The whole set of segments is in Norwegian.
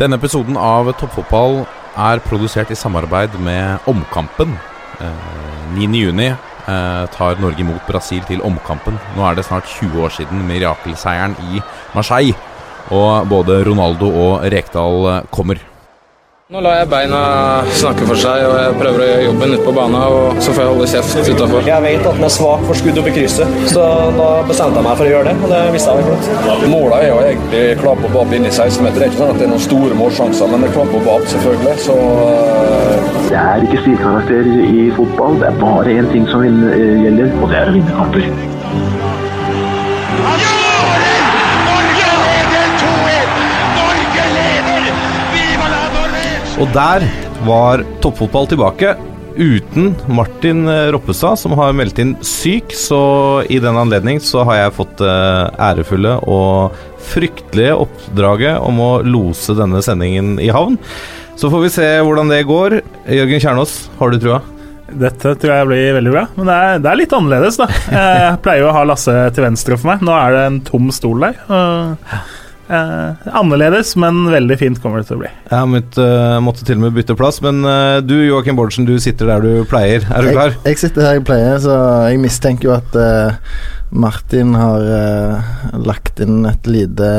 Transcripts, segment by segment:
Denne episoden av Toppfotball er produsert i samarbeid med Omkampen. Eh, 9.6 eh, tar Norge imot Brasil til Omkampen. Nå er det snart 20 år siden mirakelseieren i Marseille. Og både Ronaldo og Rekdal eh, kommer. Nå lar jeg beina snakke for seg, og jeg prøver å gjøre jobben ute på banen. Og så får jeg holde kjeft utafor. Jeg vet at den er svak for skudd opp i krysset, så da bestemte jeg meg for å gjøre det. Og det visste jeg vel flott. Målet er jo egentlig klapp og bape inn i 16-meter. Det er ikke sånn at det er noen store målsjanser, men det er klapp og bap, selvfølgelig. Så øh, Det er ikke stilkarakter i fotball. Det er bare én ting som eh, gjelder, og det er å vinne kamper. Og der var toppfotball tilbake. Uten Martin eh, Roppestad, som har meldt inn syk. Så i den anledning så har jeg fått det ærefulle og fryktelige oppdraget om å lose denne sendingen i havn. Så får vi se hvordan det går. Jørgen Kjernås, har du trua? Dette tror jeg blir veldig bra, men det er, det er litt annerledes, da. Jeg pleier jo å ha Lasse til venstre for meg. Nå er det en tom stol der. Eh, annerledes, men veldig fint kommer det til å bli. Jeg måtte, mått, eh, måtte til og med bytte plass, men eh, du Joakim Bårdsen, du sitter der du pleier. Er du klar? Jeg, jeg sitter her jeg pleier, så jeg mistenker jo at uh, Martin har uh, lagt inn et lite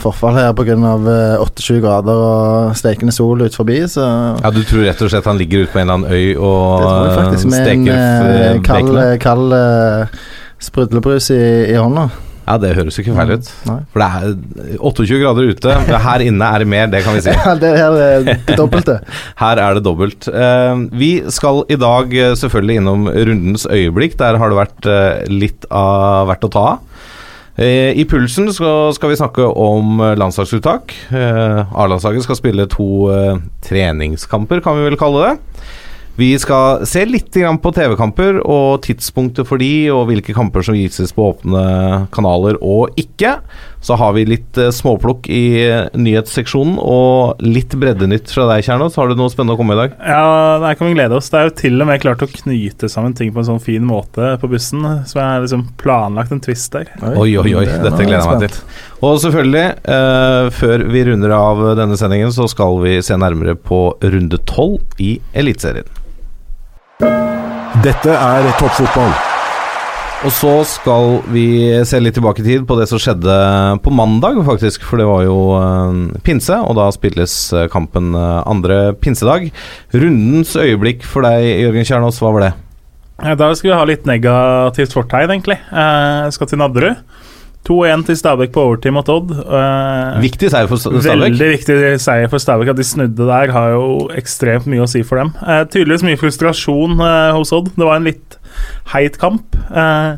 forfall her pga. Uh, 28 grader og stekende sol ut forbi, så Ja, Du tror rett og slett han ligger ute på en eller annen øy og det tror jeg faktisk med en steker kald, kald sprudlebrus i, i hånda. Ja, det høres jo ikke feil ut. Nei. For det er 28 grader ute. Her inne er det mer, det kan vi si. Ja, det er det, dobbelte. Her er det dobbelt. Eh, vi skal i dag eh, selvfølgelig innom rundens øyeblikk. Der har det vært eh, litt av hvert å ta av. I pulsen skal, vi snakke om landslagsuttak. A-landslaget skal spille to treningskamper, kan vi vel kalle det. Vi skal se litt på TV-kamper og tidspunktet for de, og hvilke kamper som vises på åpne kanaler og ikke. Så har vi litt eh, småplukk i eh, nyhetsseksjonen og litt breddenytt fra deg, Kjernås. Har du noe spennende å komme med i dag? Ja, Der kan vi glede oss. Det er jo til og med klart å knyte sammen ting på en sånn fin måte på bussen. Så jeg har liksom planlagt en twist der. Oi, oi, oi. Dette er gleder jeg meg til. Og selvfølgelig, eh, før vi runder av denne sendingen, så skal vi se nærmere på runde tolv i Eliteserien. Dette er toppfotball. Og så skal vi se litt tilbake i tid på det som skjedde på mandag, faktisk. For det var jo eh, pinse, og da spilles eh, kampen eh, andre pinsedag. Rundens øyeblikk for deg, Jørgen Kjernås, hva var det? Da skal vi ha litt negativt fortegn, egentlig. Jeg skal til Nadderud. 2-1 til Stabæk på overtid mot Odd. Eh, Viktig seier for Sta- Stabæk. Veldig viktig seier for Stabæk. At de snudde der, har jo ekstremt mye å si for dem. Eh, tydeligvis mye frustrasjon eh, hos Odd. Det var en litt heit kamp. Eh,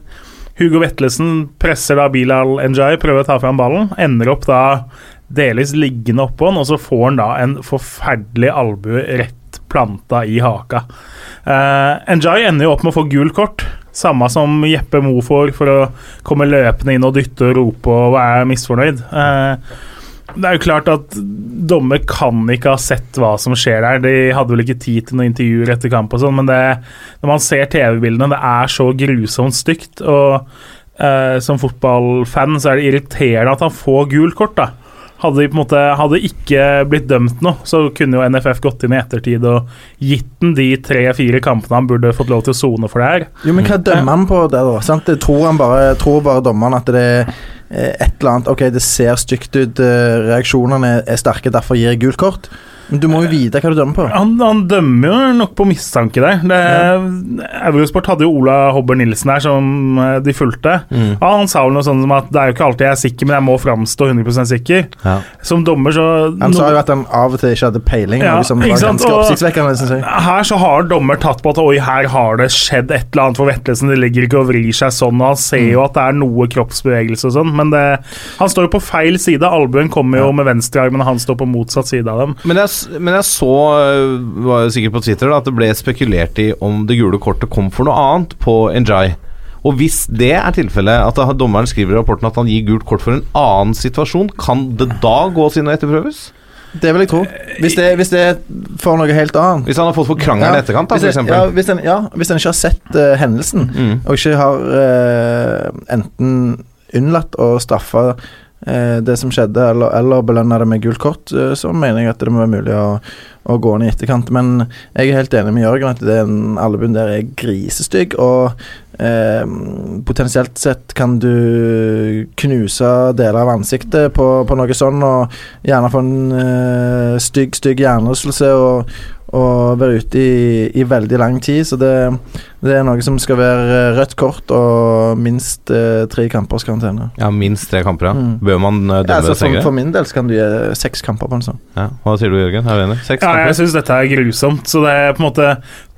Hugo Vetlesen presser da Bilal Njay, prøver å ta fram ballen. Ender opp da delvis liggende oppå han, og så får han da en forferdelig albue rett planta i haka. Uh, Njay ender jo opp med å få gult kort. Samme som Jeppe Mo får for å komme løpende inn og dytte og rope og være misfornøyd. Eh, det er jo klart at dommer kan ikke ha sett hva som skjer der. De hadde vel ikke tid til noen intervjuer etter kamp og sånn, men det, når man ser TV-bildene, det er så grusomt stygt. Og eh, som fotballfan så er det irriterende at han får gult kort, da. Hadde de på en måte Hadde ikke blitt dømt noe, så kunne jo NFF gått inn i ettertid og gitt den de tre-fire kampene han burde fått lov til å sone for det her. Jo, men hva dømmer han på der, da? Sant? Det Tror han bare, tror bare dommeren at det er eh, et eller annet Ok, det ser stygt ut, eh, reaksjonene er sterke, derfor gir jeg gult kort. Men du må jo vite hva du dømmer på. Han, han dømmer jo nok på mistanke der. Det, Eurosport hadde jo Ola Hobber Nilsen her, som eh, de fulgte. Mm. Ja, han sa vel noe sånt som at det er jo ikke alltid jeg er sikker, men jeg må framstå 100 sikker. Ja. Som dommer, så Han sa jo at han av og til ikke hadde peiling, Ja, liksom, var sant, ganske og- oppsiktsvekkende. Synes jeg. Her så har dommer tatt på at oi, her har det skjedd et eller annet for Vetlesen. Det ligger ikke og vrir seg sånn, og han ser jo at det er noe kroppsbevegelse og sånn, men det, han står jo på feil side. Albuen kommer jo med venstrearmen, og han står på motsatt side av dem. Men jeg, men jeg så, øh, var jo sikkert på Twitter, da, at det ble spekulert i om det gule kortet kom for noe annet på Njay. Og hvis det er tilfellet, at dommeren skriver i rapporten at han gir gult kort for en annen situasjon, kan det da gås inn og etterprøves? Det vil jeg tro. Hvis det, hvis det er for noe helt annet. Hvis han har fått for krangelen i etterkant, da, f.eks. Ja, hvis en, ja, hvis en ikke har sett uh, hendelsen, Mm. og ikke har uh, enten unnlatt å straffe eh, det som skjedde, eller, eller belønne det med gult kort, eh, så mener jeg at det må være mulig å, å gå ned i etterkant. Men jeg er helt enig med Jørgen at den albuen der er grisestygg, og eh, potensielt sett kan du knuse deler av ansiktet på, på noe sånn, og gjerne få en eh, stygg, stygg hjernerystelse og, og være ute i, i veldig lang tid. Så det, det er noe som skal være rødt kort og minst eh, tre kampers karantene. Ja, minst tre kamper, ja. Mm. Bør man dømme Ja, altså for, strengere? for min del så kan du gi seks kamper på en sånn. Ja. Hva sier du, Jørgen? Er du enig? Seks Ja, jeg kamper? syns dette er grusomt. Så det er på en måte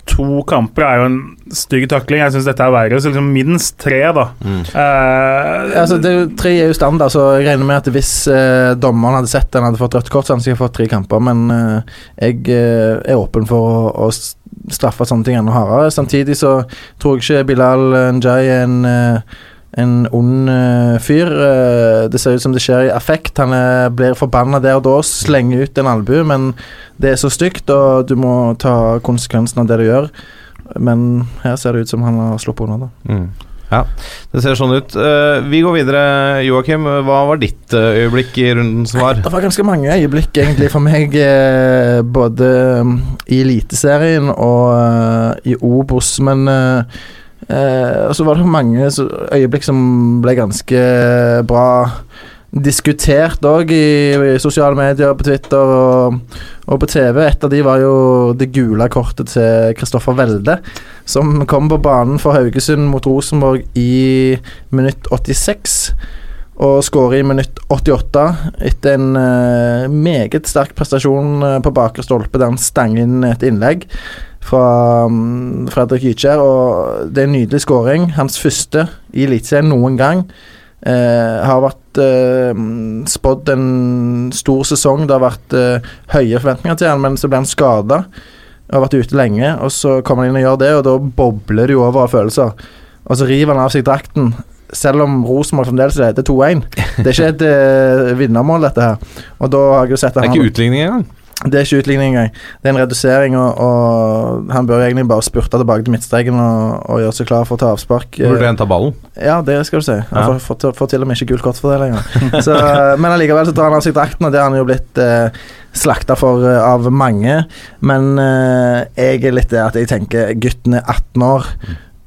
To kamper er jo en stygg takling. Jeg syns dette er verre. Så liksom minst tre, da. Mm. Uh, Altså, det er jo, tre er jo standard, så jeg regner med at hvis uh, dommeren hadde sett den hadde fått rødt kort, så hadde han sikkert fått tre kamper. Men uh, jeg er åpen for å, å straffe sånne ting enda hardere. Samtidig så tror jeg ikke Bilal Njay er en en ond uh, fyr. Uh, det ser ut som det skjer i affekt. Han eh, blir forbanna der og da, slenger ut en albue, men det er så stygt, og du må ta konsekvensen av det du gjør. Men her ser det ut som han har sluppet unna, da. Mm. Ja, det ser sånn ut. Uh, vi går videre. Joakim, hva var ditt øyeblikk i runden som var? Det var ganske mange øyeblikk egentlig for meg, både mm, i Eliteserien og i Obos, men eh, og så var det mange øyeblikk som ble ganske bra diskutert òg i, i sosiale medier, på Twitter og, og på TV. Et av de var jo det gule kortet til Kristoffer Welde, som kom på banen for Haugesund mot Rosenborg i minutt 86 og skårer i minutt 88 etter en uh, meget sterk prestasjon uh, på bakre stolpe der han stanger inn et innlegg fra um, Fredrik Gytskjær. Og det er en nydelig skåring. Hans første i Eliteserien noen gang. Eh, har vært eh, spådd en stor sesong. Det har vært eh, høye forventninger til han, men så ble han skada. Har vært ute lenge, og så kommer han inn og gjør det, og da bobler det jo over av følelser. Og så river han av seg drakten. Selv om Rosenborg fremdeles leder 2-1. Det er ikke et eh, vinnermål, dette her. Og da har jeg jo sett at Det er ikke utligning engang. Det er ikke utligning engang. Det er en redusering, og, og han bør egentlig bare spurte tilbake til midtstreken og, og gjøre seg klar for å ta avspark. Burde henta ballen. Ja, det skal du si. Han Ja. får, får, til- og med ikke gult kort for det lenger. Så, men allikevel så drar han av seg drakten, og det har han jo blitt eh, slakta for eh, av mange. Men eh, jeg er litt det at jeg tenker gutten er 18 år.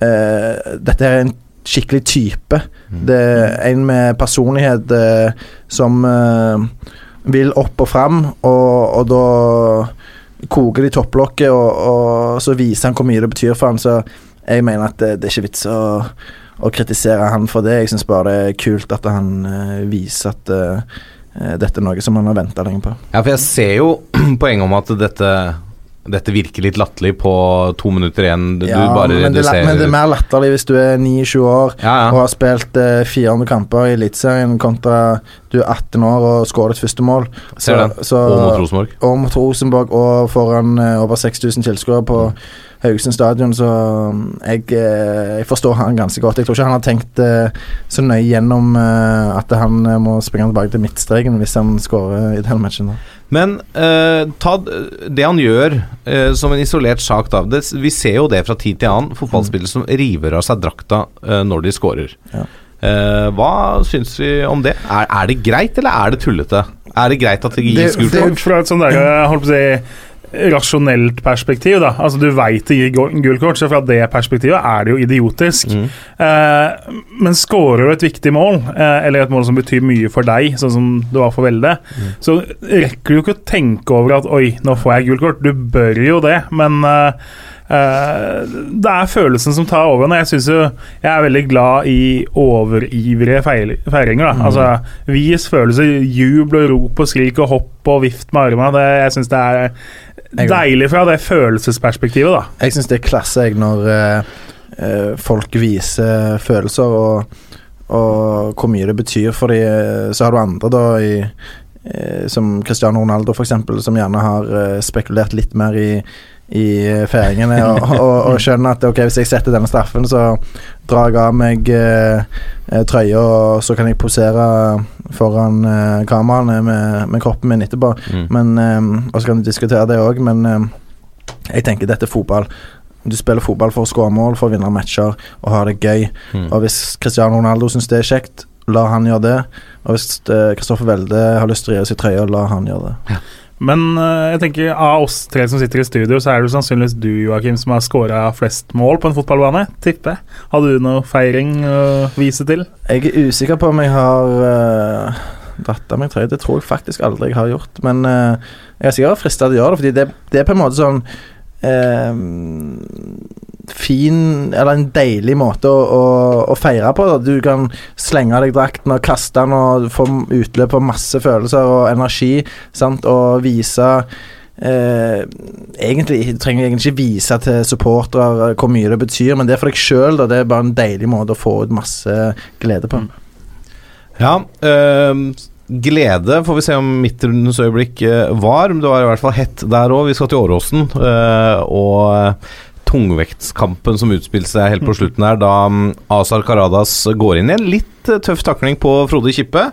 Eh, dette er en skikkelig type. Det er en med personlighet eh, som eh, vil opp og fram, og, og da koker de topplokket, og, og så viser han hvor mye det betyr for han, så jeg mener at det, det er ikke vits å, å kritisere han for det. Jeg syns bare det er kult at han eh, viser at eh, dette er noe som han har venta lenge på. Ja, for jeg ser jo poenget om at dette dette virker litt latterlig på to minutter igjen. Du, Ja, bare men, det, reduserer men det er mer latterlig hvis du er 29 år Ja, ja. og har spilt eh, 400 kamper i Eliteserien kontra du er 18 år og skårer ditt første mål. Ser så- Og mot Rosenborg. Og mot Rosenborg og foran eh, over 6000 tilskuere på Haugesund stadion, så mm, jeg, eh, jeg forstår han ganske godt. Jeg tror ikke han har tenkt eh, så nøye gjennom eh, at han må springe tilbake til midtstreken hvis han skårer i den matchen. Da. Men eh, ta det han gjør eh, som en isolert sak, da. Det, vi ser jo det fra tid til annen. Fotballspillere som river av seg drakta eh, når de scorer. Ja. Eh, hva syns vi om det? Er, er det greit, eller er det tullete? Er det greit at det gis gult det, kort? fra et sånt der, jeg holdt på å si rasjonelt perspektiv, da. Altså, du veit det gir gult kort, så fra det perspektivet er det jo idiotisk. Mm. Eh, men scorer du et viktig mål, eh, eller et mål som betyr mye for deg, sånn som det var for Velde, Mm. så rekker du jo ikke å tenke over at 'oi, nå får jeg gult kort'. Du bør jo det, men eh, det er følelsen som tar over. Jeg synes jo Jeg er veldig glad i overivrige feiringer. Da. Mm. Altså, vis følelse, jubel og rop og skrik og hopp og vift med armene. Det, jeg syns det er deilig fra det følelsesperspektivet, da. Jeg syns det er klasse når eh, eh, folk viser følelser og, og hvor mye det betyr for dem. Så har du andre da i uh, som Cristiano Ronaldo f.eks., som gjerne har uh, spekulert litt mer i i feiringene og, og, og skjønner at ok, hvis jeg setter denne straffen, så drar jeg av meg eh, eh, trøya, og så kan jeg posere foran eh, kameraene med, med kroppen min etterpå. Mm. Men, eh, og så kan du diskutere det òg, men eh, jeg tenker dette er fotball. Du spiller fotball for å skåre mål, for å vinne matcher og ha det gøy. Mm. Og hvis Cristiano Ronaldo syns det er kjekt, la han gjøre det. Og hvis eh, Kristoffer Welde har lyst til å rive seg seg trøya, la han gjøre det. Men eh, jeg tenker av oss tre som sitter i studio, så er det sannsynligvis du, Joakim, som har skåra flest mål på en fotballbane. Tipper. Hadde du noe feiring å vise til? Jeg er usikker på om jeg har uh, dratt av meg trøya. Det tror jeg faktisk aldri jeg har gjort. Men uh, jeg er sikkert frista til å gjøre det, fordi det, det er på en måte sånn eh, fin Eller en deilig måte å, å, å feire på. Da. Du kan slenge deg drakten og kaste den og få utløp for masse følelser og energi. Sant? Og vise Eh, egentlig, trenger egentlig ikke vise til supportere hvor mye det betyr, men det er for deg sjøl. Det er bare en deilig måte å få ut masse glede på. Ja, øh, glede får vi se om midtrundens øyeblikk øh, var. Det var i hvert fall hett der òg. Vi skal til Åråsen. Øh, og tungvektskampen som utspilte seg helt på slutten her, da um, Azar Karadas går inn i en litt uh, tøff takling på Frode Kippe.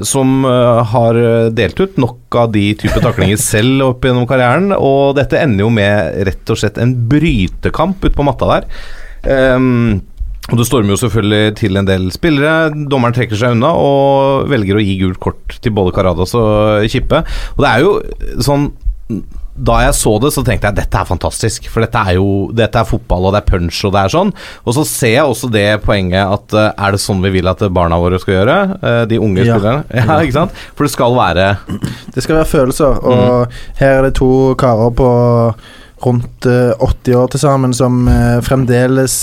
Som uh, har delt ut nok av de type taklinger selv opp gjennom karrieren. Og dette ender jo med rett og slett en brytekamp ute på matta der. Um, og Det stormer jo selvfølgelig til en del spillere. Dommeren trekker seg unna og velger å gi gult kort til både Karadas og Kippe. Og det er jo sånn da jeg så det, så tenkte jeg dette er fantastisk. For dette er jo Dette er fotball, og det er punch, og det er sånn. Og så ser jeg også det poenget at uh, er det sånn vi vil at barna våre skal gjøre? Uh, de unge ja. spillerne. Ja, ikke sant? For det skal være Det skal være følelser, og mm. her er det to karer på rundt uh, eh, 80 år til sammen som fremdeles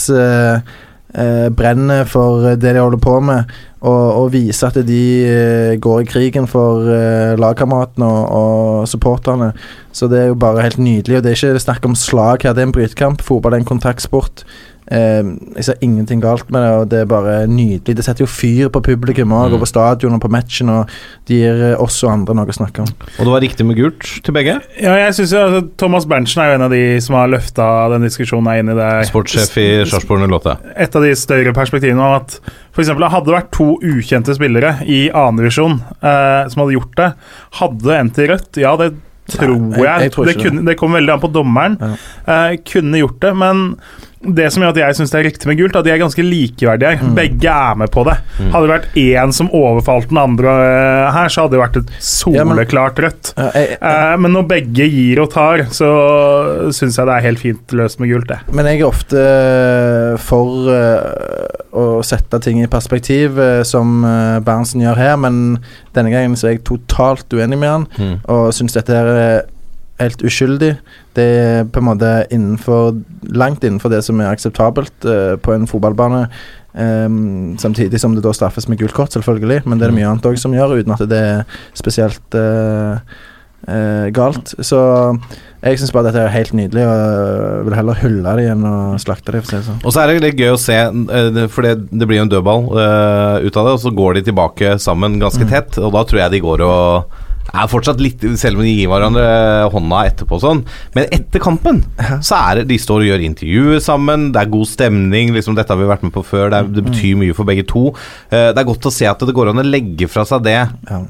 brenner for det de holder på med og, og viser at de eh, går i krigen for eh, lagkameratene og, og, supporterne. Så det er jo bare helt nydelig. Og det er ikke snakk om slag her, det er en brytekamp. Fotball er en kontaktsport. Uh, jeg ser ingenting galt med det, og det er bare nydelig. Det setter jo fyr på publikum òg, mm. og på stadion og på matchen, og det gir oss og andre noe å snakke om. Og det var riktig med gult til begge? Ja, jeg synes jo altså, Thomas Berntsen er jo en av de som har løfta den diskusjonen inn i det. Sportssjef i Sarpsborg 08. Et av de større perspektivene av at F.eks. hadde det vært to ukjente spillere i annendivisjon eh, som hadde gjort det, hadde endt i rødt. Ja, det tror jeg. jeg, jeg tror det, kunne, det kom veldig an på dommeren. Ja. Eh, kunne gjort det, men det som gjør at jeg syns det er riktig med gult, at de er ganske likeverdige. Mm. Begge er med på det. Mm. Hadde det vært én som overfalt den andre uh, her, så hadde det vært et soleklart rødt. Ja, jeg, jeg, uh, men når begge gir og tar, så syns jeg det er helt fint løst med gult, det. Men jeg er ofte for uh, å sette ting i perspektiv, som Berntsen gjør her, men denne gangen så er jeg totalt uenig med han, mm. og syns dette er helt uskyldig. Det er på en måte innenfor, langt innenfor det som er akseptabelt uh, på en fotballbane. Um, samtidig som det da straffes med gult kort, selvfølgelig, men det er det mm. mye annet òg som gjør, uten at det er spesielt uh, uh, galt. Så jeg syns bare dette er helt nydelig, og vil heller hylle det enn å slakte det. Si sånn. Og så er det litt gøy å se, for det, det blir jo en dødball ut av det, og så går de tilbake sammen ganske mm. tett, og da tror jeg de går og er fortsatt litt Selv om de gir hverandre hånda etterpå sånn. Men etter kampen så er det De står og gjør intervjuer sammen, det er god stemning. Liksom Dette har vi vært med på før, det, er, det betyr mye for begge to. Uh, det er godt å se at det går an å legge fra seg det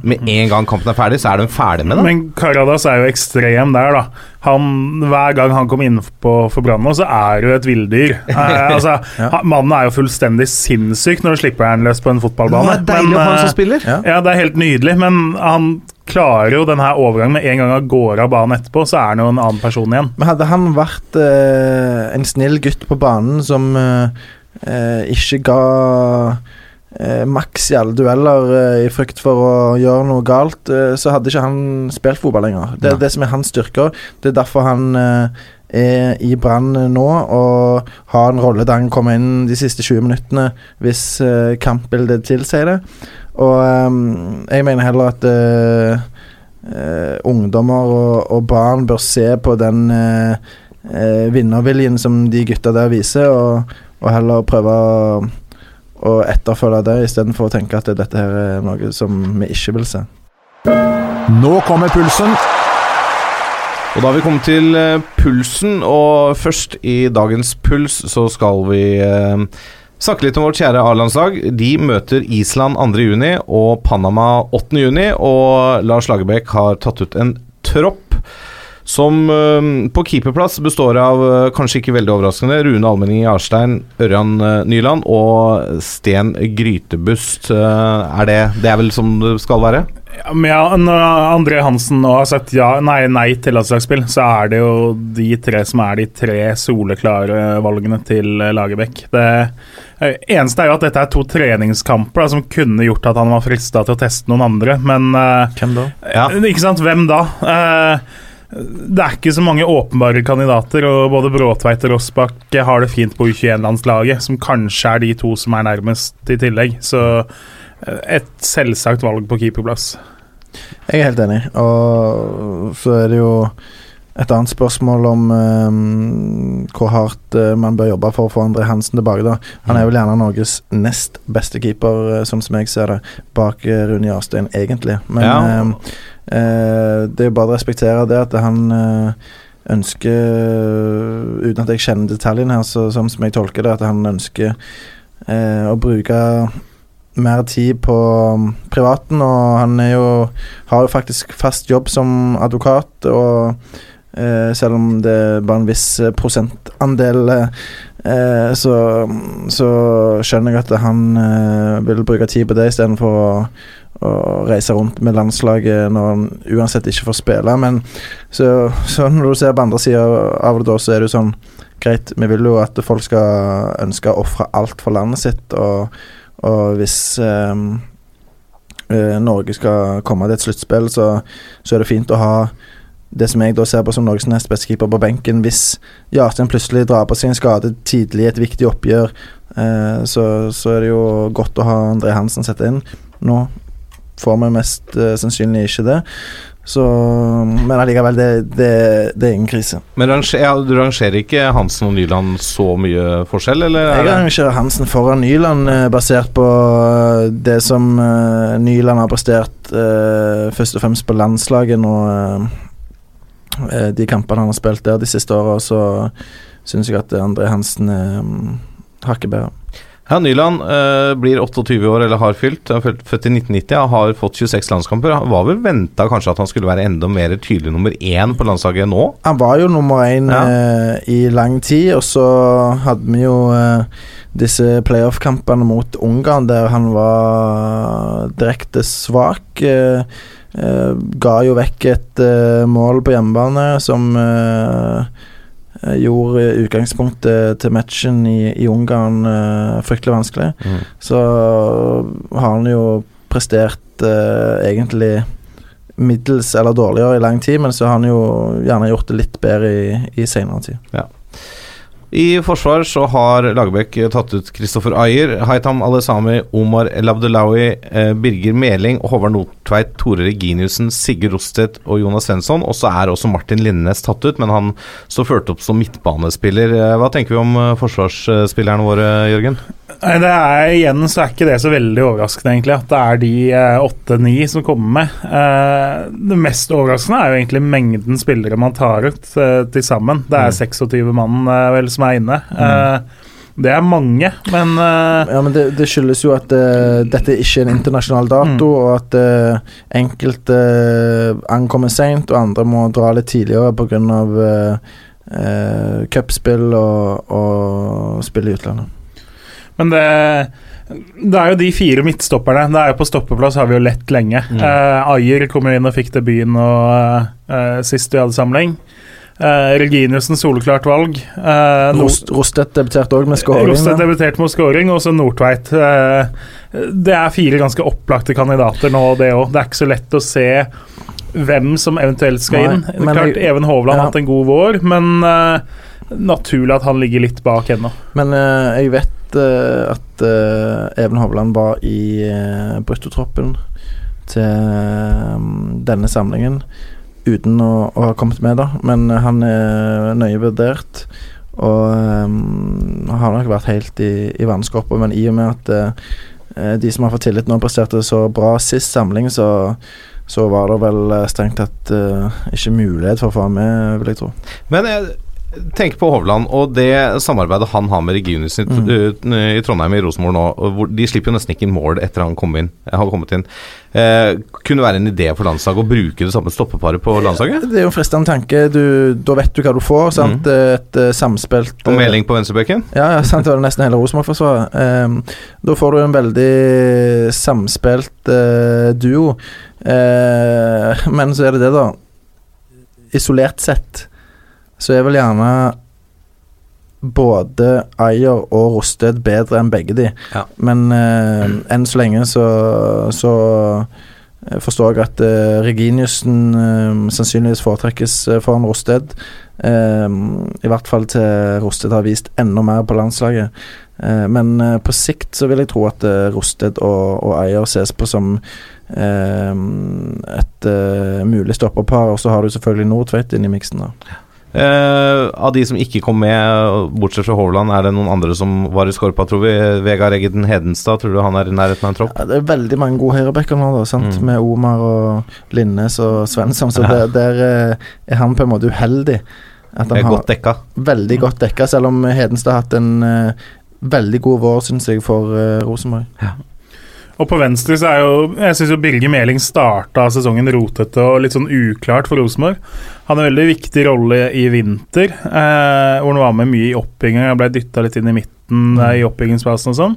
med en gang kampen er ferdig, så er de ferdig med det. Men Karadas er jo ekstrem der, da. Han, hver gang han kommer inn på for Brann så er det jo et villdyr. Eh, altså, ja. Mannen er jo fullstendig sinnssyk når du slipper han løs på en fotballbane. Det er deilig men, å ha som spiller. Ja. ja, det er helt nydelig, men han klarer jo denne overgangen med en gang han går av banen etterpå, så er han jo en annen person igjen. Men hadde han vært eh, en snill gutt på banen som eh, eh ikke ga eh, maks i alle dueller eh, i frykt for å gjøre noe galt, eh, så hadde ikke han spilt fotball lenger. Det er det som er hans styrker. Det er derfor han er i Brann nå og har en rolle der han kommer inn de siste 20 minuttene hvis kampbildet tilsier det. Og um, jeg mener heller at uh, uh, ungdommer og, og, barn bør se på den uh, vinnerviljen som de gutta der viser, og, og heller prøve å, å etterfølge det, istedenfor å tenke at dette her er noe som vi ikke vil se. Nå kommer pulsen. Og da har vi kommet til pulsen, og først i dagens puls så skal vi Snakke litt om vårt kjære A-landslag. De møter Island 2.6 og Panama 8.6. Og Lars Lagerbäck har tatt ut en tropp Som eh, på keeperplass består av, eh, kanskje ikke veldig overraskende, Rune Almenning Jarstein, Ørjan eh, Nyland og Sten Grytebust. Er det Det er vel som det skal være? Ja, men ja, når André Hansen nå har sagt ja, nei, nei til landslagsspill, så er det jo de tre som er de tre soleklare valgene til Lagerbäck. Det eneste er jo at dette er to treningskamper da, som kunne gjort at han var frista til å teste noen andre, men Hvem da? Ja. Ikke sant, hvem da? Eh, det er ikke så mange åpenbare kandidater, og både Bråtveit og Rossbakk har det fint på U21-landslaget, som kanskje er de to som er nærmest i tillegg. Så eh, et selvsagt valg på keeperplass. Jeg er helt enig. Og så er det jo et annet spørsmål om um, hvor hardt eh, man bør jobbe for å få André Hansen tilbake. da Han er vel gjerne Norges nest beste keeper, sånn som jeg ser det, bak Rune Jarstein, egentlig. Men Ja. eh, det er jo bare å respektere det at han eh, ønsker Uten at jeg kjenner detaljene her, så sånn som jeg tolker det, at han ønsker eh, å bruke mer tid på um, privaten, og han er jo har jo faktisk fast jobb som advokat, og eh, selv om det er bare en viss eh, prosentandel, eh, så, så skjønner jeg at han eh, vil bruke tid på det istedenfor å, å reise rundt med landslaget når han uansett ikke får spille. Men så, så når du ser på andre sida av det, da, så er det jo sånn Greit, vi vil jo at folk skal ønske å ofre alt for landet sitt, og og hvis eh, Norge skal komme til et sluttspill, så, så er det fint å ha det som jeg da ser på som Norges nest beste keeper på benken. Hvis Jarstein plutselig drar på seg en skade tidlig i et viktig oppgjør, eh, så, så er det jo godt å ha André Hansen sette inn. Nå får vi mest uh, sannsynlig ikke det. Så, men allikevel, det, det, det er ingen krise. Men ranger, ja, du rangerer ikke Hansen og Nyland så mye forskjell, eller? er Jeg rangerer Hansen foran Nyland, eh, basert på eh, det som Nyland har prestert først og fremst på landslaget nå. de kampene han har spilt der de siste åra, så syns jeg at André Hansen er mm, hakket bedre. Ja, Nyland eh, blir 28 år, eller har fylt. Er født- i 1990, og har fått 26 landskamper. Han var vel venta kanskje at han skulle være enda mer tydelig nummer én på landslaget nå? Han var jo nummer én Ja. eh, i lang tid, og så hadde vi jo eh, disse playoff-kampene mot Ungarn der han var direkte svak. Eh, eh, ga jo vekk et eh, mål på hjemmebane som eh, gjorde utgangspunktet til matchen i, i Ungarn uh, fryktelig vanskelig. Mm. Så har han jo prestert uh, egentlig middels eller dårligere i lang tid, men så har han jo gjerne gjort det litt bedre i, i senere tid. I forsvar så har Lagerbäck tatt ut Kristoffer Ayer, Haitam Alesami, Omar El Abdelawi, eh, Birger Meling, og Håvard Nordtveit, Tore Reginiussen, Sigurd Rostedt og Jonas Svensson. Og så er også Martin Linnes tatt ut, men han står ført opp som midtbanespiller. Eh, Hva tenker vi om eh, forsvarsspillerne våre, Jørgen? Det er Igjen så er ikke det så veldig overraskende, egentlig, at det er de åtte-ni som kommer med. Eh, det mest overraskende er jo egentlig mengden spillere man tar ut eh, til sammen. Det er 26 mann eh, vel som er inne. Eh, det er mange, men uh... Ja, men det, det skyldes jo at uh, dette ikke er en internasjonal dato, og at uh, enkelte ankommer seint, og andre må dra litt tidligere pga. Uh, uh, cupspill og, og spill i utlandet. Men det, det er jo de fire midtstopperne. Det er jo På stoppeplass har vi jo lett lenge. Eh, Ayer kom jo inn og fikk debuten og, eh, sist vi hadde samling. Uh, Reginiussen soleklart valg. Uh, Rost, Rostedt debuterte òg med skåring. Rostedt debuterte med scoring, og så Nordtveit. Uh, det er fire ganske opplagte kandidater nå, det òg. Det er ikke så lett å se hvem som eventuelt skal Nei, inn. men Klart Even Hovland ja. har hatt en god vår, men uh, naturlig at han ligger litt bak ennå. Men eh, jeg vet eh, at eh, Even Hovland var i bruttotroppen til eh, denne samlingen uten å, å ha kommet med, da. Men han er nøye vurdert. Og um, har nok vært helt i, i vannskorpa, men i og med at uh, de som har fått tillit nå, presterte så bra sist samling, så, så var det vel eh, strengt tatt uh, ikke mulighet for å få han med, vil jeg tro. Men jeg, tenker på Hovland og det samarbeidet han har med Reginius i, Mm. i Trondheim i Rosenborg nå. Hvor de slipper jo nesten ikke inn mål etter han kom inn, har kommet inn. Eh, kunne være en idé for landslaget å bruke det samme stoppeparet på landslaget? Det er jo en fristende tanke. Du, da vet du hva du får. Sant? Et eh, samspilt Og melding på venstrebekken? Ja, ja, sant, det var nesten hele Rosenborg-forsvaret. Ehm, da får du en veldig samspilt eh, duo. Eh, men så er det det, da. Isolert sett så er vel gjerne både Ayer og Rosted bedre enn begge de. Ja. Men eh, enn så lenge så, så eh, forstår jeg at eh, Reginiussen eh, sannsynligvis foretrekkes eh, foran Rosted. Eh, I hvert fall til Rosted har vist enda mer på landslaget. Men på sikt så vil jeg tro at Rosted og, og Ayer ses på som et mulig stopperpar. Og så har du selvfølgelig Nordtveit inn i miksen. da Eh, av de som ikke kom med, bortsett fra Hovland, er det noen andre som var i skorpa, tror vi? Vegard Eggen Hedenstad, tror du han er i nærheten av en tropp? Ja, det er veldig mange gode høyrebacker nå, da, sant? Mm. med Omar og Linnes og Svensson. Så Ja. der, der eh, er han på en måte uheldig. At Er han godt dekka. Veldig godt dekka, selv om Hedenstad har hatt en uh, veldig god vår, syns jeg, for uh, Rosenborg. Og på venstre så er jo Jeg syns jo Birger Meling starta sesongen rotete og litt sånn uklart for Rosenborg. Han har en veldig viktig rolle i vinter, eh, hvor han var med mye i oppbygginga. Ble dytta litt inn i midten eh, i oppbyggingsfasen og sånn.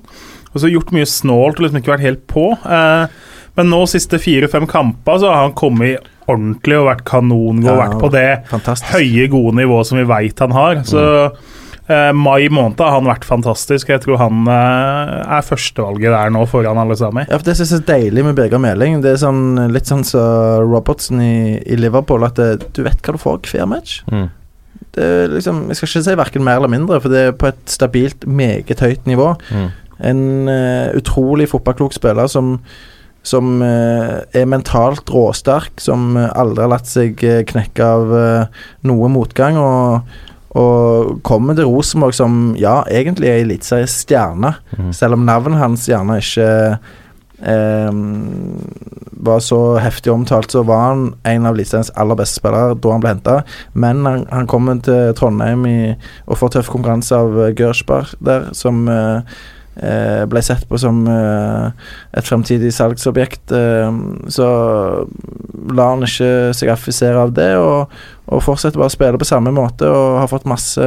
Og så gjort mye snålt og liksom ikke vært helt på. Eh, men nå siste fire-fem kamper så har han kommet ordentlig og vært kanongod Ja, vært på det Fantastisk. høye, gode nivået som vi veit han har. Så eh, mai måned har han vært fantastisk. Jeg tror han eh, er førstevalget der nå foran alle sammen. Ja, for Det som er deilig med Birger Meling, det er sånn, litt sånn som Robertsen i, i Liverpool, at det, du vet hva du får hver match. Mm. Det er liksom, Jeg skal ikke si verken mer eller mindre, for det er på et stabilt, meget høyt nivå. Mm. En uh, utrolig fotballklok spiller som som eh, er mentalt råsterk, som eh, aldri har latt seg eh, knekke av eh, noe motgang. Og, og kommer til Rosenborg som ja, egentlig er eliteseriestjerne, Mm. selv om navnet hans gjerne ikke eh, var så heftig omtalt, så var han en av eliteseriens aller beste spillere da han ble henta. Men han, han kommer til Trondheim i, og får tøff konkurranse av eh, der, som eh, ble sett på som eh, et fremtidig salgsobjekt. Eh, så lar han ikke seg affisere av det, og, og fortsetter bare å spille på samme måte. Og har fått masse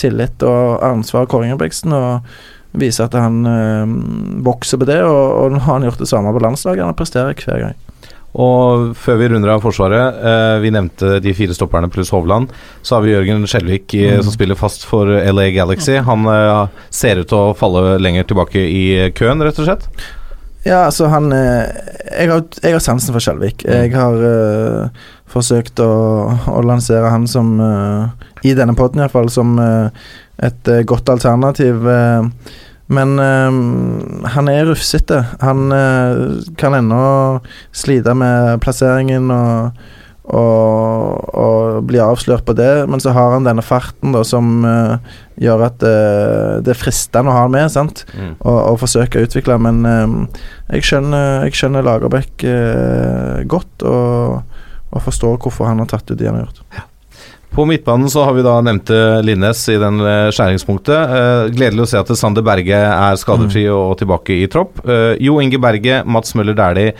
tillit og ansvar av Kåre Ingebrigtsen. Og viser at han eh, vokser på det, og, og nå har han gjort det samme på landslaget. Han presterer hver gang. Og før vi runder av Forsvaret, eh, vi nevnte de fire stopperne pluss Hovland. Så har vi Jørgen Skjelvik eh, Mm. som spiller fast for LA Galaxy. Han eh, ser ut til å falle lenger tilbake i køen, rett og slett. Ja, altså han eh, Jeg har, jeg har sansen for Skjelvik. Jeg har uh, forsøkt å, å lansere han som uh, I denne poden iallfall som uh, et eh, godt alternativ. eh, men eh, han er rufsete. Han eh, kan ennå slite med plasseringen og, og, og bli avslørt på det, men så har han denne farten da som eh, gjør at eh, det er fristende å ha han med, sant? Mm. Og, og forsøke å utvikle, men eh, jeg skjønner, jeg skjønner Lagerbäck godt, og, og forstår hvorfor han har tatt ut det han har gjort. På midtbanen så har vi da nevnte Linnes i den eh, skjæringspunktet. Eh, gledelig å se at Sander Berge er skadefri og tilbake i tropp. Eh, jo Inge Berge, Mats Møller Dæhlie,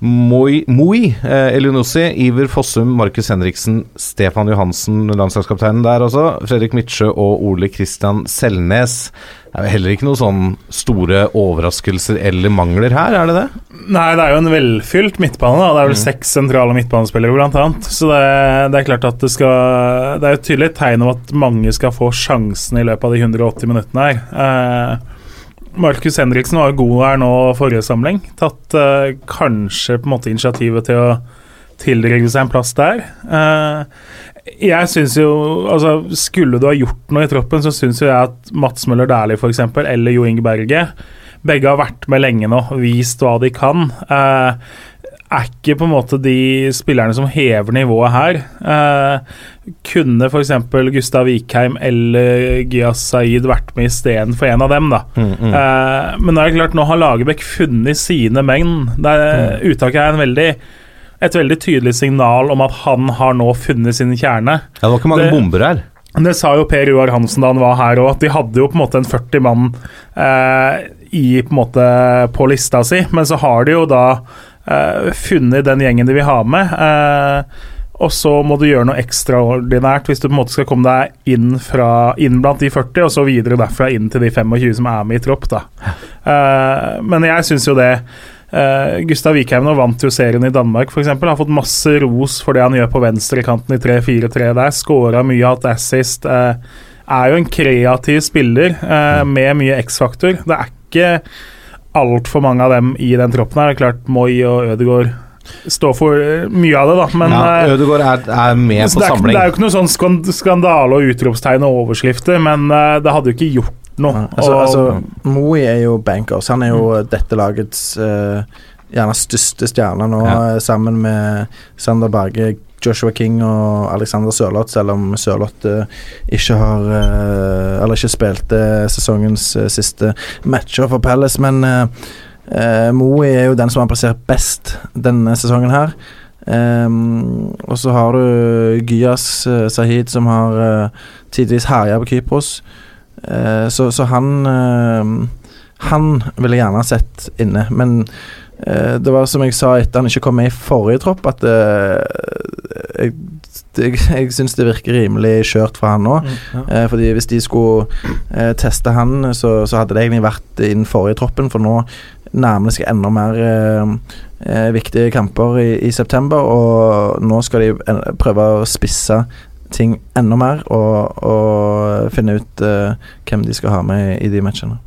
Moi, Moi eh, Elionossi, Iver Fossum, Markus Henriksen, Stefan Johansen, landslagskapteinen der også, Fredrik Midtsjø og Ole Kristian Selnes. Det er heller ikke noen sånn store overraskelser eller mangler her, er det det? Nei, det er jo en velfylt midtbane. da Det er vel Mm. seks sentrale midtbanespillere, blant annet. Så det, det er klart at det skal Det er et tydelig tegn om at mange skal få sjansen i løpet av de 180 minuttene her. Eh, Markus Henriksen var jo god her nå forrige samling. Tatt eh, kanskje på en måte initiativet til å tilrive seg en plass der. Eh, jeg syns jo Altså, skulle du ha gjort noe i troppen, så syns jeg at Mats Møller Dæhlie f.eks., eller Jo Inge Berge begge har vært med lenge nå, vist hva de kan. Eh, er ikke på en måte de spillerne som hever nivået her. Eh, kunne f.eks. Gustav Vikheim eller Giyas Saeed vært med istedenfor en av dem, da. Mm, mm. Eh, men nå er det klart, nå har Lagerbäck funnet sine menn. Der, er, Uttaket er en veldig et veldig tydelig signal om at han har nå funnet sin kjerne. Ja, det var ikke mange Det- bomber her. Det sa jo Per Joar Hansen da han var her òg, at de hadde jo på en måte en 40 mann eh, i, på, en måte, på lista si, men så har de jo da eh, funnet den gjengen de vil ha med. Eh, og så må du gjøre noe ekstraordinært hvis du på en måte skal komme deg inn, fra, inn blant de 40, og så videre derfra inn til de 25 som er med i tropp. da. Eh, men jeg syns jo det Uh, Gustav Wikheim nå vant jo serien i Danmark, f.eks. Har fått masse ros for det han gjør på venstrekanten i 3-4-3 der. Skåra mye, hatt assist. Uh, er jo en kreativ spiller uh, med mye X-faktor. Det er ikke altfor mange av dem i den troppen her. Det er klart Moi og Ødegaard står for mye av det, da. Men ja, Ødegaard er, er med på samling. Det er jo ikke noe sånn skand- skandale og utropstegn og overskrifter, men det hadde jo ikke gjort noe. Altså, Og- altså Moe er jo bankers. Han er jo dette lagets uh, gjerne største stjerne nå, Ja. eh, sammen med Sander Berge, Joshua King og Alexander Sørloth, selv om Sørloth uh, ikke har uh, Eller ikke spilte sesongens siste matcher for Palace, men Moe er jo den som har prestert best denne sesongen her. Um, og så har du Gyas Sahid, som har tidvis herja på Kypros. Eh, så, så han uh, Han ville jeg gjerne ha sett inne, men uh, det var som jeg sa etter han ikke kom med i forrige tropp, at jeg, jeg, jeg syns det virker rimelig skjørt for han nå. Eh, fordi hvis de skulle teste han, så, så hadde det egentlig vært i den forrige troppen, for nå nærmer det seg enda mer viktige kamper i, i september, og nå skal de prøve å spisse ting enda mer og, og finne ut uh, hvem de skal ha med i de matchene.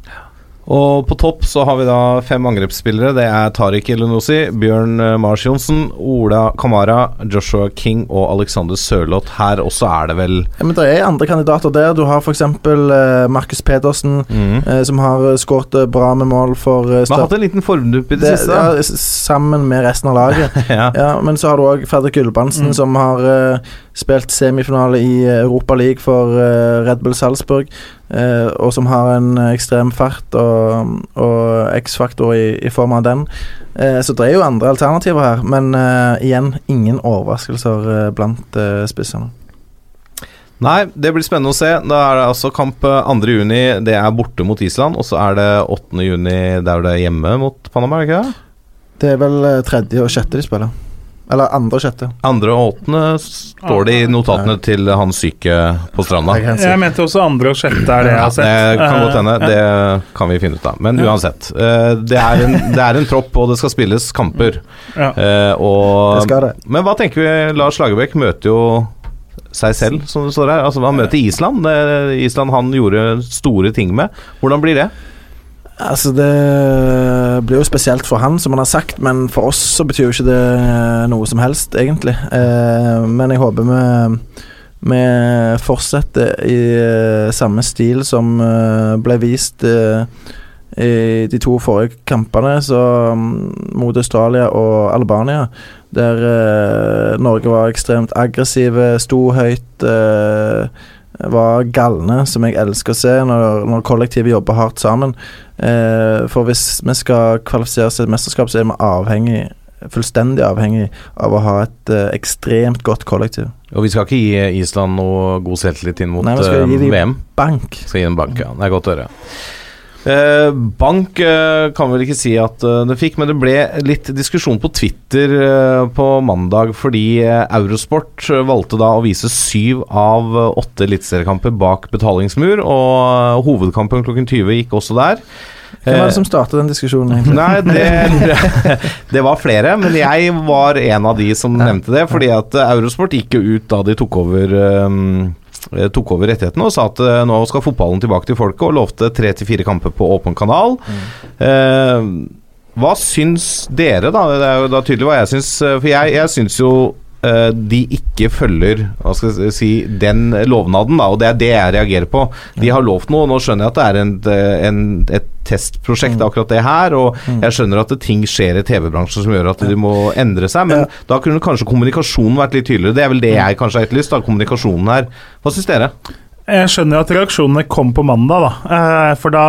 Og på topp så har vi da fem angrepsspillere. Det er Tariq Elenossi, Bjørn eh, Mars Johnsen, Ola Kamara, Joshua King og Alexander Sørloth. Her også er det vel Ja, men Det er andre kandidater der. Du har f.eks. Uh, Markus Pedersen, eh, som har skåret eh, bra med mål for uh, har hatt en liten formdupp i det, det, siste. ja, sammen med resten av laget. Ja. ja, men så har du òg Fredrik Gulbrandsen, Mm. som har eh, spilt semifinale i Europa League for eh, Red Bull Salzburg, eh, og som har en eh, ekstrem fart og, og X-faktor i, i form av den. Eh, så det er jo andre alternativer her, men eh, igjen ingen overraskelser eh, blant eh, spissene. Nei, det blir spennende å se. Da er det altså kamp eh, 2. juni. Det er borte mot Island. Og så er det 8. juni der det er hjemme mot Panama, er det ikke det? Det er vel eh, tredje og sjette de spiller. Eller andre sjette. Andre og åttende står det i notatene til han syke på stranda. Jeg mente også andre og sjette er det jeg har sett. det kan godt hende. Det kan vi finne ut av. Men uansett. eh, Det er, en, det er en tropp, og det skal spilles kamper. Ja. Eh, og, Det skal det. Men hva tenker vi? Lars Lagerbäck møter jo seg selv, som det står her. Altså, han møter Island. Det, Island han gjorde store ting med. Hvordan blir det? Altså Det blir jo spesielt for han, som han har sagt, men for oss så betyr jo ikke det noe som helst, egentlig. Eh, men jeg håper vi, vi fortsetter i eh, samme stil som eh, ble vist eh, i de to forrige kampene, så mm, mot Australia og Albania, der eh, Norge var ekstremt aggressive, sto høyt. Eh, var galne, som jeg elsker å se når, når kollektivet jobber hardt sammen. Eh, for hvis vi skal kvalifisere oss til et mesterskap, så er vi avhengig fullstendig avhengig av å ha et eh, ekstremt godt kollektiv. Og vi skal ikke gi Island noe god selvtillit inn mot Nei, vi skal eh, gi dem VM. bank. Skal gi dem bank, ja. Det er godt å høre. Eh, bank eh, kan vel ikke si at eh, det fikk, men det ble litt diskusjon på Twitter på mandag fordi Eurosport valgte da å vise syv av åtte eliteseriekamper bak betalingsmur, og hovedkampen klokken 20 gikk også der. Hvem var det som startet den diskusjonen? egentlig? Nei, det, det var flere, men jeg var en av de som nevnte det. Fordi at Eurosport gikk jo ut da de tok over um, tok over rettighetene og sa at eh, nå skal fotballen tilbake til folket, og lovte tre til fire kamper på åpen kanal. Eh, hva syns dere, da? Det er jo da tydelig hva jeg syns. eh, For jeg, jeg syns jo eh, de ikke følger hva skal jeg si, den lovnaden, da, og det er det jeg reagerer på. De har lovt noe, og nå skjønner jeg at det er en, en, et testprosjekt, akkurat det her, og jeg skjønner at ting skjer i TV-bransjen som gjør at de må endre seg, men da kunne kanskje kommunikasjonen vært litt tydeligere. Det er vel det jeg kanskje har etterlyst, da, kommunikasjonen her. Hva syns dere? Jeg skjønner at reaksjonene kom på mandag, da. Eh, for da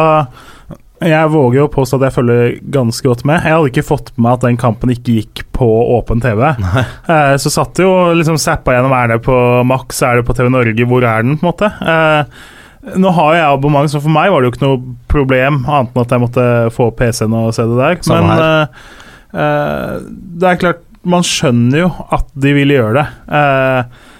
Jeg våger jo påstå at jeg følger ganske godt med. Jeg hadde ikke fått med meg at den kampen ikke gikk på åpen TV. Nei. så satt jo liksom zappa gjennom Er det på Max, er det på TV Norge, hvor er den, på en måte? Eh, nå har jeg abonnement, så for meg var det jo ikke noe problem, annet enn at jeg måtte få PC-en og se det der. Samme Men eh, eh, det er klart, man skjønner jo at de vil gjøre det. Eh,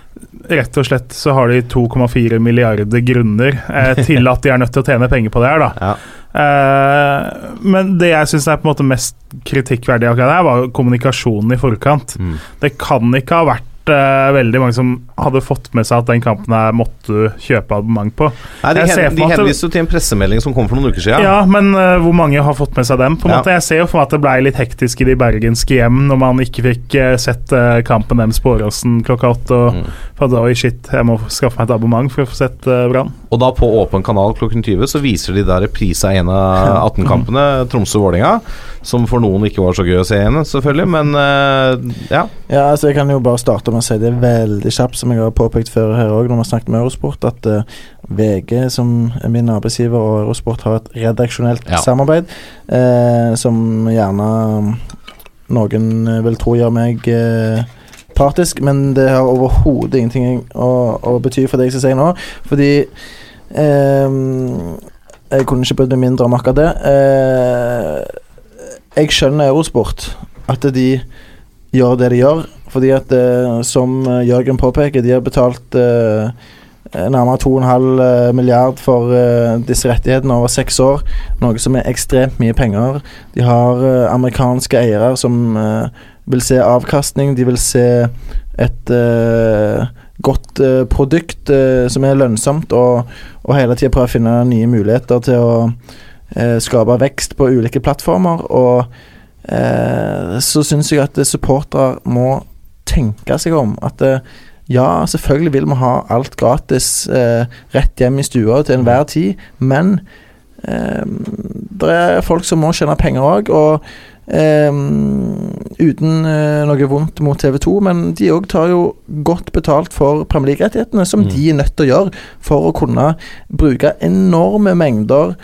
rett og slett så har de 2,4 milliarder grunner eh, til at de er nødt til å tjene penger på det her, da. Eh, men det jeg syns er på en måte mest kritikkverdig akkurat her, var kommunikasjonen i forkant. Mm. Det kan ikke ha vært uh, veldig mange som hadde fått med seg at den kampen her måtte kjøpe abonnement på. Nei, de, hen, de henviser jo til en pressemelding som kom for noen uker siden. Ja, men uh, hvor mange har fått med seg dem? På en Ja. måte Jeg ser jo for meg at det ble litt hektisk i de bergenske hjem når man ikke fikk uh, sett uh, kampen deres på Åråsen klokka åtte. Og Mm. for da, oi shit, jeg må skaffe meg et abonnement for å få sett uh, Brann. Og da på åpen kanal klokken 20 så viser de der reprise av en av 18-kampene, Tromsø-Vålerenga. Som for noen ikke var så gøy å se igjen, selvfølgelig, men ja. Ja, altså Jeg kan jo bare starte med å si det veldig kjapt, som jeg har påpekt før her òg, når vi har snakket med Eurosport, at uh, VG, som er min arbeidsgiver, og Eurosport har et redaksjonelt Ja. samarbeid, uh, som gjerne noen eh, vil tro gjør meg eh, partisk, men det har overhodet ingenting å, å bety for det jeg skal si nå, fordi eh, Jeg kunne ikke brydd meg mindre om akkurat det. Eh, jeg skjønner Eurosport, at de gjør det de gjør. Fordi at, eh, som Jørgen påpeker, de har betalt eh, nærmere 2,5 eh, milliard for uh, disse rettighetene over seks år. Noe som er ekstremt mye penger. De har uh, amerikanske eiere som uh, vil se avkastning. De vil se et godt produkt som er lønnsomt, og, og hele tida prøve å finne nye muligheter til å skape vekst på ulike plattformer. Og så syns jeg at supportere må tenke seg om. At eh, ja, selvfølgelig vil vi ha alt gratis eh, rett hjem i stua til enhver tid, men eh, det er folk som må tjene penger òg, og eh, uten eh, noe vondt mot TV 2, men de òg tar jo godt betalt for Premier League-rettighetene, som Mm. de er nødt til å gjøre for å kunne bruke enorme mengder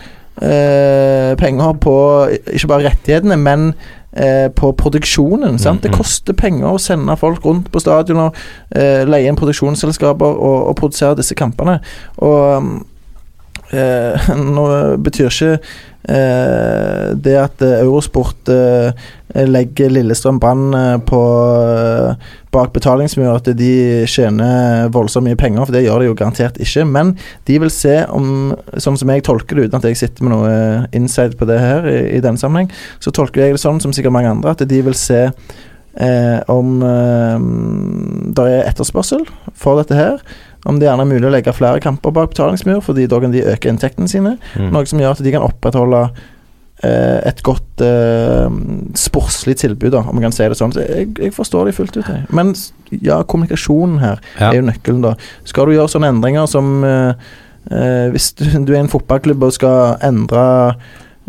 eh, penger på ikke bare rettighetene, men eh, på produksjonen. Det Mm, Det koster penger å sende folk rundt på stadioner, eh, leie inn produksjonsselskaper og, og produsere disse kampene. Og eh, nå betyr ikke det at eh, Eurosport eh, legger Lillestrøm Brann eh, på eh, bak betalingsmur, at de tjener voldsomt mye penger, for det gjør de jo garantert ikke. Men de vil se om, sånn som jeg tolker det, uten at jeg sitter med noe inside på det her i, i denne sammenheng, så tolker jeg det sånn, som sikkert mange andre, at de vil se eh, om eh, det er etterspørsel for dette her. Om det gjerne er mulig å legge flere kamper bak betalingsmur, fordi da kan de øke inntektene sine. Mm. Noe som gjør at de kan opprettholde eh, et godt eh, sportslig tilbud, da, om jeg kan si det sånn. Så jeg, jeg forstår det fullt ut. Jeg. Men ja, kommunikasjonen her Ja. er jo nøkkelen, da. Skal du gjøre sånne endringer som eh, eh, Hvis du, du er en fotballklubb og skal endre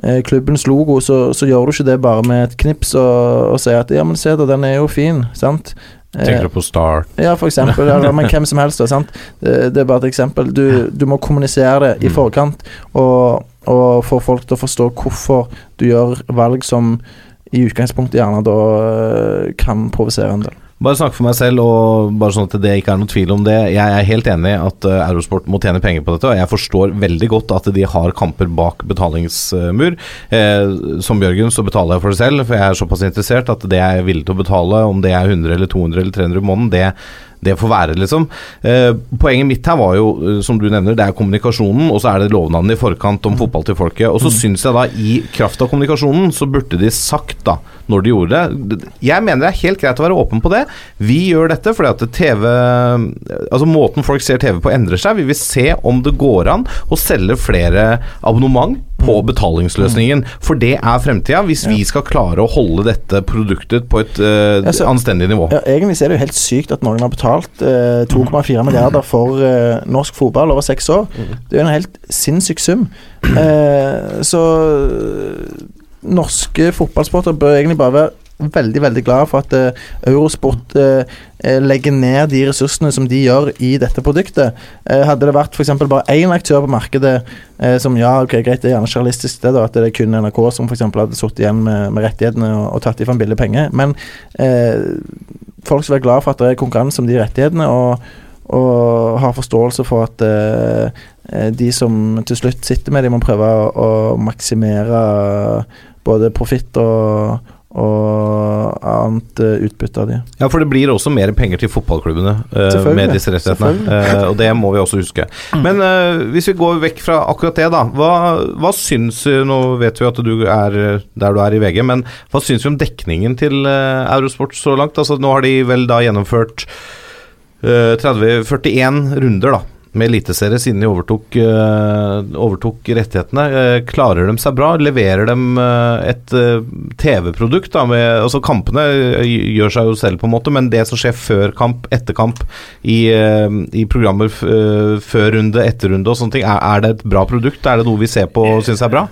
eh, klubbens logo, så, så gjør du ikke det bare med et knips og, og sier at ja, men se da, den er jo fin, sant. Eh, Tenker du på Start? ja, for eksempel. Eller, men hvem som helst. Det, det er bare et eksempel. Du, du må kommunisere det i Mm. forkant, og, og få folk til å forstå hvorfor du gjør valg som i utgangspunktet gjerne da øh, kan provosere en del. Bare snakke for meg selv, og bare sånn at det ikke er noen tvil om det. Jeg er helt enig i at eh, Eurosport må tjene penger på dette, og jeg forstår veldig godt at de har kamper bak betalingsmur. Eh, som Bjørgen så betaler jeg for det selv, for jeg er såpass interessert at det jeg er villig til å betale, om det er 100 eller 200 eller 300 i måneden, det det får være, liksom. Eh, poenget mitt her var jo, eh, som du nevner, det er kommunikasjonen, og så er det lovnadene i forkant om fotball til folket. Og så syns jeg da, i kraft av kommunikasjonen, så burde de sagt, da, når de gjorde det Jeg mener det er helt greit å være åpen på det. Vi gjør dette fordi at TV Altså måten folk ser TV på, endrer seg. Vi vil se om det går an å selge flere abonnement på betalingsløsningen. For det er fremtida, hvis vi skal klare å holde dette produktet på et uh, Altså, anstendig nivå. Ja, egentlig er det jo helt sykt at noen har betalt uh, 2,4 milliarder for uh, norsk fotball over seks år. Det er jo en helt sinnssyk sum. Eh, så eh, norske fotballsportere bør egentlig bare være veldig veldig glad for at uh, Eurosport eh, legger ned de ressursene som de gjør i dette produktet. Uh, hadde det vært f.eks. bare én aktør på markedet som ja, ok, greit, det er gjerne journalistisk det da, at det er kun NRK som eksempel hadde sittet igjen med, med rettighetene og, og tatt for en billig penge, men folk skal være glad for at det er konkurranse om de rettighetene. og og har forståelse for at eh, de som til slutt sitter med de må prøve å, å maksimere både profitt og, og annet eh, utbytte av de. Ja, for det blir også mer penger til fotballklubbene uh, med disse rettighetene. Selvfølgelig. Eh, og det må vi også huske. Men uh, hvis vi går vekk fra akkurat det, da. Hva, hva syns Nå vet vi at du er der du er i VG, men hva syns vi om dekningen til Eurosport så langt? Altså, nå har de vel da gjennomført eh, 30-41 runder, da. Med eliteserie siden de overtok, uh, overtok rettighetene. Uh, klarer de seg bra? Leverer de uh, et TV-produkt? altså Kampene gjør seg jo selv, på en måte, men det som skjer før kamp, etter kamp, i, i programmer før runde, etter runde og sånne ting, er, er det et bra produkt? Er det noe vi ser på og syns er bra?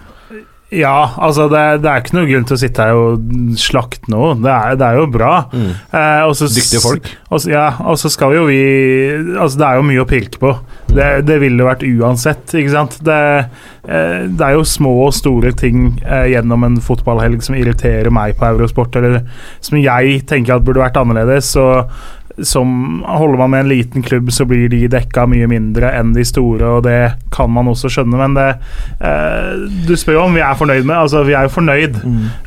Ja, altså det, det er ikke noe grunn til å sitte her og slakte noe. Det er, det er jo bra. Eh, også, Dyktige folk. Også, ja, og så skal jo vi Altså, det er jo mye å pirke på. Det, det ville vært uansett, ikke sant. Det, eh, det er jo små og store ting eh, gjennom en fotballhelg som irriterer meg på Eurosport, eller som jeg tenker at burde vært annerledes. Og som Holder man med en liten klubb, så blir de dekka mye mindre enn de store, og det kan man også skjønne, men det eh, Du spør jo om vi er fornøyd med Altså, vi er jo fornøyd.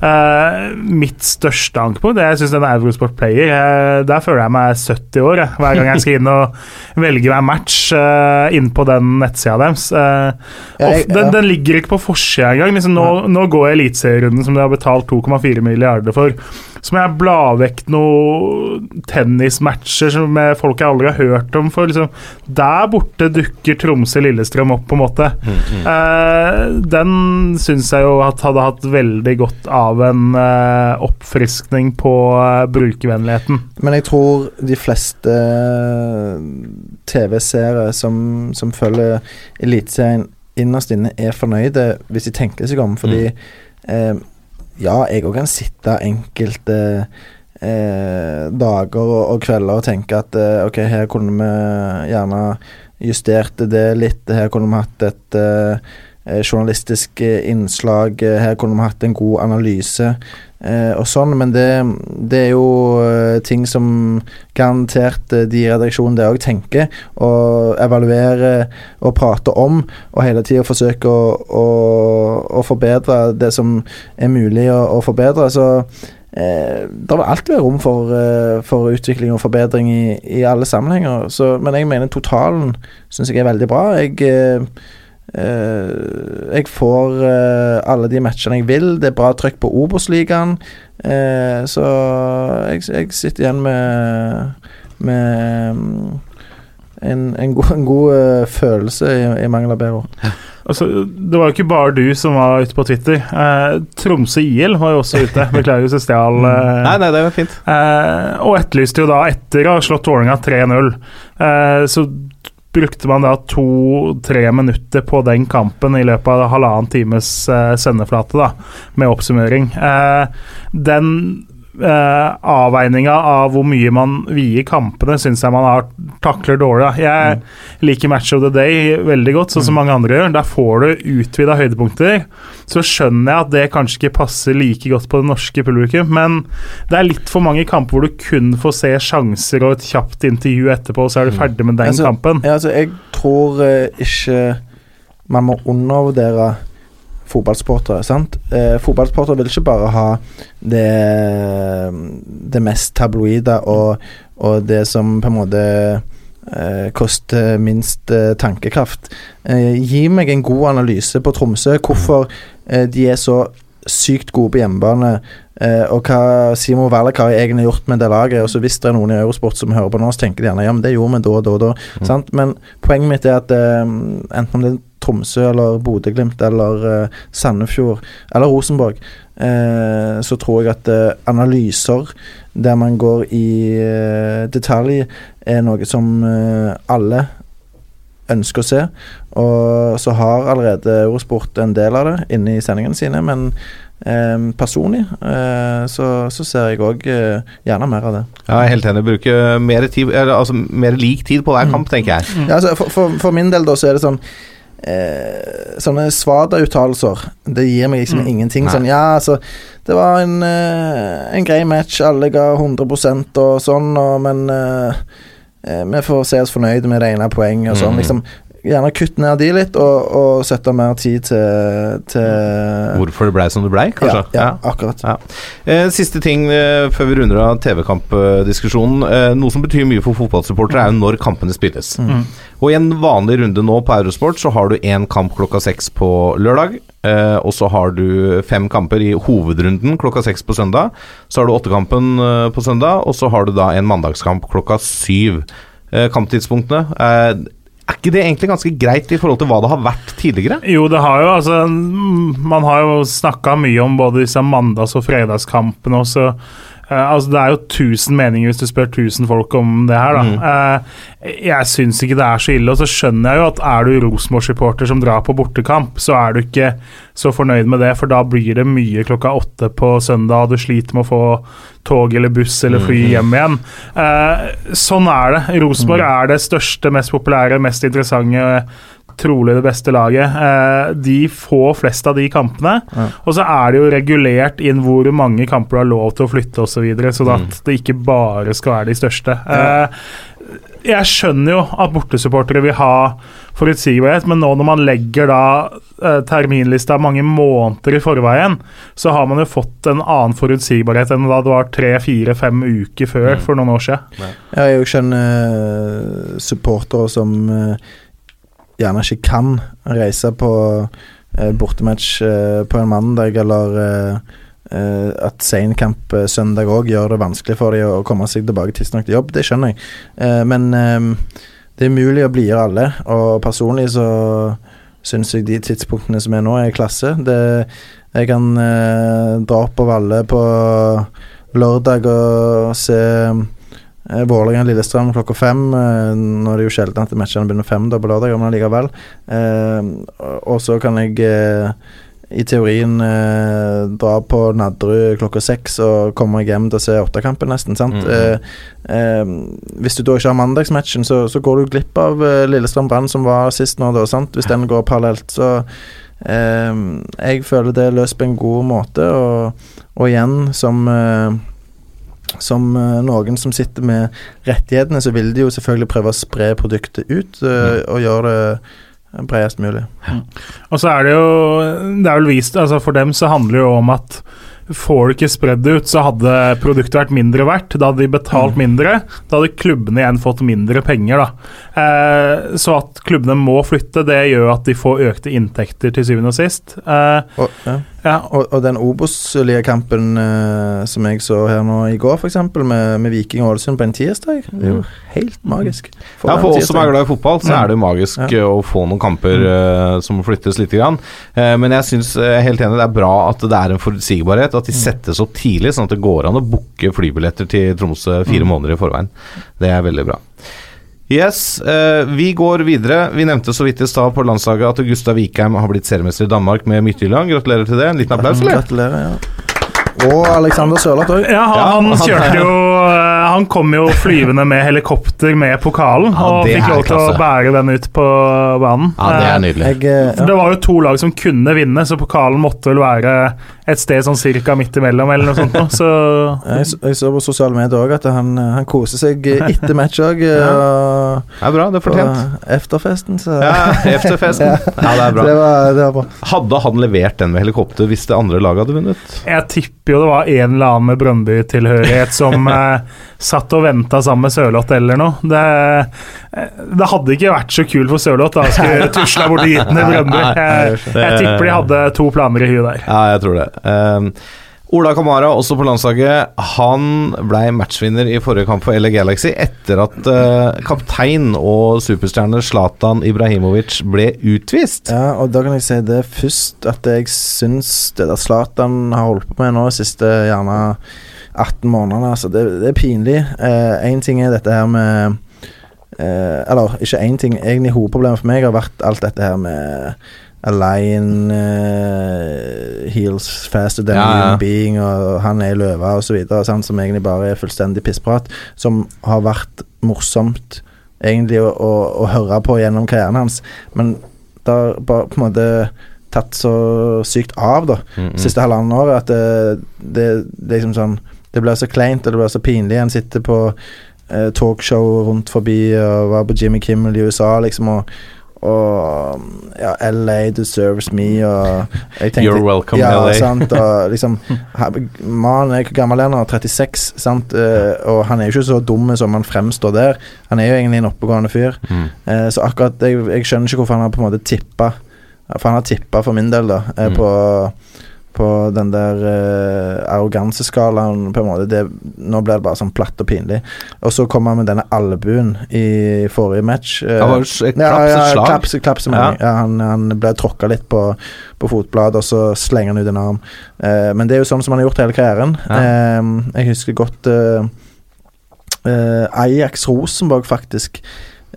Eh, mitt største ankepunkt er jeg syns den Eurosport Player eh, Der føler jeg meg 70 år jeg, hver gang jeg skal inn og velge meg match uh, inn på den nettsida deres. Eh, den, den ligger ikke på forsida engang. Liksom, nå, nå går Eliteserierunden som de har betalt 2,4 milliarder for. Så må jeg bla vekk noen tennismatcher som med folk jeg aldri har hørt om. For liksom, der borte dukker Tromsø-Lillestrøm opp, på en måte. Eh, den syns jeg jo at hadde hatt veldig godt av en eh, oppfriskning på eh, brukervennligheten. Men jeg tror de fleste TV-seere som, som følger Eliteserien innerst inne, er fornøyde hvis de tenker seg om. Fordi eh, ja, jeg òg kan sitte enkelte eh, dager og, og kvelder og tenke at eh, ok, her kunne vi gjerne justert det litt. Her kunne vi hatt et eh, journalistisk eh, innslag. eh, Her kunne vi hatt en god analyse. Eh, og sånn, Men det, det er jo eh, ting som garantert eh, de i redaksjonen der òg tenker, og evaluerer og prater om, og hele tida forsøker å, å, å forbedre det som er mulig å, å forbedre. Så eh, det vil alltid være rom for, eh, for utvikling og forbedring i, i alle sammenhenger. Så, men jeg mener totalen syns jeg er veldig bra. Jeg eh, Eh, jeg får uh, alle de matchene jeg vil. Det er bra trøkk på Obos-ligaen. Uh, så jeg, jeg sitter igjen med, med mm, en, en god, en god følelse, i, i mangel av bedre ord. Altså, det var jo ikke bare du som var ute på Twitter. Eh, Tromsø IL var jo også ute. Beklager hvis jeg stjal eh, Nei, nei, det var fint. Eh, og etterlyste jo da, etter å ha slått Vålerenga 3-0, eh, så brukte man da to-tre minutter på den kampen i løpet av halvannen times eh, sendeflate, da, med oppsummering. Eh, den eh, avveininga av hvor mye man vier kampene, syns jeg man har takler dårlig. Jeg Jeg liker Match of the Day veldig godt, sånn som mange andre gjør. Der får du utvida høydepunkter. Så skjønner jeg at det kanskje ikke passer like godt på det norske publikum, men det er litt for mange kamper hvor du kun får se sjanser og et kjapt intervju etterpå, og så er du ferdig med den Altså, kampen. Ja, altså, jeg tror uh, ikke man må undervurdere fotballsportere. sant? Eh, fotballsportere vil ikke bare ha det, det mest tabloide og, og det som på en måte eh, koster minst eh, tankekraft. Eh, gi meg en god analyse på Tromsø. Hvorfor eh, de er så sykt gode på hjemmebane. Eh, og hva Simon Valakar egentlig har gjort med det laget. Og så Hvis det er noen i Eurosport som hører på nå, så tenker de gjerne ja, men det gjorde vi da og da. og da sant? Men poenget mitt er at enten om det er Tromsø eller Bodø-Glimt eller eh, Sandefjord eller Rosenborg, eh, så tror jeg at eh, analyser der man går i detalj, er noe som alle ønsker å se. Og så har allerede Eurosport en del av det inne i sendingene sine, men eh, personlig eh, så, så ser jeg òg eh, gjerne mer av det. Ja, jeg er helt enig. Bruke mer, tid, eller, altså, mer lik tid på hver kamp, tenker jeg. Ja, altså, for, for, for min del da så er det sånn eh, Sånne svada-uttalelser Det gir meg liksom Mm. ingenting. Nei. Sånn ja, altså Det var en, eh, en grei match, alle ga 100 og sånn, og, men eh, eh, vi får se oss fornøyde med det ene poenget og sånn. Mm. Liksom Gjerne kutt ned de litt, og, og sette mer tid til, til Hvorfor det blei som det blei, kanskje. Ja, ja, akkurat. Ja. Eh, siste ting eh, før vi runder av TV-kampdiskusjonen. Eh, noe som betyr mye for fotballsupportere, er jo når kampene spilles. Mm. Og i en vanlig runde nå på Eurosport så har du én kamp klokka seks på lørdag. Eh, og så har du fem kamper i hovedrunden klokka seks på søndag. Så har du åttekampen på søndag, og så har du da en mandagskamp klokka syv. Eh, kamptidspunktene. Eh, er ikke det egentlig ganske greit i forhold til hva det har vært tidligere? Jo, det har jo altså Man har jo snakka mye om både disse mandags- og fredagskampene også. Eh, altså Det er jo 1000 meninger hvis du spør 1000 folk om det her, da. Eh, jeg syns ikke det er så ille. Og så skjønner jeg jo at er du Rosenborg-supporter som drar på bortekamp, så er du ikke så fornøyd med det, for da blir det mye klokka åtte på søndag, og du sliter med å få tog eller buss eller fly hjem igjen. Eh, sånn er det. Rosenborg er det største, mest populære, mest interessante trolig det beste laget. Eh, de får flest av de kampene. Ja. Og så er det jo regulert inn hvor mange kamper du har lov til å flytte osv., så, videre, sånn at det ikke bare skal være de største. Eh, jeg skjønner jo at bortesupportere vil ha forutsigbarhet, men nå når man legger da eh, terminlista mange måneder i forveien, så har man jo fått en annen forutsigbarhet enn da det var tre, fire, fem uker før for noen år siden. Ja, jeg skjønner supportere som gjerne ikke kan reise på eh, bortematch eh, på en mandag, eller eh, eh, at seinkamp uh, søndag òg gjør det vanskelig for dem å komme seg tilbake tidsnok til jobb. Det skjønner jeg. Eh, men eh, det er mulig å blidgjøre alle, og personlig så syns jeg de tidspunktene som er nå, er klasse. Det, jeg kan eh, dra opp på Valle på lørdag og se Eh, Vålerenga-Lillestrøm klokka fem. Eh, nå er det jo sjelden at matchene begynner fem da på lørdag, men allikevel. Eh, og så kan jeg eh, i teorien eh, dra på Nadderud klokka seks og komme meg hjem til å se åttekampen, nesten. sant? Mm. Eh, eh, hvis du da ikke har mandagsmatchen, så, så går du glipp av eh, Lillestrøm Brann, som var sist nå, da, sant? hvis den går parallelt. Så eh, jeg føler det er løst på en god måte, og, og igjen, som eh, som eh, noen som sitter med rettighetene, så vil de jo selvfølgelig prøve å spre produktet ut eh, og gjøre det bredest mulig. Og så er det jo Det er vel vist altså For dem så handler det jo om at får du ikke spredd det ut, så hadde produktet vært mindre verdt. Da hadde de betalt mindre. Da hadde klubbene igjen fått mindre penger, da. Eh, så at klubbene må flytte, det gjør at de får økte inntekter til syvende og sist. Eh, Og, ja. Ja, og, og den Obos-ligakampen uh, som jeg så her nå i går, f.eks., med, med Viking og Ålesund på en tirsdag, det er jo helt magisk. Ja, For oss som er glad i fotball, så er det jo magisk Ja. eh, å få noen kamper uh, som flyttes litt. Grann. Uh, men jeg syns helt enig, det er bra at det er en forutsigbarhet. At de settes opp tidlig, sånn at det går an å booke flybilletter til Tromsø fire måneder i forveien. Det er veldig bra. Yes, eh, vi går videre. Vi nevnte så vidt i stad på landslaget at Gustav Vikheim har blitt seriemester i Danmark med Midtjylland. Gratulerer til det. En liten applaus, eller? Gratulerer, ja. Og Alexander Sørloth òg. ja han, han kjørte jo eh, Han kom jo flyvende med helikopter med pokalen, Ja, og fikk lov til å bære den ut på banen. Ja, det er Eh, nydelig. Jeg, ja. Det var jo to lag som kunne vinne, så pokalen måtte vel være et sted sånn cirka midt imellom, eller noe sånt. Så jeg, så- jeg så på sosiale medier òg at han, eh, han koser seg eh, etter match òg. Ja. Det er bra, det er fortjent. efterfesten, så Ja, efterfesten. Ja, det er bra. Det var, det var bra. Hadde han levert den med helikopter hvis det andre laget hadde vunnet? jeg tipper jo det var en eller annen med Brøndby-tilhørighet som eh, satt og venta sammen med Sørloth eller noe. Det, eh, det hadde ikke vært så kult for Sørloth da å skulle tusla bort den i Brøndby. Jeg, jeg tipper de hadde to planer i huet der. Ja, jeg tror det. Um, Ola Kamara, også på landslaget, han ble matchvinner i forrige kamp for LA Galaxy etter at uh, kaptein og superstjerne Zlatan Ibrahimovic ble utvist. Ja, og da kan jeg si det først at jeg syns det der Zlatan har holdt på med nå de siste gjerne 18 månedene, altså, det, det er pinlig. Én ting er dette her med uh, Eller ikke én ting, egentlig hovedproblemet for meg har vært alt dette her med Align uh, Heals faster than Ja, ja. being, og han er løve videre, som egentlig bare er fullstendig pissprat, som har vært morsomt egentlig å, å, å høre på gjennom karrieren hans, men det har bare på en måte tatt så sykt av, da, Mm, mm. siste halvannet året, at det, det, det er liksom sånn Det blir så kleint, og det blir så pinlig. En sitter på eh, talkshow rundt forbi og var på Jimmy Kimmel i USA, liksom, og og ja, LA deserves me og tenkte, You're welcome, ja, LA. Sant, og liksom Mannen er gammel er han? 36, sant? Eh, og han er jo ikke så dum som han fremstår der. Han er jo egentlig en oppegående fyr. Mm. Eh, så akkurat jeg, jeg skjønner ikke hvorfor han har på en måte tippa For han har tippa for min del, da, på Mm. På, den der uh, arroganseskalaen, på en måte. Det, nå blir det bare sånn platt og pinlig. Og så kommer han med denne albuen i forrige match. Uh, Ja, var det s- et ja, ja, slag? Klaps, klaps, ja. ja, han, han ble tråkka litt på, på fotbladet, og så slenger han ut en arm. Uh, men det er jo sånn som han har gjort hele karrieren. Eh, jeg husker godt Ajax Rosenborg, faktisk,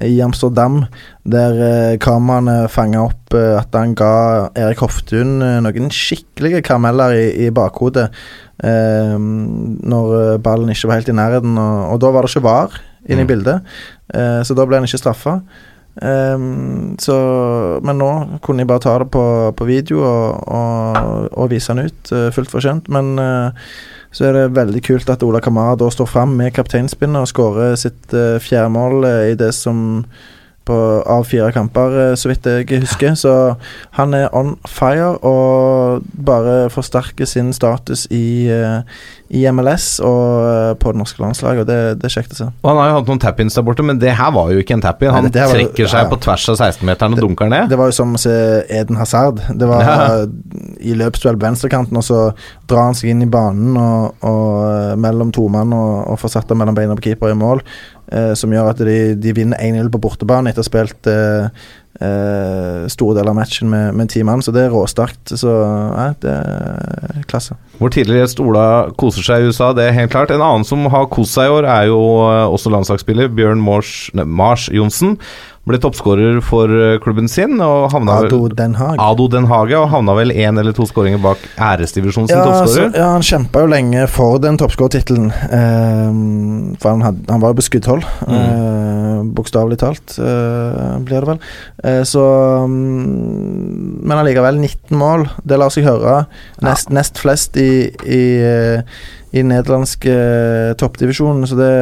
i Amsterdam, der eh, kameraene fanga opp eh, at han ga Erik Hoftun eh, noen skikkelige karameller i, i bakhodet eh, når eh, ballen ikke var helt i nærheten, og, og da var det ikke VAR inne i Mm. bildet, eh, så da ble han ikke straffa. Ehm, så, men nå kunne jeg bare ta det på, på video og, og, og vise han ut, uh, fullt fortjent. Men eh, så er det veldig kult at Ola Kamara da står fram med kapteinspinnet og skårer sitt uh, fjerde mål eh, i det som på, av fire kamper, eh, så vidt jeg husker. Så han er on fire og bare forsterker sin status i, eh, i MLS og eh, på det norske landslaget, og det, det er kjekt å se. Og han har jo hatt noen tap-ins der borte, men det her var jo ikke en tap-in. Nei, Han det var jo- trekker seg ja, ja. på tvers av 16-meteren og dunker ned. Det var jo som å se Eden Hazard. Det var Ja. i løpsduell på venstrekanten, og så drar han seg inn i banen og, og mellom to mann og, og får satt ham mellom beina på keeper i mål, som gjør at de, de vinner 1-0 på bortebane etter å ha spilt eh, eh, store deler av matchen med, med ti mann, så det er råsterkt. Så nei, det er klasse. Hvor tidligere gjest Ola koser seg i USA, det er helt klart. En annen som har kost seg i år, er jo eh, også landslagsspiller Bjørn Mars, Jonsen. Ble toppskårer for eh, klubben sin og havna Ado Den Hage. Ado Den Hage, og havna vel én eller to skåringer bak æresdivisjonen Ja, toppskårer. ja, han kjempa jo lenge for den toppskårertittelen. Eh, for han, had, han var jo på skuddhold, eh, bokstavelig talt, eh, blir det vel. Eh, så mm, Men allikevel, 19 mål, det lar seg høre. Nest, nest flest i, i, i nederlandsk eh, toppdivisjon, så det,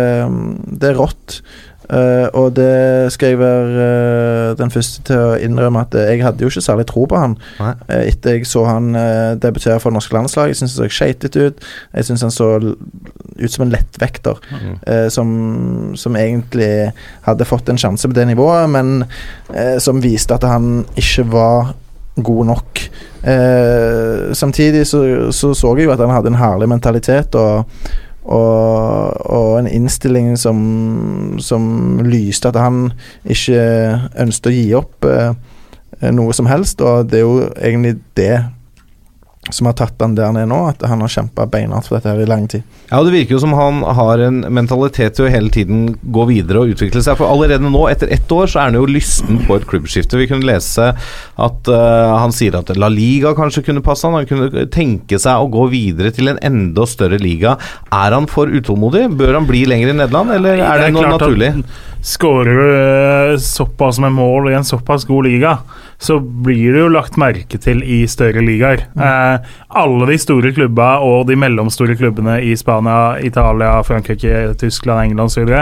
det er rått. Eh, og det skal jeg være uh, den første til å innrømme at uh, jeg hadde jo ikke særlig tro på han eh, etter jeg så han uh, debutere for det norske landslag. Jeg syns han så skeitete ut. Jeg syns han så ut som en lettvekter Mm. som, som egentlig hadde fått en sjanse på det nivået, men som viste at han ikke var god nok. Samtidig så, så så jeg jo at han hadde en herlig mentalitet og og, og en innstilling som, som lyste at han ikke ønsket å gi opp eh, noe som helst, og det er jo egentlig det som har tatt han der er nå, at han har kjempa beinhardt for dette her i lang tid. Ja, og Det virker jo som han har en mentalitet til å hele tiden gå videre og utvikle seg. For allerede nå, etter ett år, så er han jo lysten på et klubbskifte. Vi kunne lese at uh, han sier at La Liga kanskje kunne passe han. Han kunne tenke seg å gå videre til en enda større liga. Er han for utålmodig? Bør han bli lenger i Nederland, eller er det, klart noe naturlig? Skårer du eh, såpass med mål i en såpass god liga, så blir det jo lagt merke til i større ligaer. Eh, alle de store klubba og de mellomstore klubbene i Spania, Italia, Frankrike, Tyskland, England osv.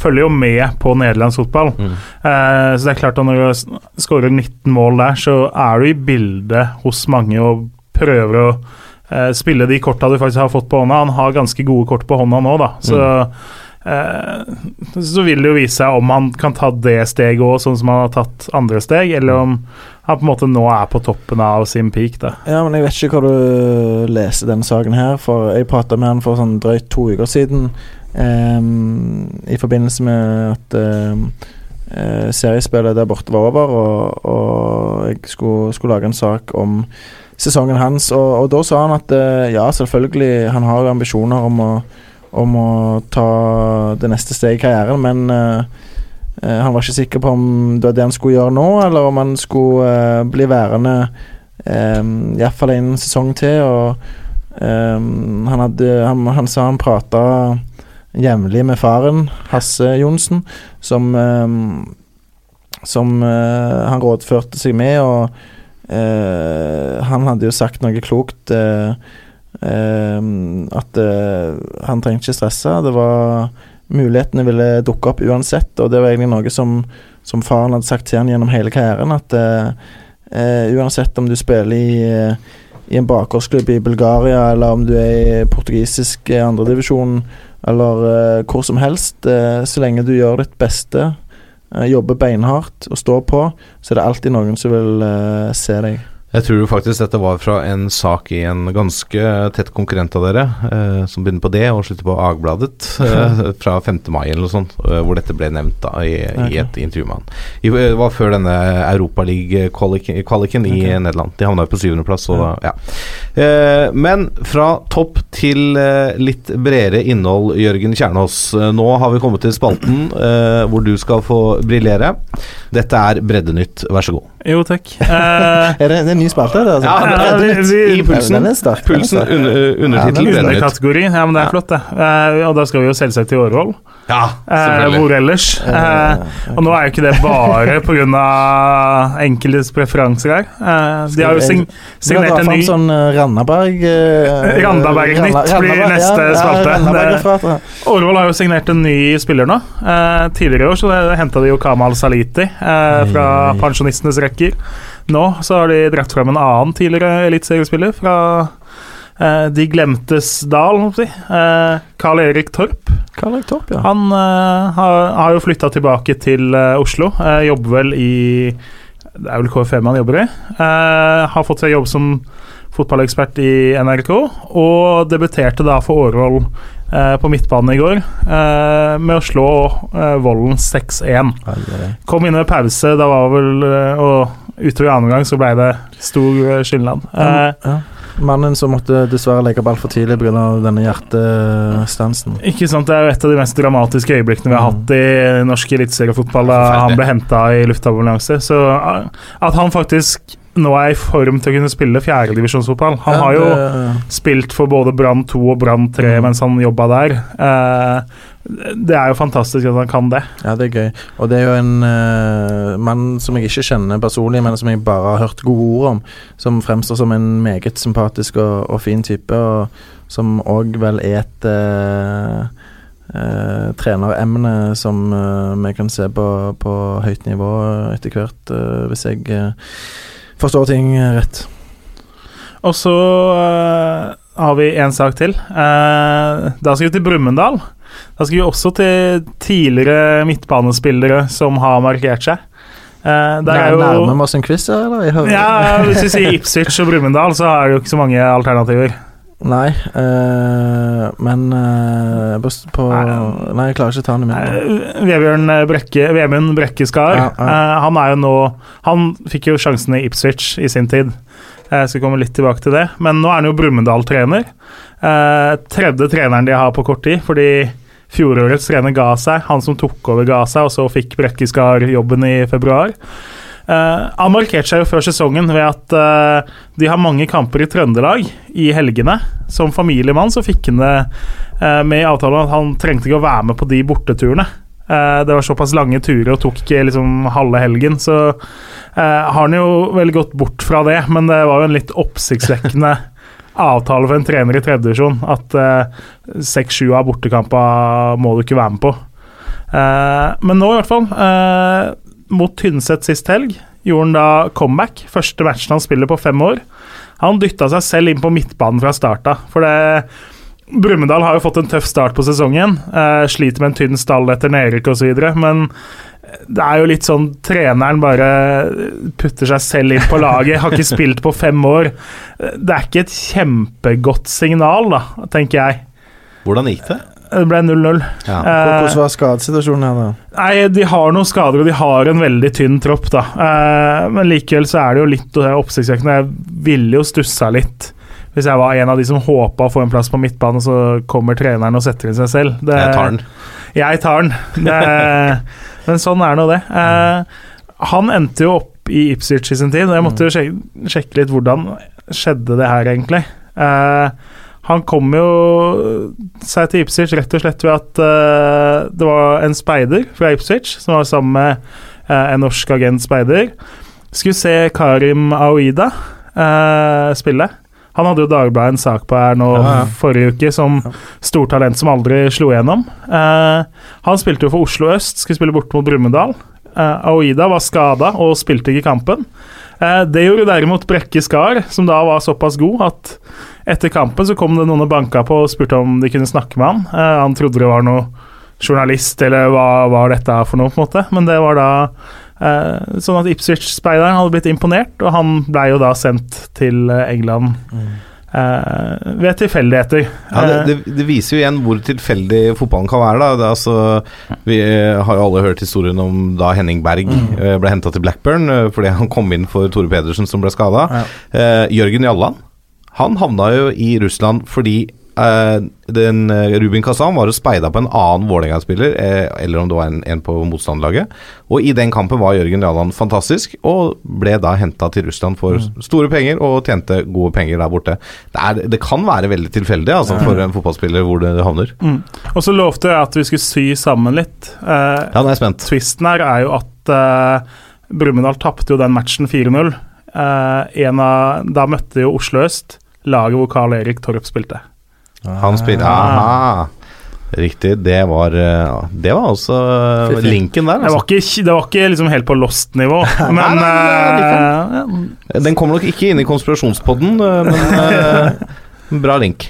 følger jo med på nederlandsk fotball. Eh, så det er klart at når du skårer 19 mål der, så er du i bildet hos mange og prøver å eh, spille de korta du faktisk har fått på hånda. Han har ganske gode kort på hånda nå, da. Så Eh, så vil det jo vise seg om han kan ta det steget òg, sånn som han har tatt andre steg, eller om han på en måte nå er på toppen av sin peak. Da. Ja, men jeg vet ikke hva du leser denne saken her, for jeg prata med han for sånn drøyt to uker siden ehm, i forbindelse med at eh, seriespillet der borte var over, og, og jeg skulle, skulle lage en sak om sesongen hans, og, og da sa han at eh, ja, selvfølgelig, han har jo ambisjoner om å, om å ta det neste steget i karrieren, men eh, Han var ikke sikker på om det var det han skulle gjøre nå, eller om han skulle uh, bli værende um, iallfall en sesong til. Og um, han, hadde, han, han sa han prata jevnlig med faren, Hasse Johnsen, som um, Som uh, han rådførte seg med, og uh, han hadde jo sagt noe klokt. eh, at eh, han trengte ikke stresse. Det var Mulighetene ville dukke opp uansett, og det var egentlig noe som, som faren hadde sagt til han gjennom hele karrieren. At eh, eh, uansett om du spiller i, i en bakgårdsklubb i Bulgaria, eller om du er i portugisisk andredivisjon, eller eh, hvor som helst, eh, så lenge du gjør ditt beste, eh, jobber beinhardt og står på, så er det alltid noen som vil se deg. Jeg tror faktisk dette var fra en sak i en ganske tett konkurrent av dere, eh, som begynner på D og slutter på Agbladet, eh, fra 5. mai eller noe sånt, eh, hvor dette ble nevnt da i, i et intervju med han. I, det var før denne Europaliga-kvaliken i Nederland. De havna jo på syvendeplass, og da Ja. Eh, men fra topp til eh, litt bredere innhold, Jørgen Kjernås. Eh, nå har vi kommet til spalten eh, hvor du skal få briljere. Dette er Breddenytt, vær så god. Jo, takk. Uh, Er det, det er en ny spalte? Altså? Ja, det er det, vi- i pulsen. Den er sterk. er Pulsen under, undertittel Ja, den- Underkategori. Ja, men det er flott, det. Uh, og da skal vi jo selvsagt til Årvoll. Ja, Eh, selvfølgelig. hvor ellers? Eh, og nå er jo ikke det bare pga. enkeltes preferanser her. Eh, de har jo sign signert en ny sånn uh, Randaberg eh, Randaberg-nytt blir neste ja, spalte. Ja. Årvoll har jo signert en ny spiller nå. Eh, tidligere i år så henta de jo Kamal Saliti eh, fra pensjonistenes rekker. Nå så har de dratt frem en annen tidligere eliteseriespiller fra eh, De glemtes dal, må si. Eh, Carl Erik Torp. Karl Erik Torp, ja. Han eh, har, har jo flytta tilbake til eh, Oslo. eh, jobber vel i Det er vel KFM han jobber i. Eh, har fått seg jobb som fotballekspert i NRK, og debuterte da for Årvoll eh, på midtbanen i går eh, med å slå eh, Vollen 6-1. Kom inn ved pause, da var vel eh, Og utover i annen gang så ble det stor eh, skilnad. Eh, ja. Mannen som måtte dessverre legge ball for tidlig pga. denne hjertestansen. Ikke sant, Det er jo et av de mest dramatiske øyeblikkene vi har hatt i norsk eliteseriefotball. Da han ble henta i luftambulanse. Så at han faktisk nå er i form til å kunne spille fjerdedivisjonsfotball Han Ja, har jo det- spilt for både Brann 2 og Brann 3 mens han jobba der. Eh, det er jo fantastisk at han kan det. Ja, det er gøy. Og det er jo en eh, mann som jeg ikke kjenner personlig, men som jeg bare har hørt gode ord om. Som fremstår som en meget sympatisk og, og fin type, og som òg vel er et eh, eh, treneremne som eh, vi kan se på, på høyt nivå etter hvert, eh, hvis jeg eh, forstår ting rett. Og så uh, har vi en sak til. Uh, da skal vi til Brumunddal. Da skal vi også til tidligere midtbanespillere som har markert seg. Uh, der er jo Nærmer vi oss en quiz eller? Ja, Hvis vi sier Ipswich og Brumunddal, så er det jo ikke så mange alternativer. Nei, øh, men øh, på Nei, jeg klarer ikke å ta den i min. Eh, Vebjørn Brekke, Vemund Brekkeskar, Ja, ja. øh, han er jo nå Han fikk jo sjansen i Ipswich i sin tid. Jeg skal komme litt tilbake til det. Men nå er han jo Brumunddal-trener. Tredje treneren de har på kort tid, fordi fjorårets trener ga seg. Han som tok over, ga seg, og så fikk Brekkeskar jobben i februar. Han markerte seg jo før sesongen ved at uh, de har mange kamper i Trøndelag i helgene. Som familiemann så fikk han det uh, med i avtalen at han trengte ikke å være med på de borteturene. Uh, det var såpass lange turer og tok ikke liksom halve helgen, så har han jo vel gått bort fra det. Men det var jo en litt oppsiktsvekkende avtale for en trener i tredjedivisjon at seks-sju av bortekamper må du ikke være med på. Men nå, i hvert fall. Mot Tynset sist helg gjorde han da comeback. Første matchen han spiller på fem år. Han dytta seg selv inn på midtbanen fra starta. For det Brumunddal har jo fått en tøff start på sesongen. Eh, sliter med en tynn stall etter nedrykk osv. Men det er jo litt sånn treneren bare putter seg selv inn på laget. Har ikke spilt på fem år. Det er ikke et kjempegodt signal, da, tenker jeg. Hvordan gikk det? Det ble 0-0. Ja. Eh, Hvordan var skadesituasjonen her, da? Nei, de har noen skader, og de har en veldig tynn tropp, da. Eh, men likevel så er det jo litt oppsiktsvekkende. Jeg ville jo stussa litt hvis jeg var en av de som håpa å få en plass på midtbanen, så kommer treneren og setter inn seg selv. Det, Jeg tar den. Jeg tar den. Det, men sånn er nå det. Eh, han endte jo opp i Ipswich i sin tid, og jeg måtte jo sjekke, sjekke litt hvordan skjedde det her, egentlig. Eh, han kom jo seg til Ipswich rett og slett ved at uh, det var en speider fra Ipswich som var sammen med uh, en norsk agent speider. Skulle se Karim Aouida uh, spille. Han hadde jo Dagbladet en sak på her nå Ja, ja. forrige uke som stortalent som aldri slo igjennom. Eh, han spilte jo for Oslo øst, skulle spille bort mot Brumunddal. Eh, Aouida var skada og spilte ikke kampen. Eh, det gjorde derimot Brekke Skar, som da var såpass god at etter kampen så kom det noen og banka på og spurte om de kunne snakke med han. Eh, han trodde det var noe journalist, eller hva var dette for noe, på en måte. Men det var da eh, sånn at Ipswich-speideren hadde blitt imponert, og han blei jo da sendt til England eh, ved tilfeldigheter. Ja, det, det, det viser jo igjen hvor tilfeldig fotballen kan være. Da. Altså, vi eh, har jo alle hørt historien om da Henning Berg mm. ble henta til Blackburn eh, fordi han kom inn for Tore Pedersen som ble skada. Eh, Jørgen Jalland han havna jo i Russland fordi eh, den, eh, Rubin Kazan var og speida på en annen Vålerenga-spiller, eh, eller om det var en, en på motstanderlaget. Og i den kampen var Jørgen Jalland fantastisk, og ble da henta til Russland for store penger og tjente gode penger der borte. Det, er, det kan være veldig tilfeldig altså, for en fotballspiller hvor det havner. Mm. Og så lovte jeg at vi skulle sy sammen litt. Eh, Ja, nå er jeg spent. Twisten her er jo at eh, Brumunddal tapte jo den matchen 4-0. Eh, da møtte jo Oslo øst laget hvor Carl Erik Torp spilte. Han spiller Aha! Riktig. Det var eh, Det var også eh, linken der. Det var Altså. ikke, det var ikke liksom helt på lost-nivå, men Nei, nei, nei, Den kommer nok ikke inn i konspirasjonspodden, eh, men eh, bra link.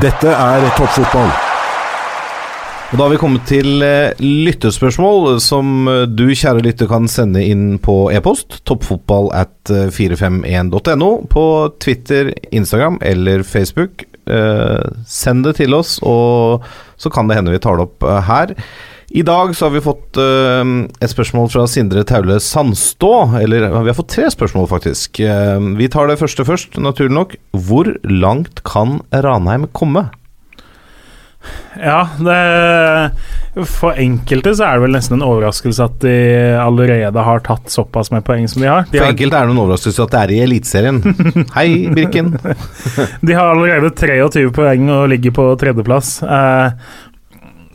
Dette er toppfotball. Og Da har vi kommet til eh, lyttespørsmål, som eh, du, kjære lytter, kan sende inn på e-post. Toppfotball at eh, 451.no. På Twitter, Instagram eller Facebook. Eh, send det til oss, og så kan det hende vi tar det opp eh, her. I dag så har vi fått eh, et spørsmål fra Sindre Taule Sandstå. Eller vi har fått tre spørsmål, faktisk. Vi tar det første først, naturlig nok. Hvor langt kan Ranheim komme? Ja det, For enkelte så er det vel nesten en overraskelse at de allerede har tatt såpass med poeng som de har. De For har, enkelte er det en overraskelse at det er i Eliteserien. Hei, Birken. de har allerede 23 poeng og ligger på tredjeplass. Eh,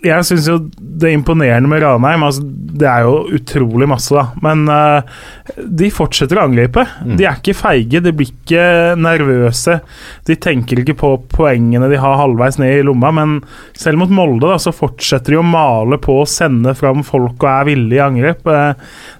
jeg syns jo det imponerende med Ranheim altså, Det er jo utrolig masse, da. Men uh, de fortsetter å angripe. De er ikke feige, de blir ikke nervøse. De tenker ikke på poengene de har halvveis ned i lomma, men selv mot Molde da, så fortsetter de å male på og sende fram folk og er villige i angrep. Uh,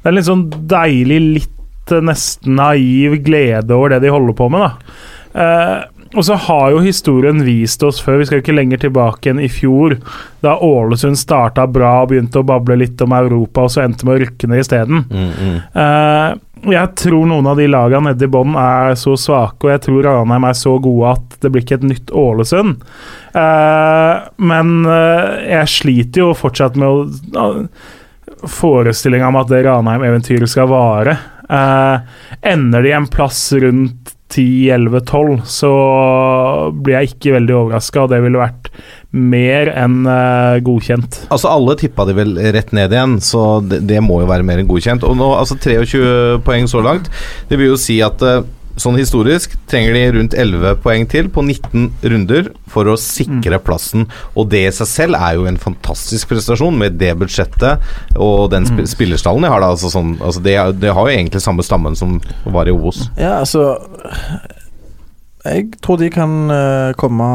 det er litt sånn deilig, litt eh, nesten naiv glede over det de holder på med, da. Eh, og så har jo historien vist oss før, vi skal ikke lenger tilbake enn i fjor, da Ålesund starta bra og begynte å bable litt om Europa, og så endte med å rykke ned isteden. Eh, jeg tror noen av de lagene nede i bånn er så svake, og jeg tror Ranheim er så gode at det blir ikke et nytt Ålesund. Eh, men eh, jeg sliter jo fortsatt med å forestillinga om at det Ranheim-eventyret skal vare. Ender de en plass rundt 10-11-12, så blir jeg ikke veldig overraska, det ville vært mer enn uh, godkjent. Altså Alle tippa de vel rett ned igjen, så det, det må jo være mer enn godkjent. Og nå, altså 23 poeng så langt. Det vil jo si at eh, sånn historisk trenger de rundt 11 poeng til på 19 runder for å sikre plassen. Og det i seg selv er jo en fantastisk prestasjon med det budsjettet og den sp spillerstallen de har. da altså sånn, altså det, det har jo egentlig samme stammen som var i Obos. Ja, altså Jeg tror de kan eh, komme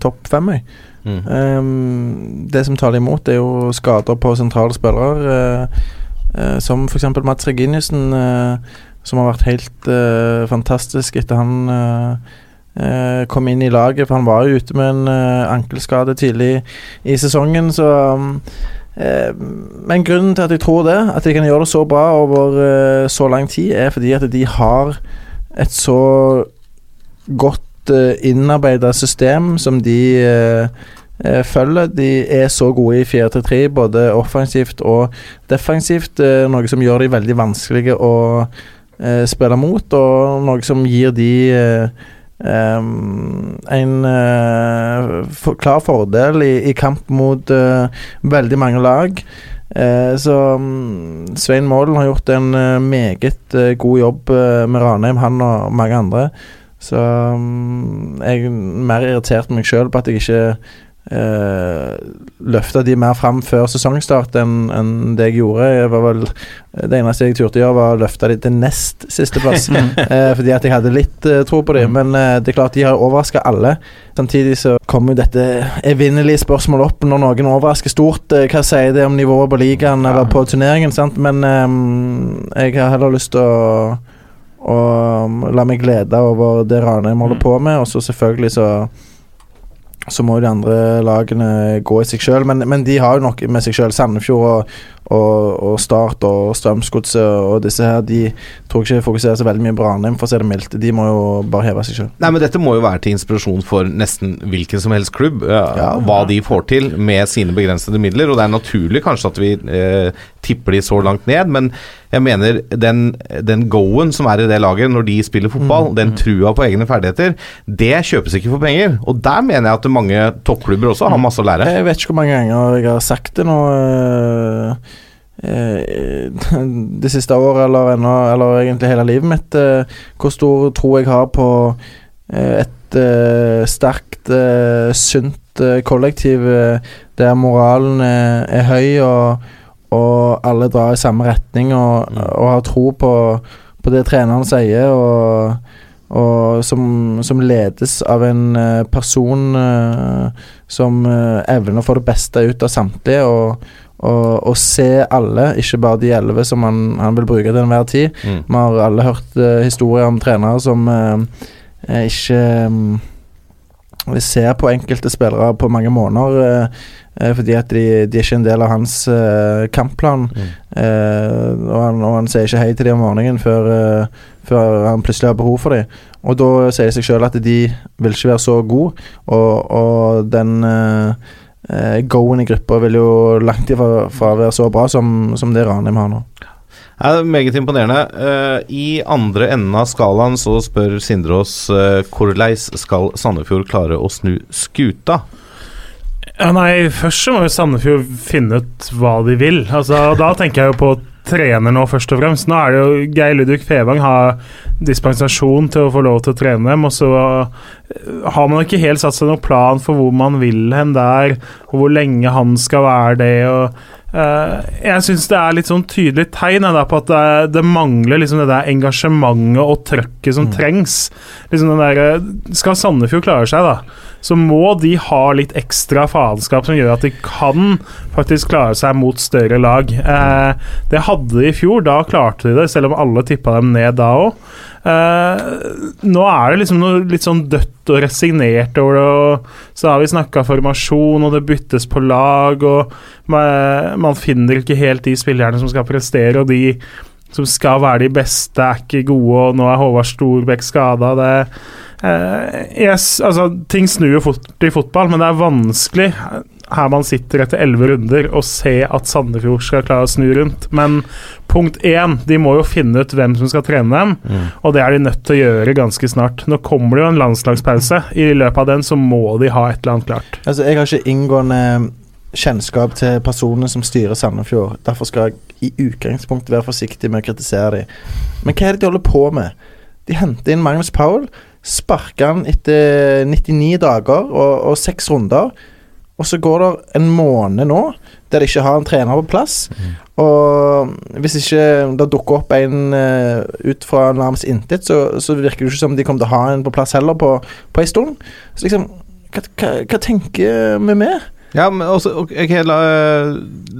topp fem, jeg. Mm. Um, det som taler imot, er jo skader på sentrale spillere. uh, uh, som f.eks. Mats Reginiussen, eh, som har vært helt uh, fantastisk etter han uh, uh, kom inn i laget. For han var jo ute med en ankelskade tidlig i sesongen, så um, Men grunnen til at jeg tror det, at de kan gjøre det så bra over så lang tid, er fordi at de har et så godt uh, innarbeida system som de følger. De er så gode i 4-3-3, både offensivt og defensivt, noe som gjør de veldig vanskelige å eh, spille mot, og noe som gir de eh, Um, en uh, for, klar fordel i, i kamp mot uh, veldig mange lag. Uh, så um, Svein Målen har gjort en meget god jobb med Ranheim, han og mange andre. Så um, jeg er mer irritert meg sjøl på at jeg ikke uh, løfta de mer fram før sesongstart enn en det jeg gjorde. Jeg var vel, det eneste jeg turte å gjøre, var å løfte de til nest sisteplass. uh, fordi at jeg hadde litt uh, tro på dem. Men uh, det er klart de har overraska alle. Samtidig så kommer jo dette evinnelige spørsmålet opp når noen overrasker stort. Hva sier det om nivået på ligaen eller på turneringen? Sant? Men jeg har heller lyst til å og la meg glede over det Ranheim holder på med. Og så selvfølgelig så så må de andre lagene gå i seg sjøl, men, men de har jo noe med seg sjøl. Sandefjord og, og, og Start og Strømsgodset og disse her, de tror jeg ikke fokuserer så veldig mye på Ranheim, for å si det mildt. De må jo bare heve seg sjøl. Nei, men Dette må jo være til inspirasjon for nesten hvilken som helst klubb. Ja, hva de får til med sine begrensede midler. Og det er naturlig kanskje at vi eh, tipper de så langt ned, men jeg mener den, den go-en som er i det laget når de spiller fotball, Mm, den trua på egne ferdigheter, det kjøpes ikke for penger. Og der mener jeg at mange toppklubber også har masse å lære. Jeg vet ikke hvor mange ganger jeg har sagt det nå øh, det siste året, eller, ennå, eller egentlig hele livet mitt, øh, hvor stor tro jeg har på et sterkt, sunt kollektiv der moralen er, er høy, og, og alle drar i samme retning, og, og har tro på, på det treneren sier, og og som, som ledes av en eh, person eh, som eh, evner å få det beste ut av samtlige, og, og, og se alle, ikke bare de elleve som han, han vil bruke til enhver tid. Mm. Vi har alle hørt uh, historier om trenere som uh, ikke mm, ser på enkelte spillere på mange måneder. eh, fordi at de, de er ikke en del av hans kampplan. Eh, og, han, og han sier ikke hei til dem om morgenen før, før han plutselig har behov for dem. Og da sier det seg sjøl at de vil ikke være så gode, og, og den eh, eh, go-en i gruppa vil jo langt ifra fra være så bra som, som det Ranheim har nå. Ja, det er meget imponerende. Uh, I andre enden av skalaen så spør Sindre oss uh, hvorleis skal Sandefjord klare å snu skuta? Ja, nei, først så må jo Sandefjord finne ut hva de vil. Altså, da tenker jeg jo på trener nå, først og fremst. Nå er det jo Geir Ludvig Fevang har dispensasjon til å få lov til å trene dem, og så eh, har man ikke helt satt seg noen plan for hvor man vil hen der, og hvor lenge han skal være det. og uh, jeg syns det er litt sånn tydelig tegn da, på at det, det mangler liksom det der engasjementet og trøkket som trengs. Liksom den der, eh, skal Sandefjord klare seg, da, så må de ha litt ekstra faenskap som gjør at de kan faktisk klare seg mot større lag. Eh, det hadde de i fjor, da klarte de det, selv om alle tippa dem ned da òg. Eh, nå er det liksom noe litt sånn dødt og resignert over det. Og så har vi snakka formasjon, og det byttes på lag, og man, finner ikke helt de spillerne som skal prestere, og de som skal være de beste, er ikke gode, og nå er Håvard Storbekk skada. Det yes, altså, Ting snur jo fort i fotball, men det er vanskelig her man sitter etter elleve runder og se at Sandefjord skal klare å snu rundt. Men punkt én, de må jo finne ut hvem som skal trene dem, og det er de nødt til å gjøre ganske snart. Nå kommer det jo en landslagspause. I løpet av den så må de ha et eller annet klart. Altså, jeg har ikke inngående kjennskap til personene som styrer Sandefjord. Derfor skal jeg i utgangspunktet være forsiktig med å kritisere dem. Men hva er det de holder på med? De henter inn Magnus Powell, sparker han etter 99 dager og, og seks runder. Og så går det en måned nå der de ikke har en trener på plass. Og hvis ikke det dukker opp en uh, ut fra nærmest intet, så, så virker det ikke som de kommer til å ha en på plass heller på, på en stund. Så liksom, hva, hva, hva tenker vi med? Ja, men også, okay, la,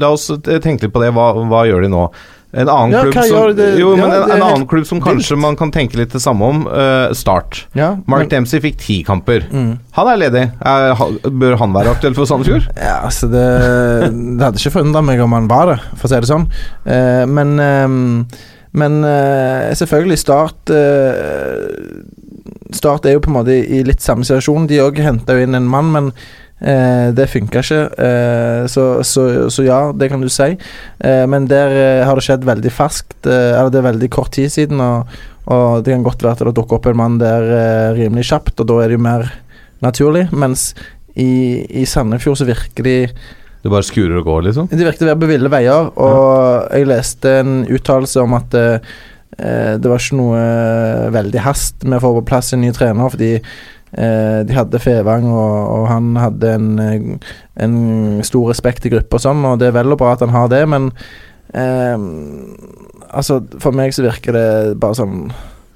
la oss tenke litt på det. Hva, hva gjør de nå? En annen, Ja, klubb som, det? jo, men Ja, en, en annen helt klubb som kanskje man kan tenke litt det samme om, uh, Start. Ja, Mark men- Dempsey fikk ti kamper. Mm. Han er ledig. Er, bør han være aktuell for Sandefjord? Ja, altså det Det hadde ikke forundra meg om han var det, for å si det sånn. Uh, men uh, men eh, selvfølgelig, Start Start er jo på en måte i, litt samme situasjon. De òg henta inn en mann, men eh, det funka ikke. Eh, så, så, så ja, det kan du si. Eh, men der eh, har det skjedd veldig ferskt. eh, eller det er veldig kort tid siden, og, Og det kan godt være at det dukker opp en mann der eh, rimelig kjapt, og da er det jo mer naturlig. Mens i, i Sandefjord så virker de det bare skurer og går, liksom? De virker å være på ville veier, og jeg leste en uttalelse om at eh, det var ikke noe veldig hast med å få på plass en ny trener, fordi eh, de hadde Fevang, og, og han hadde en, eh, en stor respekt i gruppa og sånn, og det er vel og bra at han har det, men eh, altså, for meg så virker det bare sånn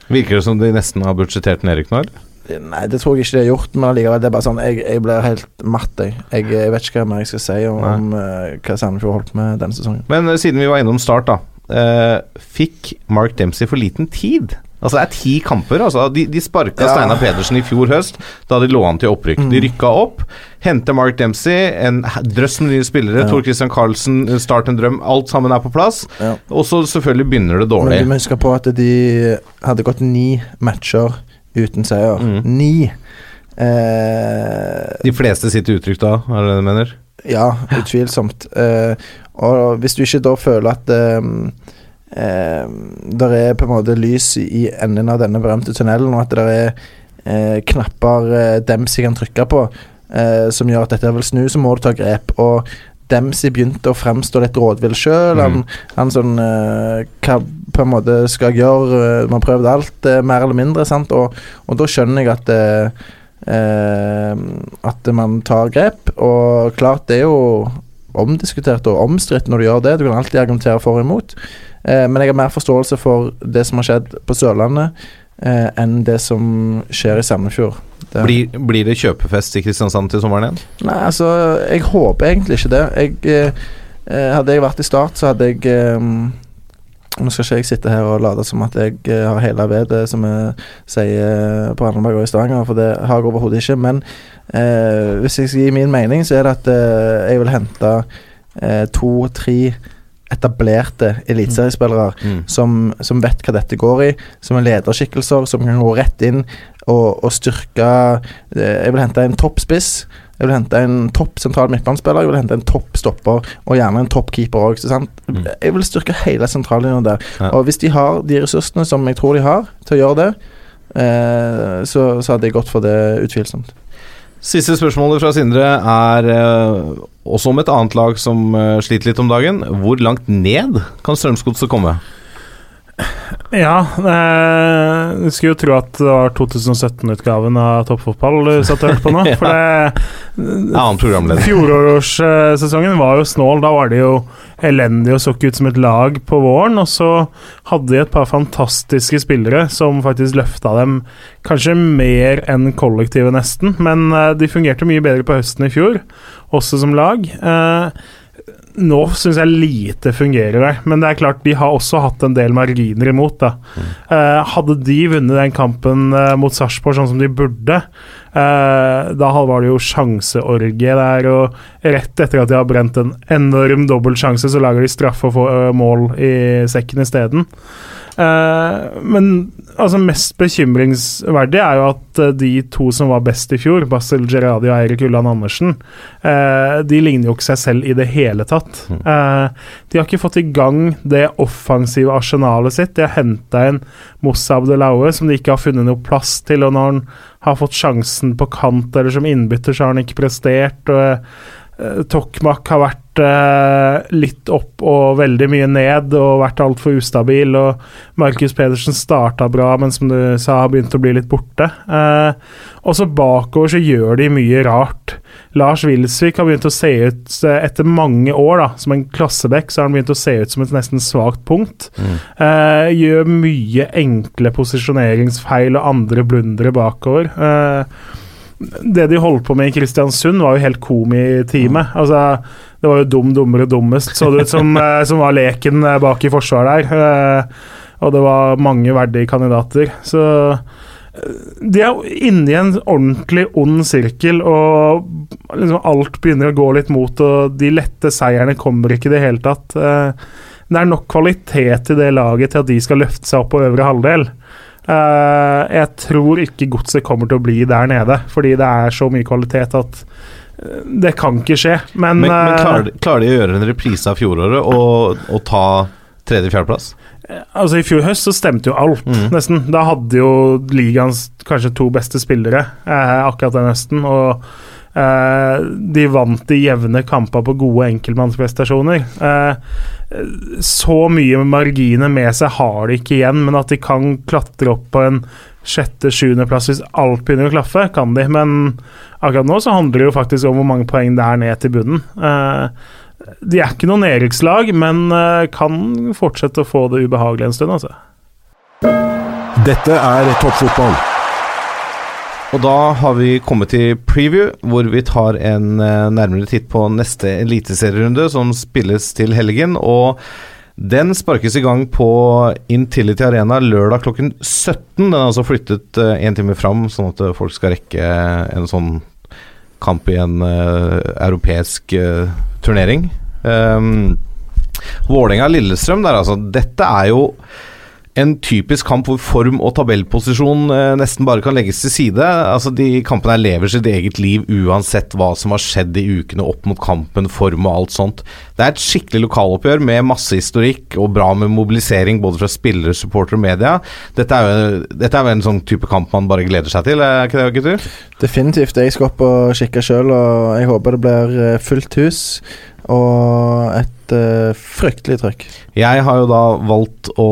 Virker det som de nesten har budsjettert nedrykk nå, eller? Nei, det tror jeg ikke de har gjort, men allikevel, det er bare sånn Jeg, jeg blir helt matt, jeg. jeg. Jeg vet ikke hva mer jeg skal si om, om uh, hva Sandefjord holdt på med denne sesongen. Men uh, siden vi var innom start, da. Uh, fikk Mark Dempsey for liten tid? Altså Det er ti kamper. altså De, de sparka Ja. Steinar Pedersen i fjor høst, da de lå an til opprykk. De Mm. rykka opp. Henter Mark Dempsey, en drøss med nye spillere. Ja. Tor Christian Carlsen, Start en drøm. Alt sammen er på plass. Ja. Og så selvfølgelig begynner det Men dårlig. du må huske på at de hadde gått ni matcher uten seier. Mm. Ni. Eh, De fleste sitter uttrykt da, er det det du mener? ja, utvilsomt. Eh, og hvis du ikke da føler at eh, eh, der er på en måte lys i enden av denne berømte tunnelen, og at det er eh, knapper eh, Dempsey kan trykke på, eh, som gjør at dette vil snu, så må du ta grep. Og Dempsey begynte å fremstå litt rådvill sjøl. Han, han sånn eh, Hva på en måte skal jeg gjøre? Eh, Man har prøvd alt, eh, mer eller mindre, sant? Og, og da skjønner jeg at eh, At man tar grep. Og klart, det er jo omdiskutert og omstridt når du gjør det. Du kan alltid argumentere for og imot. Eh, men jeg har mer forståelse for det som har skjedd på Sørlandet, eh, enn det som skjer i Sandefjord. Blir, blir det kjøpefest i Kristiansand til sommeren igjen? Nei, altså, jeg håper egentlig ikke det. Jeg, eh, eh, hadde jeg vært i Start, så hadde jeg eh, Nå skal ikke jeg sitte her og late som at jeg eh, har hele vedet, som vi sier på Randaberg og i Stavanger, for det har jeg overhodet ikke. Men eh, hvis jeg skal gi min mening, så er det at eh, jeg vil hente eh, to-tre etablerte eliteseriespillere Mm. som, som vet hva dette går i, som er lederskikkelser, som kan gå rett inn og, og styrke eh, Jeg vil hente en toppspiss. Jeg vil hente en topp sentral midtbanespiller, jeg vil hente en topp stopper og gjerne en topp keeper òg. Mm. Jeg vil styrke hele sentrallinja der. Ja. Og hvis de har de ressursene som jeg tror de har til å gjøre det, eh, så, så hadde jeg gått for det utvilsomt. Siste spørsmålet fra Sindre er eh, også om et annet lag som eh, sliter litt om dagen. Hvor langt ned kan Strømsgodset komme? Ja, du skulle jo tro at det var 2017-utgaven av Toppfotball du satt og hørte på nå. For det. Fjorårssesongen var jo snål. Da var de jo elendige og så ikke ut som et lag på våren. Og så hadde de et par fantastiske spillere som faktisk løfta dem kanskje mer enn kollektivet, nesten. Men eh, de fungerte mye bedre på høsten i fjor, også som lag. Eh, nå syns jeg lite fungerer der, men det er klart de har også hatt en del marginer imot. da. Eh, hadde de vunnet den kampen eh, mot Sarpsborg sånn som de burde, eh, da var det jo sjanseorgie der, og rett etter at de har brent en enorm dobbeltsjanse, så lager de straffe og får eh, mål i sekken isteden. Uh, men altså mest bekymringsverdig er jo at eh, de to som var best i fjor, Basel Gerradi og Eirik Ulland Andersen, eh, de ligner jo ikke seg selv i det hele tatt. Eh, de har ikke fått i gang det offensive arsenalet sitt. De har henta inn Moussa Abdelaue, som de ikke har funnet noe plass til. Og når han har fått sjansen på kant eller som innbytter, så har han ikke prestert. og eh, Tokmak har vært eh, litt opp og veldig mye ned og vært altfor ustabil. Og Markus Pedersen starta bra, men som du sa, har begynt å bli litt borte. Eh, og så bakover så gjør de mye rart. Lars Wilsvik har begynt å se ut, eh, etter mange år da, som en klassebekk, så har han begynt å se ut som et nesten svakt punkt. Eh, gjør mye enkle posisjoneringsfeil og andre blundere bakover. Eh, det de holdt på med i Kristiansund, var jo helt komitime. Altså, det var jo dum, dummere, dummest, så det ut som, eh, som var leken eh, bak i forsvaret der. Eh, og det var mange verdige kandidater. Så de er jo inne i en ordentlig ond sirkel, og liksom alt begynner å gå litt mot, og de lette seierne kommer ikke i det hele tatt. Det er nok kvalitet i det laget til at de skal løfte seg opp på øvre halvdel. Jeg tror ikke godset kommer til å bli der nede, fordi det er så mye kvalitet at det kan ikke skje. Men, Men, men eh, klarer, de- klarer de å gjøre en reprise av fjoråret og, og ta tredje-fjerdeplass? Altså I fjor høst så stemte jo alt, nesten. Da hadde jo ligaens kanskje to beste spillere eh, akkurat den høsten. Og eh, de vant de jevne kamper på gode enkeltmannsprestasjoner. Eh, så mye marginer med seg har de ikke igjen, men at de kan klatre opp på en sjette-sjuendeplass hvis alt begynner å klaffe, kan de. Men akkurat nå så handler det jo faktisk om hvor mange poeng det er ned til bunnen. Eh, de er ikke noe nedrykkslag, men eh, kan fortsette å få det ubehagelig en stund, altså. Dette er toppfotball. Og da har vi kommet til preview, hvor vi tar en eh, nærmere titt på neste eliteserierunde, som spilles til helgen. Og den sparkes i gang på Intility Arena lørdag klokken 17. Den er altså flyttet én time fram, sånn at eh, folk skal rekke en sånn kamp i en uh, europeisk uh, turnering. Um, Vålerenga-Lillestrøm der, altså. Dette er jo en typisk kamp hvor form og tabellposisjon eh, nesten bare kan legges til side. Altså De kampene her lever sitt eget liv uansett hva som har skjedd i ukene opp mot kampen, form og alt sånt. Det er et skikkelig lokaloppgjør med masse historikk og bra med mobilisering både fra spillere, supportere og media. Dette er, jo, dette er jo en sånn type kamp man bare gleder seg til, er ikke det, gutter? Definitivt. Jeg skal opp og kikke sjøl, og jeg håper det blir eh, fullt hus. Og et uh, fryktelig trøkk. Jeg har jo da valgt å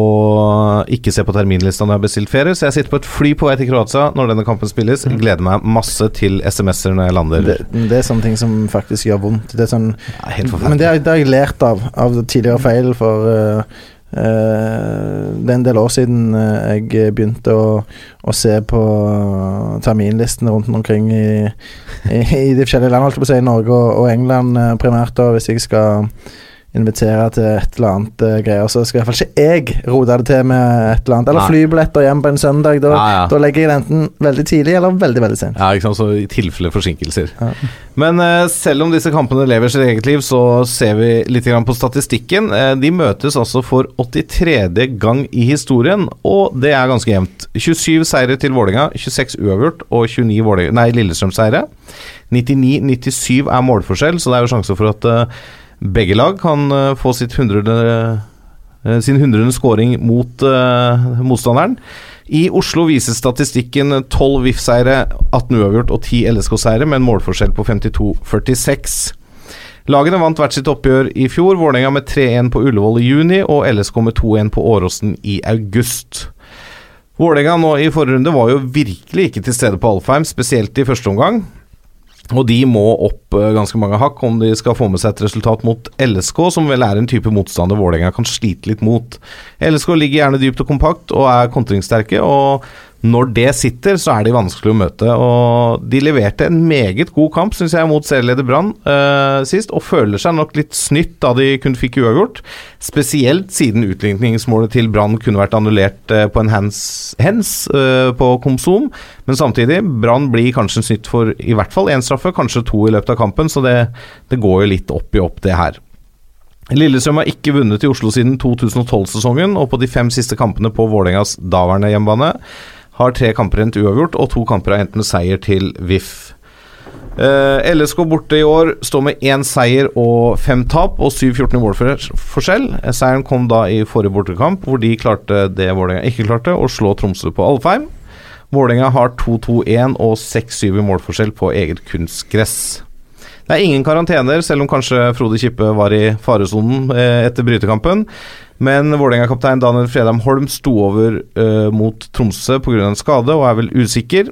ikke se på terminlista når jeg har bestilt ferie, så jeg sitter på et fly på vei til Kroatia når denne kampen spilles. Mm. gleder meg masse til SMS-er når jeg lander. Det, det er sånne ting som faktisk gjør vondt. Det er sånn, Ja, men det har, det har jeg lært av, av tidligere feil, for eh, det er en del år siden eh, jeg begynte å, å se på terminlistene rundt omkring i, i, i de forskjellige land, holdt på å si, Norge og, og England eh, primært, da, hvis jeg skal invitere til et eller annet uh, greier, så skal i hvert fall ikke jeg rote det til med et eller annet. Eller Nei. flybilletter hjem på en søndag. Da, Ja, ja. da legger jeg det enten veldig tidlig eller veldig veldig sent. Ja, sant, så i tilfelle forsinkelser. Ja. Men uh, selv om disse kampene lever sitt eget liv, så ser vi litt grann på statistikken. Uh, de møtes altså for 83. gang i historien, og det er ganske jevnt. 27 seire til Vålinga, 26 uavgjort og 29 Vålinga- nei, Lillestrøm-seire. 99-97 er målforskjell, så det er jo sjanse for at begge lag kan eh, få 100. eh, sin 100. scoring mot eh, motstanderen. I Oslo viser statistikken 12 VIF-seire, 18 uavgjort og 10 LSK-seire, med en målforskjell på 52-46. Lagene vant hvert sitt oppgjør i fjor, Vålerenga med 3-1 på Ullevål i juni og LSK med 2-1 på Åråsen i august. Vålerenga nå i forrige runde var jo virkelig ikke til stede på Alfheim, spesielt i første omgang. Og de må opp eh, ganske mange hakk om de skal få med seg et resultat mot LSK, som vel er en type motstander Vålerenga kan slite litt mot. LSK ligger gjerne dypt og kompakt og er kontringssterke, og når det sitter, så er de vanskelig å møte. Og de leverte en meget god kamp, syns jeg, mot serieleder Brann uh, sist, og føler seg nok litt snytt da de kun fikk uavgjort. Spesielt siden utligningsmålet til Brann kunne vært annullert uh, på en hands, hands uh, på Komsom. Men samtidig, Brann blir kanskje snytt for i hvert fall én straffe, kanskje to i løpet av kampen, så det, det går jo litt opp i opp, det her. Lillestrøm har ikke vunnet i Oslo siden 2012-sesongen, og på de fem siste kampene på Vålerengas daværende hjemmebane har tre kamper endt uavgjort, og to kamper har endt med seier til VIF. Uh, LSK borte i år står med én seier og fem tap og 7-14 i målforskjell. Eh, Seieren kom da i forrige bortekamp, hvor de klarte det Vålerenga ikke klarte, å slå Tromsø på Alfheim. Vålerenga har 2-2-1 og 6-7 i målforskjell på eget kunstgress. Det er ingen karantener, selv om kanskje Frode Kippe var i faresonen eh, etter brytekampen. Men Vålerenga-kaptein Daniel Fredheim Holm sto over uh, mot Tromsø pga. en skade og er vel usikker.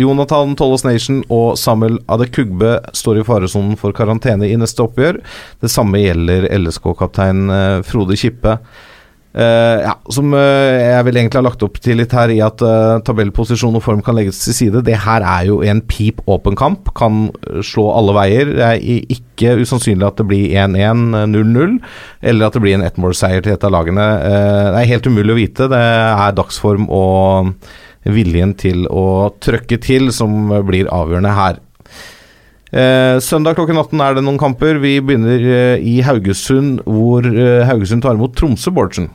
Jonathan Tollos Nation og Samuel Adekugbe står i faresonen for karantene i neste oppgjør. Det samme gjelder LSK-kaptein eh, Frode Kippe. Eh, ja, som uh, jeg vil egentlig ha lagt opp til litt her, i at uh, tabellposisjon og form kan legges til side. Det her er jo en pip åpen kamp, kan slå alle veier. Det er ikke usannsynlig at det blir 1-1, eh, 0-0, eller at det blir en ettmålsseier til et av lagene. Det er helt umulig å vite. Det er dagsform og viljen til å trøkke til som blir avgjørende her. Eh, søndag klokken 18 er det noen kamper. Vi begynner eh, i Haugesund, hvor eh, Haugesund tar imot Tromsø, Bårdsen.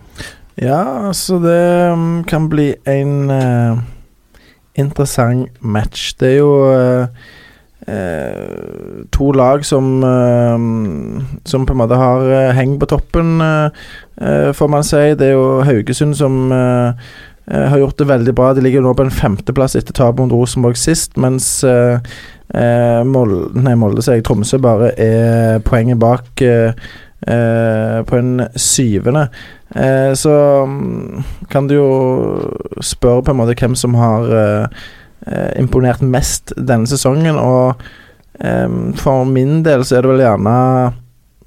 Ja, altså det mm, kan bli en eh, interessant match. Det er jo eh, eh, to lag som eh, Som på en måte har heng på toppen, får man si. Det er jo Haugesund som har gjort det veldig bra. De ligger nå på en femteplass etter tapet mot Rosenborg sist, mens eh, Molde, nei, Molde sier jeg, Tromsø bare er poenget bak eh, eh, på en syvende. Eh, så mm, kan du jo spørre på en måte hvem som har eh, eh, imponert mest denne sesongen, og for min del så er det vel gjerne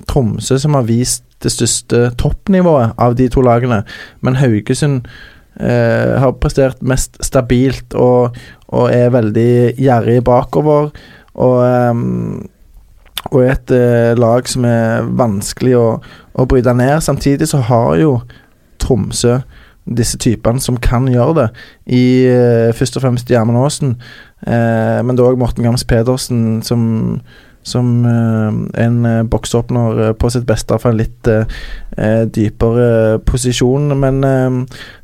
Tromsø som har vist det største toppnivået av de to lagene, men Haugesund eh, har prestert mest stabilt og, og er veldig gjerrig bakover. Og, um, og et uh, lag som er vanskelig å, å bryte ned. Samtidig så har jo Tromsø disse typene som kan gjøre det, i uh, først og fremst Gjermund Aasen. uh, men òg Morten Gams Pedersen som som en boksåpner på sitt beste fra en litt dypere posisjon. Men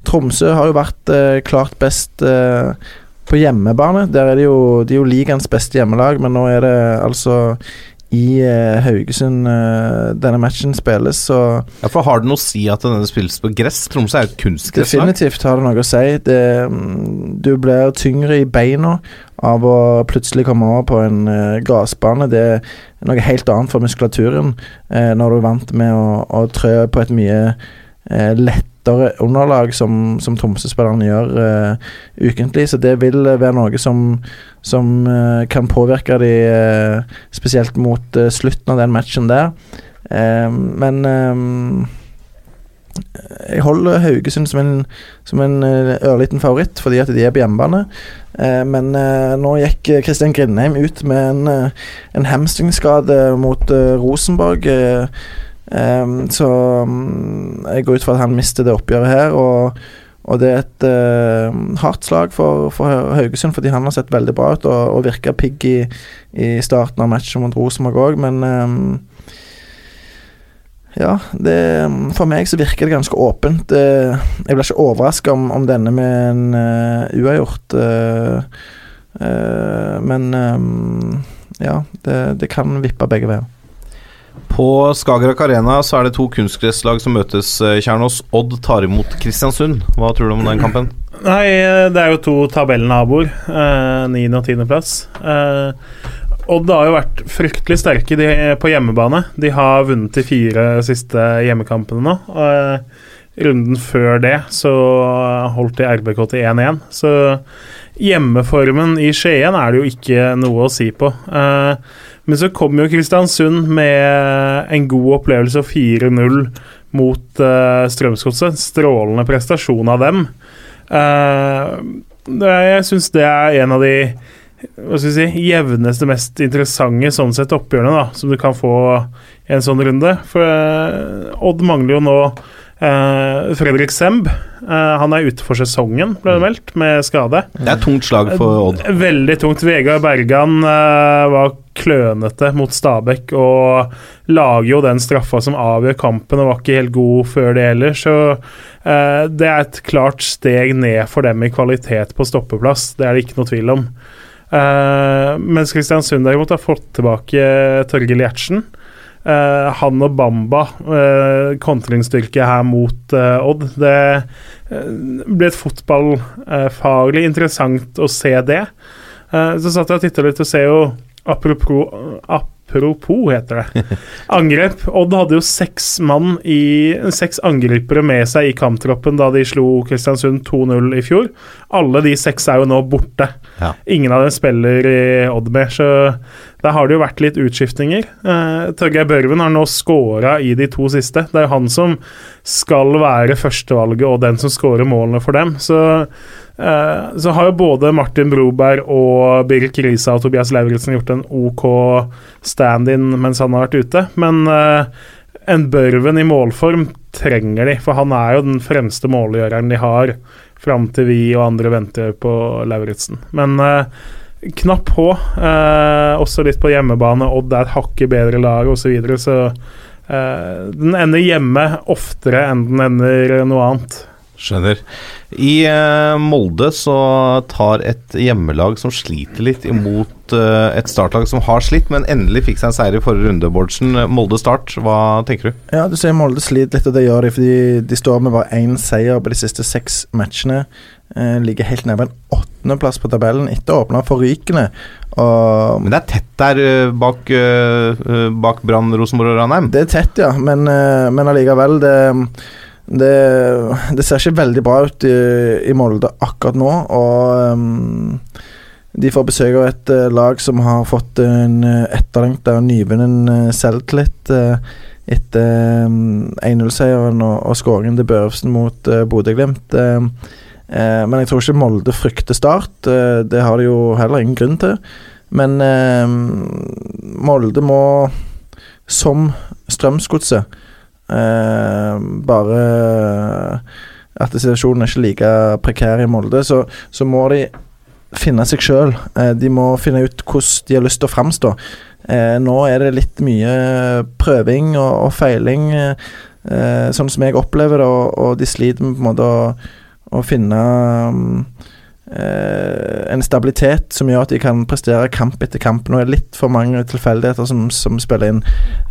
Tromsø har jo vært klart best på hjemmebane. Der er det jo, de er jo ligaens beste hjemmelag, men nå er det altså i eh, Haugesund eh, denne matchen spilles, så Ja, for Har det noe å si at denne spilles på gress? Tromsø er jo et kunstgresslag. Definitivt har det noe å si. Det, mm, du blir tyngre i beina av å plutselig komme over på en uh, gressbane. Det er noe helt annet for muskulaturen eh, når du er vant med å, å trø på et mye eh, lettere underlag, som, som Tromsø-spillerne gjør uh, ukentlig. Så det vil eh, være noe som, som uh, kan påvirke de uh, spesielt mot slutten av den matchen der. Men jeg holder Haugesund som en, som en ørliten favoritt, fordi at de er på hjemmebane. Men nå gikk Kristian Grindheim ut med en, en hamstringskade mot Rosenborg. eh, eh, så um, jeg går ut fra at han mister det oppgjøret her. Og, og det er et uh, hardt slag for, for Haugesund, fordi han har sett veldig bra ut og, og virka pigg i, i starten av matchen mot Rosenborg òg, men um, ja, det, for meg så virker det ganske åpent. Eh, Jeg blir ikke overraska om, om denne med en uh, uavgjort. Uh, uh, men um, ja, det, det kan vippe begge veier. På Skagerrak Arena så er det to kunstgresslag som møtes, eh, Kjernås. Odd tar imot Kristiansund. Hva tror du om den kampen? Nei, eh, det er jo to tabellnaboer. Eh, og tiendeplass. Eh, Odd har jo vært fryktelig sterke de, på hjemmebane. De har vunnet de fire siste hjemmekampene nå. Eh, runden før det så holdt de RBK til 1-1. Så hjemmeformen i Skien er det jo ikke noe å si på. Eh, men så kom jo Kristiansund med en god opplevelse og 4-0 mot uh, Strømsgodset. Strålende prestasjon av dem. Uh, jeg syns det er en av de hva skal vi si, jevneste, mest interessante sånn sett oppgjørene da, som du kan få i en sånn runde. For uh, Odd mangler jo nå eh, Fredrik Semb. uh, han er ute for sesongen, ble det meldt, med skade. Det er tungt slag for Odd. Veldig tungt. Vegard Bergan uh, var klønete mot Stabæk og lager jo den straffa som avgjør kampen, og var ikke helt god før det heller. Så eh, det er et klart steg ned for dem i kvalitet på stoppeplass. Det er det ikke noe tvil om. Eh, mens Kristiansund derimot har fått tilbake Torgill Gjertsen. Eh, han og Bamba, uh, kontringsstyrke her mot uh, Odd. Det blir et fotballfaglig interessant å se det. Så satt jeg og titta litt og ser jo Apropos, apropos heter det. Angrep. Odd hadde jo seks mann i Seks angripere med seg i kamptroppen da de slo Kristiansund 2-0 i fjor. Alle de seks er jo nå borte. Ja. Ingen av dem spiller i Odd mer, så der har det jo vært litt utskiftninger. Eh, Torgeir Børven har nå scora i de to siste. Det er jo han som skal være førstevalget og den som scorer målene for dem. Så, så har jo både Martin Broberg og Birk Risa og Tobias Lauritzen gjort en OK stand-in mens han har vært ute. Men eh, en Børven i målform trenger de, for han er jo den fremste målgjøreren de har, fram til vi og andre venter på Lauritzen. Men eh, knapp på. Eh, også litt på hjemmebane. Odd er et hakket bedre lag osv. Så, videre, så eh, den ender hjemme oftere enn den ender noe annet. Skjønner. I uh, Molde så tar et hjemmelag som sliter litt imot uh, et startlag som har slitt, men endelig fikk seg en seier i forrige runde, Bårdsen. Molde Start, hva tenker du? Ja, du ser Molde sliter litt, og det gjør de fordi de står med bare én seier på de siste seks matchene. Uh, ligger helt nede på en åttendeplass på tabellen etter å åpne forrykende. Og Men det er tett der bak, bak Brann, Rosenborg og Ranheim. Det er tett, ja, men, men allikevel det, det, det ser ikke veldig bra ut i, i Molde akkurat nå. Og um, de får besøk av et uh, lag som har fått en uh, etterlengta nyvunnen uh, selvtillit eh, etter um, 1-0-seieren og, og skåringen til Børrefsen mot uh, Bodø-Glimt. Eh, eh, men jeg tror ikke Molde frykter Start. Eh, det har de jo heller ingen grunn til. Men eh, Molde må, som Strømsgodset eh, Bare at situasjonen er ikke like prekær i Molde, så, så må de finne seg sjøl. Eh, de må finne ut hvordan de har lyst til å framstå. Eh, nå er det litt mye prøving og, og feiling, eh, sånn som jeg opplever det, og, og de sliter med på en måte å, å finne um, eh, en stabilitet som gjør at de kan prestere kamp etter kamp. Nå er det litt for mange tilfeldigheter som, som spiller inn.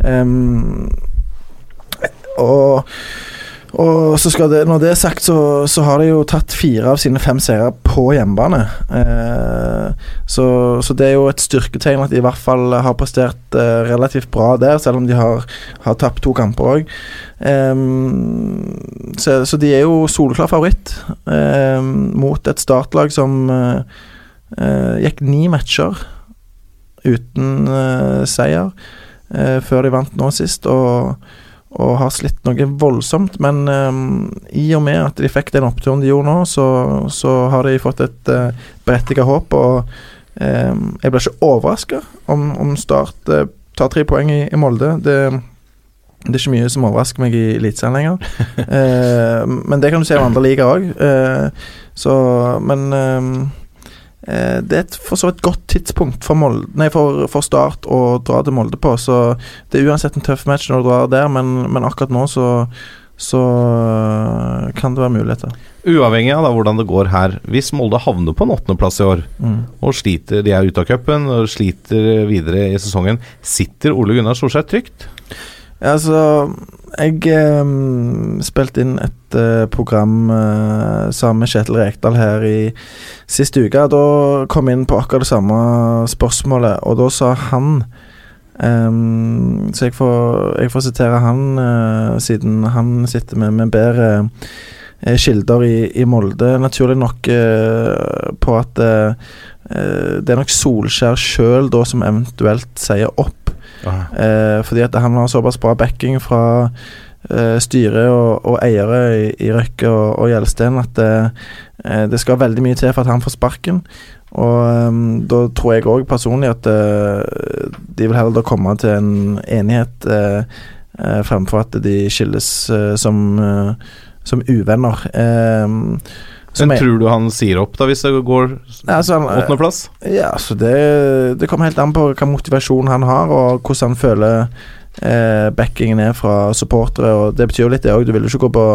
Em, og og det, Når det er sagt, så, så har de jo tatt fire av sine fem seire på hjemmebane. Eh, så, så det er jo et styrketegn at de i hvert fall har prestert eh, relativt bra der, selv om de har, har tapt to kamper òg. Eh, så, så de er jo soleklar favoritt mot et startlag som eh, eh, gikk ni matcher uten eh, seier før de vant nå sist. og og har slitt noe voldsomt. Men um, i og med at de fikk den oppturen de gjorde nå, så, så har de fått et uh, berettiget håp. Og um, jeg blir ikke overraska om, om Start uh, tar tre poeng i, i Molde. Det, det er ikke mye som overrasker meg i Eliteserien lenger. uh, men det kan du se i andre ligaer òg. Så Men Eh, det er et for så vidt godt tidspunkt for, Molde, nei, for, for Start å dra til Molde på. Så det er uansett en tøff match når du drar der, men, men akkurat nå så, så øh, kan det være muligheter. Uavhengig av da, hvordan det går her, hvis Molde havner på en åttendeplass i år, Mm. og sliter, de er ute av cupen og sliter videre i sesongen, sitter Ole Gunnar Solskjær trygt? Ja, altså Jeg eh, spilte inn et eh, program eh, sammen med Kjetil Rekdal her i sist uke. Da kom jeg inn på akkurat det samme spørsmålet, og da sa han ehm, Så jeg får, jeg får sitere han, eh, siden han sitter med, med bedre eh, kilder i, i Molde, naturlig nok eh, på at det er nok Solskjær sjøl som eventuelt sier opp. Eh, fordi at han har såpass bra backing fra eh, styret og, og eiere i, i Røkke og, og Gjelsten at eh, eh, det skal veldig mye til for at han får sparken. Og eh, da tror jeg òg personlig at eh, de vil heller da komme til en enighet eh, fremfor at de skilles som, som uvenner. Eh, Men tror du han sier opp da hvis det går altså, åttendeplass? ja, altså det, det kommer helt an på hva motivasjon han har, og hvordan han føler eh, backingen er fra supportere. Og det betyr jo litt, det òg. Du vil jo ikke gå på,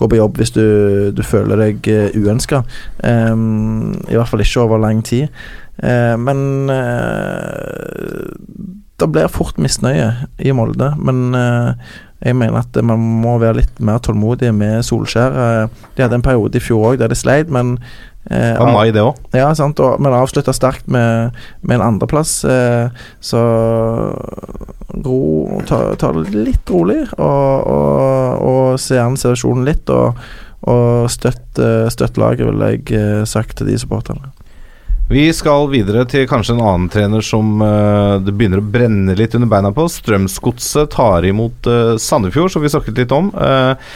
gå på jobb hvis du, du føler deg uh, uønska. I hvert fall ikke over lang tid. Uh, men uh, det blir fort misnøye i Molde. Men eh, jeg mener at man må være litt mer tålmodig med Solskjær. Eh, de hadde en periode i fjor òg der de sleit, men eh, av, mai, det òg. ja, sant, og, men avslutta sterkt med, med en andreplass. Eh, så ro, ta, ta det litt rolig, og, og, og se an situasjonen litt. Og, og støtt, eh, støtt laget, vil jeg eh, sagt til de supporterne. Vi skal videre til kanskje en annen trener som eh, det begynner å brenne litt under beina på. Strømsgodset tar imot uh, Sandefjord, som vi snakket litt om. Eh,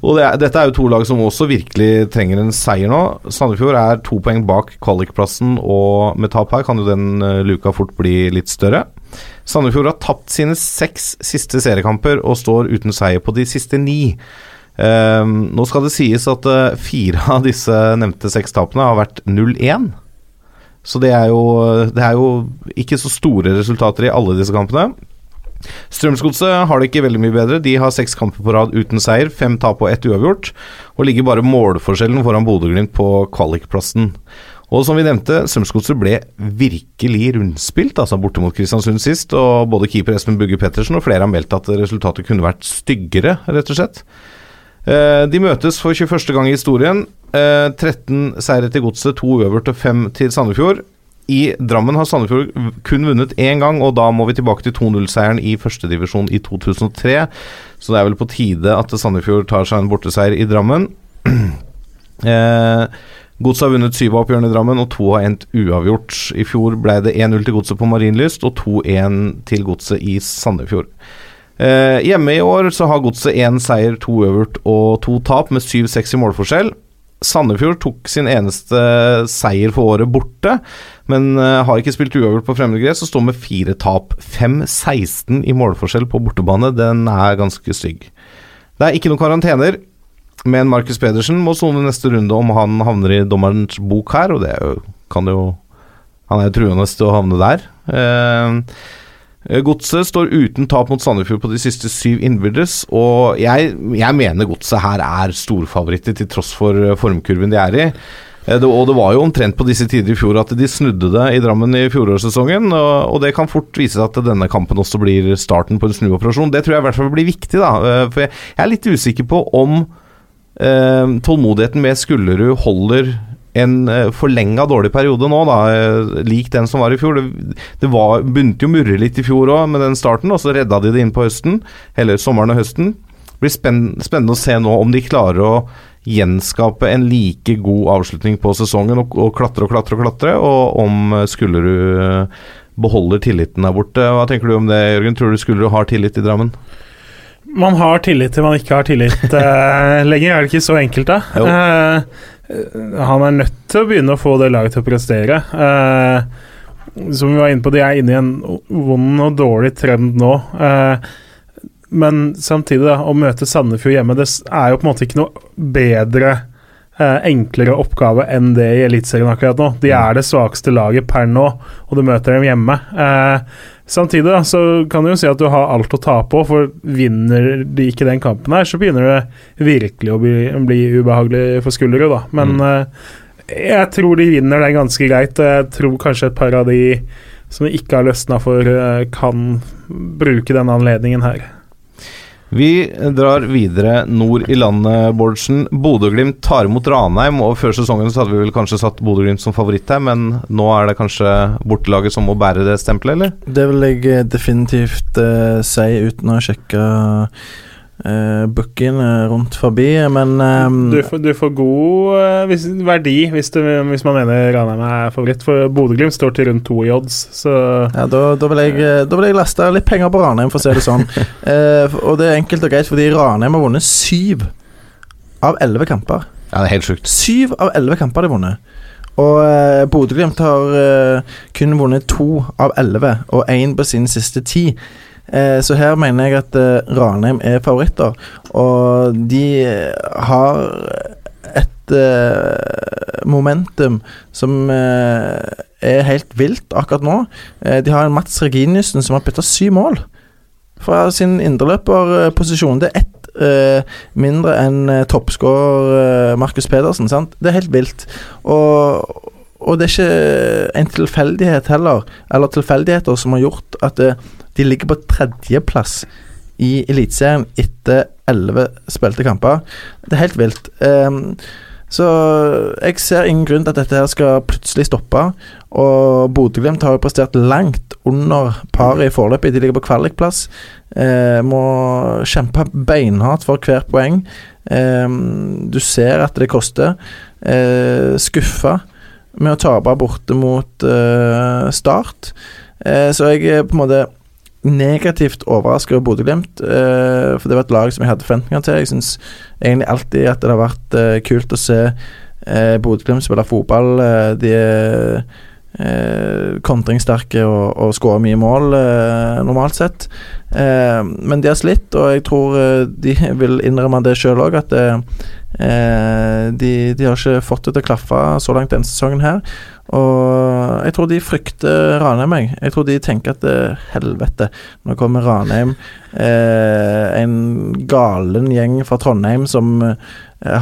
og det er, Dette er jo to lag som også virkelig trenger en seier nå. Sandefjord er to poeng bak kvalikplassen, og med tap her kan jo den eh, luka fort bli litt større. Sandefjord har tapt sine seks siste seriekamper og står uten seier på de siste ni. Um, nå skal det sies at eh, fire av disse nevnte seks tapene har vært 0-1. Så det er, jo, det er jo ikke så store resultater i alle disse kampene. Strømsgodset har det ikke veldig mye bedre. De har seks kamper på rad uten seier, fem tap og ett uavgjort, og ligger bare målforskjellen foran Bodø-Glimt på kvalikplassen. Og som vi nevnte, Strømsgodset ble virkelig rundspilt, altså borte mot Kristiansund sist, og både keeper Espen Bugge Pettersen og flere har meldt at resultatet kunne vært styggere, rett og slett. Eh, De møtes for 21. gang i historien. Eh, 13 seire til Godset, to uavgjort og fem til Sandefjord. I Drammen har Sandefjord kun vunnet én gang, og da må vi tilbake til 2-0-seieren i førstedivisjon i 2003. Så det er vel på tide at Sandefjord tar seg en borteseier i Drammen. eh, Godset har vunnet syv av oppgjørene i Drammen, og to har endt uavgjort. I fjor ble det 1-0 til Godset på Marienlyst og 2-1 til Godset i Sandefjord. Eh, hjemme i år så har Godset én seier, to øvert og to tap, med 7-6 i målforskjell. Sandefjord tok sin eneste seier for året borte, men eh, har ikke spilt uavgjort på fremmedgress og står med fire tap. 5-16 i målforskjell på bortebane, den er ganske stygg. Det er ikke noen karantener, men Markus Pedersen må sone neste runde om han havner i dommerens bok her, og det kan jo Han er jo truende til å havne der. Eh, Godset står uten tap mot Sandefjord på de siste syv innbyrdes, og jeg, jeg mener Godset her er storfavoritter til tross for eh, formkurven de er i. Eh, Det, og det var jo omtrent på disse tider i fjor at de snudde det i Drammen i fjorårssesongen, og, og det kan fort vise seg at denne kampen også blir starten på en snuoperasjon. Det tror jeg i hvert fall blir viktig, da. eh, For jeg, jeg er litt usikker på om eh, tålmodigheten med Skullerud holder en uh, forlenga dårlig periode nå, da, eh, lik den som var i fjor. Det, det var, begynte jo å murre litt i fjor òg med den starten, og så redda de det inn på høsten. Eller sommeren og høsten. Det blir spenn, spennende å se nå om de klarer å gjenskape en like god avslutning på sesongen og, og klatre og klatre og klatre, og om eh, Skullerud eh, beholder tilliten der borte. Hva tenker du om det, Jørgen? Tror du Skullerud har tillit i Drammen? Man har tillit til man ikke har tillit uh, lenger. Er det ikke så enkelt, da? Jo. Eh, han er nødt til å begynne å få det laget til å prestere. Eh, som vi var inne på, de er inne i en vond og dårlig trend nå. Eh, men samtidig, da, å møte Sandefjord hjemme, det er jo på en måte ikke noe bedre eh, enklere oppgave enn det i Eliteserien akkurat nå. De er det svakeste laget per nå, og du møter dem hjemme. Eh, samtidig da, så kan du jo si at du har alt å tape på, for vinner de ikke den kampen her, så begynner det virkelig å bli, bli ubehagelig for Skullerud, da. Men eh, jeg tror de vinner det ganske greit. Jeg tror kanskje et par av de som ikke har løsna for, uh, kan bruke denne anledningen her. Vi drar videre nord i landet, Bårdsen. Bodø-Glimt tar imot Ranheim, og før sesongen så hadde vi vel kanskje satt Bodø-Glimt som favoritt her, men nå er det kanskje bortelaget som må bære det stempelet, eller? Det vil jeg definitivt eh, si uten å sjekke uh, bookien eh, rundt forbi, men um, Du får, du får god uh, hvis, verdi hvis, du, hvis man mener Ranheim er favoritt, for Bodø-Glimt står til rundt to i odds, så Ja, da, da, vil jeg, eh, da vil jeg laste litt penger på Ranheim, for å si det sånn. uh, og det er enkelt og greit, fordi Ranheim har vunnet syv av elleve kamper. Ja, det er helt sjukt. Syv av elleve kamper de har vunnet. Og eh, Bodø-Glimt har eh, kun vunnet to av elleve, og én på sine siste ti. Eh, så her mener jeg at eh, Ranheim er favoritter, og de eh, har et eh, momentum som eh, er helt vilt akkurat nå. Eh, de har en Mats Reginiussen som har putta syv mål fra sin indreløperposisjon. Det er ett eh, mindre enn uh, toppskårer eh, Markus Pedersen. Sant? Det er helt vilt. Og, og det er ikke en tilfeldighet heller, eller tilfeldigheter som har gjort at eh, de ligger på tredjeplass i Eliteserien etter elleve spilte kamper. Det er helt vilt. Um, så jeg ser ingen grunn til at dette her skal plutselig stoppe. Og Bodø-Glimt har jo prestert langt under paret i foreløpig. De ligger på kvalikplass. Eh, må kjempe beinhardt for hvert poeng. Eh, du ser at det koster. Eh, skuffa med å tape borte mot eh, Start. Eh, så jeg på en måte negativt overraska over Bodø-Glimt. Eh, for det var et lag som jeg hadde forventninger til. Jeg syns egentlig alltid at det har vært eh, kult å se eh, Bodø-Glimt spille fotball. Eh, de er eh, kontringssterke og, og skårer mye mål, eh, normalt sett. Men de har slitt, og jeg tror de vil innrømme det sjøl òg, at eh, de, de har ikke fått det til å klaffe så langt denne sesongen her. Og jeg tror de frykter Ranheim, jeg. Jeg tror de tenker at eh, helvete, nå kommer Ranheim. Eh, en galen gjeng fra Trondheim som eh,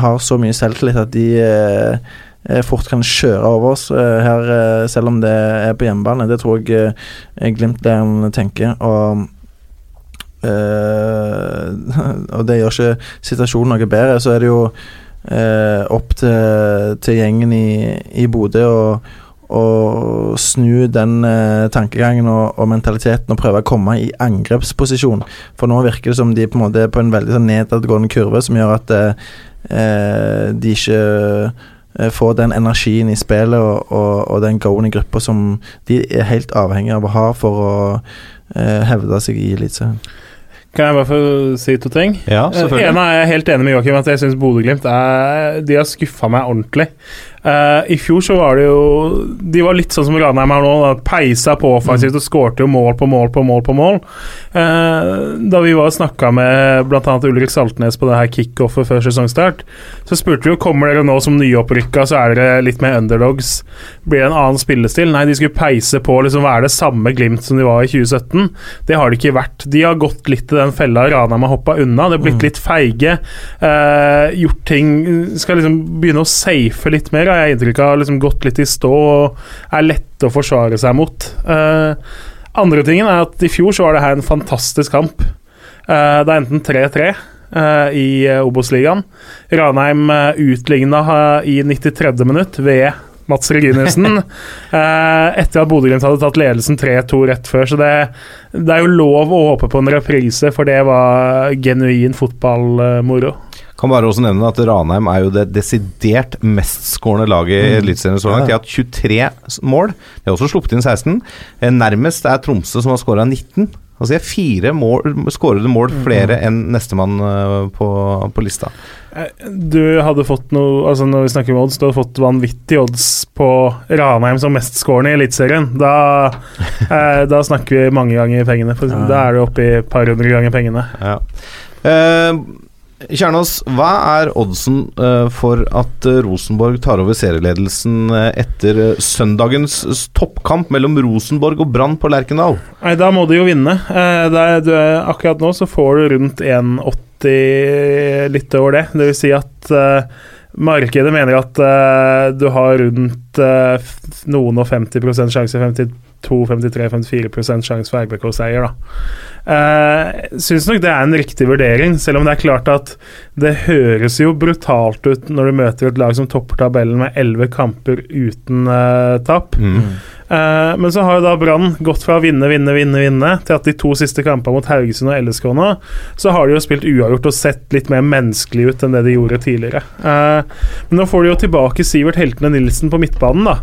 har så mye selvtillit at de eh, eh, fort kan kjøre over oss her, selv om det er på hjemmebane. Det tror jeg Glimt det han tenker. Og Og det gjør ikke situasjonen noe bedre. Så er det jo eh, opp til, til gjengen i, i Bodø å snu den eh, tankegangen og, og mentaliteten og prøve å komme i angrepsposisjon. For nå virker det som de på en måte er på en veldig sånn nedadgående kurve, som gjør at eh, eh, de ikke eh, får den energien i spillet og, og, og den goen i gruppa som de er helt avhengig av å ha for å eh, hevde seg i Eliteserien. Kan jeg bare få si to ting? Ja, selvfølgelig. En er jeg helt enig med Joakim at jeg syns Bodø-Glimt er De har skuffa meg ordentlig. Eh, I fjor så var det jo De var litt sånn som Ranheim her nå. Da, peisa på offensivt og skårte jo mål på mål på mål på mål. uh, da vi var og snakka med bl.a. Ulrik Saltnes på det her kickoffet før sesongstart, så spurte vi jo kommer dere nå som nyopprykka, så er dere litt mer underdogs. Blir det en annen spillestil? Nei, de skulle peise på liksom være det samme Glimt som de var i 2017. Det har de ikke vært. De har gått litt i den fella Ranheim har hoppa unna. Det har blitt litt feige. Uh, gjort ting Skal liksom begynne å safe litt mer, har jeg inntrykk av. Liksom gått litt i stå og er lette å forsvare seg mot. Uh, andre tingen er at i fjor så var det her en fantastisk kamp. Uh, det er enten 3-3 uh, i eh, Obos-ligaen. Ranheim uh, utligna i 93. minutt ved Mats Reginiussen. eh, etter at Bodø-Glimt hadde tatt ledelsen 3-2 rett før. Så det, det er jo lov å håpe på en reprise, for det var genuin fotballmoro. Kan bare også nevne at Ranheim er jo det desidert mestskårende laget i Mm. Eliteserien så langt. De har hatt 23 mål. De har også sluppet inn 16. Eh, Nærmest er Tromsø, som har skåra 19. Altså de har fire mål, skårede mål flere enn nestemann eh, på, på lista. Eh, Du hadde fått noe Altså Når vi snakker om odds, du hadde fått vanvittige odds på Ranheim som mestskårende i Eliteserien. Da, eh, da snakker vi mange ganger pengene. For Da er du oppe i et par hundre ganger pengene. Ja. Eh, Kjernås, hva er oddsen eh, for at eh, Rosenborg tar over serieledelsen eh, etter søndagens toppkamp mellom Rosenborg og Brann på Lerkendal? Nei, da må du jo vinne. Er, du, akkurat nå så får du rundt 1,80 litt over det. Det vil si at markedet mener at du har rundt noen og 50 sjanse, 52-53-54% sjanse for RBK-seier, da. Uh, Syns nok det er en riktig vurdering, selv om det er klart at det høres jo brutalt ut når du møter et lag som topper tabellen med 11 kamper uten eh, tap. Eh, men så har jo da Brann gått fra å vinne, vinne, vinne, vinne til at de to siste kampene mot Haugesund og LSK nå, så har de jo spilt uavgjort og sett litt mer menneskelig ut enn det de gjorde tidligere. Eh, men nå får de jo tilbake Sivert Heltene Nilsen på midtbanen, da.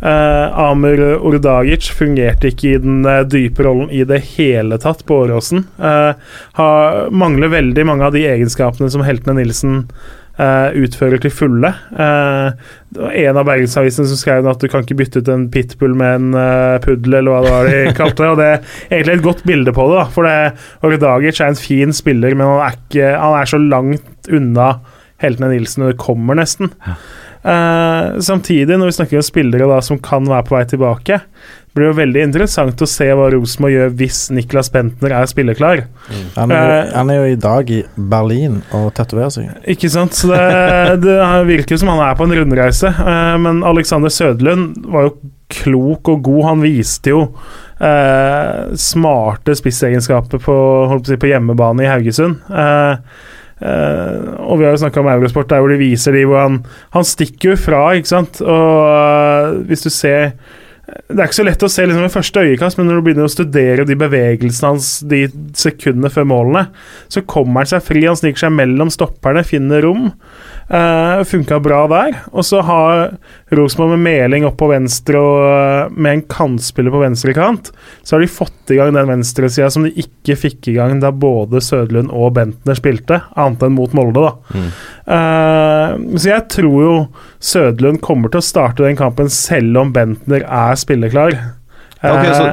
Eh, Amur Ordagic fungerte ikke i den uh, dype rollen i det hele tatt på Åråsen. Uh, har- mangler veldig mange av de egenskapene som Heltene Nilsen utfører til fulle. Det var en av bergensavisene som skrev at du kan ikke bytte ut en pitbull med en puddel, eller hva det var de kalte det. Og det er egentlig et godt bilde på det, da. For det, Ordagic er en fin spiller, men han er, ikke, han er så langt unna Heltene Nilsen det kommer, nesten. Eh, samtidig, når vi snakker om spillere da, som kan være på vei tilbake, blir det jo veldig interessant å se hva Rosenborg gjør hvis Niklas Bentner er spilleklar. Han er, jo, uh, han er jo i dag i Berlin og tatoverer seg. Ikke sant? Så det, det virker som han er på en rundreise. Uh, men Alexander Sødlund var jo klok og god. Han viste jo uh, smarte spissegenskaper på, holdt på, å si, på hjemmebane i Haugesund. Eh, eh, og vi har jo snakka om Eurosport, der hvor de viser de hvor han Han stikker jo fra, ikke sant. Og uh, hvis du ser det er ikke så lett å se liksom ved første øyekast, men når du begynner å studere de bevegelsene hans de sekundene før målene, så kommer han seg fri. Han sniker seg mellom stopperne, finner rom. Uh, Funka bra der. Og så har Rosenborg med Meling opp på venstre og eh, med en kantspiller på venstre kant, så har de fått i gang den venstresida som de ikke fikk i gang da både Søderlund og Bentner spilte, annet enn mot Molde, da. Eh, så jeg tror jo Søderlund kommer til å starte den kampen selv om Bentner er spilleklar. Ja, ok, Eh, så,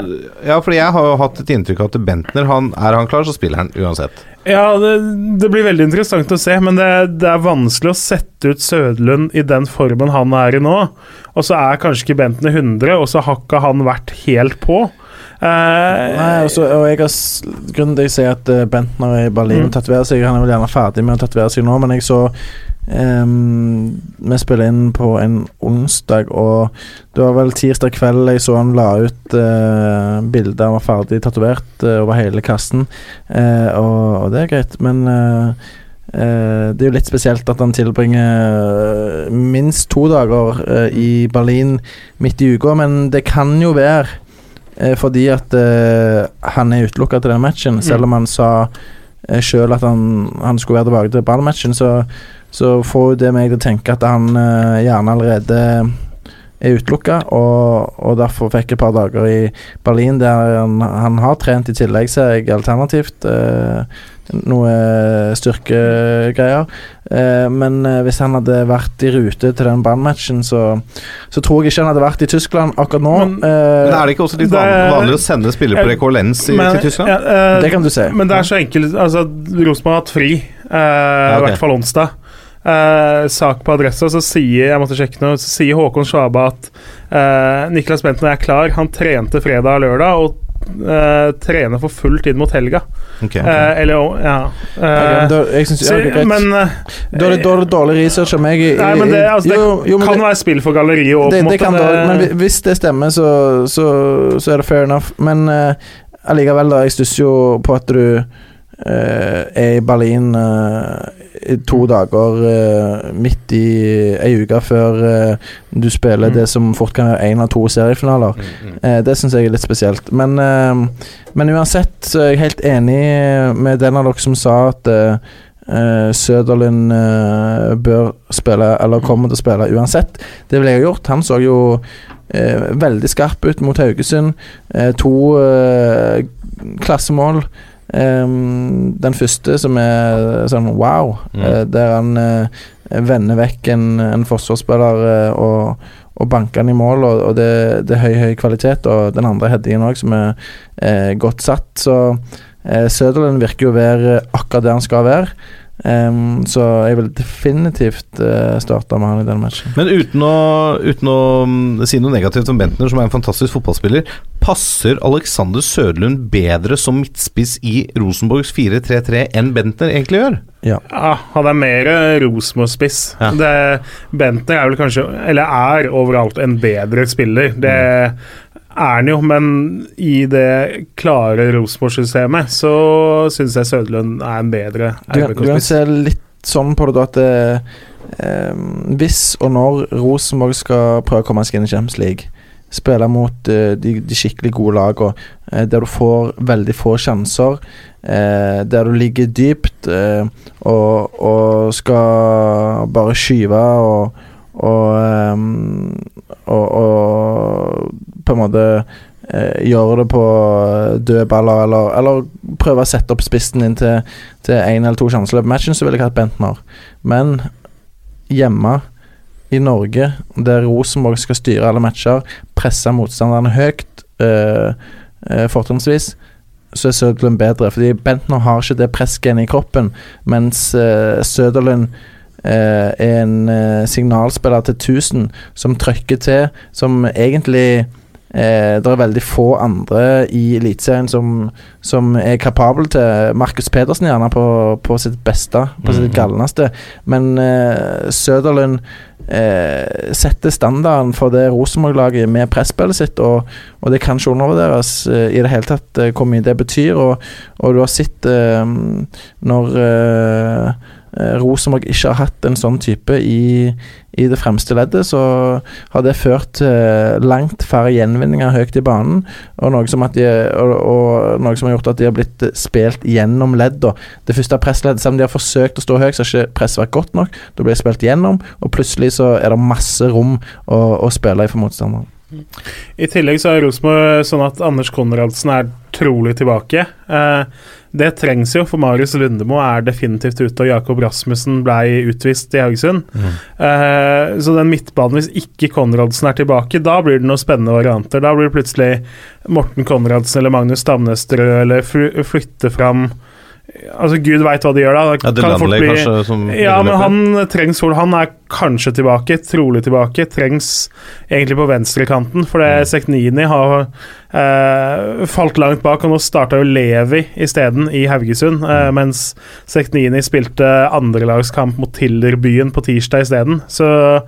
ja, fordi jeg har jo hatt et inntrykk av at Bentner han, Er han klar, så spiller han uansett. Ja, det, det blir veldig interessant å se, men det, det er vanskelig å sette ut Sødlund i den formen han er i nå. Og så er kanskje ikke Bentner 100, og så har ikke han vært helt på. Uh, Nei, også, og jeg har Grunnen til at jeg sier at uh, Bentner er i Berlin Mm. tatoverer seg Han er vel gjerne ferdig med å tatovere seg nå, men jeg så ehm, Vi spiller inn på en onsdag, og det var vel tirsdag kveld jeg så han la ut uh, bilde av han var ferdig tatovert uh, over hele kassen, uh, og, og det er greit, men uh, eh, det er jo litt spesielt at han tilbringer eh, minst to dager eh, i Berlin midt i uka, men det kan jo være eh, fordi at eh, han er utelukka til den matchen, selv om han sa sjøl at han, han skulle være tilbake til Bayern-matchen, så, så får det meg til å tenke at han eh, gjerne allerede er utelukka, og, og derfor fikk et par dager i Berlin der han, han har trent i tillegg, ser jeg, alternativt. eh, noe styrkegreier. Eh, men eh, hvis han hadde vært i rute til den Bayern-matchen, så, så tror jeg ikke han hadde vært i Tyskland akkurat nå. Men- uh, Men er det ikke også litt det er- vanlig å sende spillere på rekolens i, til Tyskland? ja, det kan du si. Men det er så enkelt Altså, Rosenborg har hatt fri, eh, i hvert fall onsdag. Eh, sak på adressa, så sier jeg måtte sjekke noe, så sier Håkon Svabe at eh, Niklas Bentner er klar. Han trente fredag og lørdag, og trener for full tid mot helga. Ok. Eh, eller ja. Da, synes, så, men eh, da er det dårlig, dårlig research av meg. i- Nei, men det, altså, det jo, jo, men kan det- være spill for galleriet òg, på det, en måte. men hvis det stemmer, så, så, så er det fair enough. Men eh, allikevel, da. Jeg stusser jo på at du Uh, er i Berlin uh, to dager uh, midt i ei uke før uh, du spiller Mm. det som fort kan være én av to seriefinaler. Eh, det syns jeg er litt spesielt. Men, eh, men uansett så er jeg helt enig med den av dere som sa at Uh, eh, Søderlund eh, bør spille, eller kommer til å spille uansett. Det ville jeg ha gjort. Han så jo eh, veldig skarp ut mot Haugesund. Eh, to eh, klassemål. Ehm, den første som er sånn wow, Mm. uh, der han uh, vender vekk en, en forsvarsspiller uh, og, og banker han i mål, og, og det, det er høy, høy kvalitet. Og den andre headingen òg, som er godt satt. Så Søderlund virker jo å være akkurat der han skal være. Ehm, så jeg vil definitivt uh, starte med han i den matchen. Men uten å, uten å um, si noe negativt om Bentner, som er en fantastisk fotballspiller, passer Alexander Sødlund bedre som midtspiss i Rosenborgs 4-3-3 enn Bentner egentlig gjør? Ja, han er mer Rosenborg-spiss. Ja. Bentner er vel kanskje, eller er overalt, en bedre spiller. Det er han jo, men i det klare Rosenborg-systemet så syns jeg Søderlund er en bedre Du, du kan se litt sånn på det da at det, eh, hvis og når Rosenborg skal prøve å komme seg inn i Champions League, spille mot eh, de, de skikkelig gode lagene, eh, der du får veldig få sjanser, eh, der du ligger dypt eh, og, og skal bare skyve og og, ehm, og, og på en måte eh, gjøre det på dødballer, eller, eller prøve å sette opp spissen inn til én eller to sjanseløp i matchen, så ville jeg hatt Bentner. Men hjemme i Norge, der Rosenborg skal styre alle matcher, presse motstanderne høyt, eh, eh, fortrinnsvis, så er Søderlund bedre. Fordi Bentner har ikke det pressgenet i kroppen, mens eh, Søderlund eh, en eh, signalspiller til 1000 som trykker til, som egentlig Eh, det er veldig få andre i Eliteserien som, som er kapabel til Markus Pedersen, gjerne på, på sitt beste, på sitt Mhm. galneste. Men eh, Søderlund eh, setter standarden for det Rosenborg-laget med presspillet sitt, og, og det kan ikke undervurderes eh, i det hele tatt eh, hvor mye det betyr. Og, og du har sett eh, når eh, Rosenborg ikke har hatt en sånn type i, i det fremste leddet, så har det ført til langt færre gjenvinninger høyt i banen, og noe som, de, og, og noe som har gjort at de har blitt eh, spilt gjennom ledda. Det første pressleddet, selv om de har forsøkt å stå høyt, så har ikke presset vært godt nok. Da blir det spilt gjennom, og plutselig så er det masse rom å, å spille i for motstanderen. I tillegg så er Rosenborg sånn at Anders Konradsen er trolig tilbake. Eh, Det trengs jo, for Marius Lundemo er definitivt ute, og Jakob Rasmussen blei utvist i Haugesund. Eh, så den midtbanen, hvis ikke Konradsen er tilbake, da blir det noen spennende varianter. Da blir det plutselig Morten Konradsen eller Magnus Stamnesterød eller fly- flytte fram Altså, Gud veit hva de gjør da. Det Ja, kan fort bli- kanskje som Ja, men han trengs Han er kanskje tilbake, trolig tilbake. Trengs egentlig på venstrekanten, for det Seknini har eh, falt langt bak, og nå starta jo Levi isteden i Haugesund, eh, mens Seknini spilte andrelagskamp mot Tillerbyen på tirsdag isteden. Så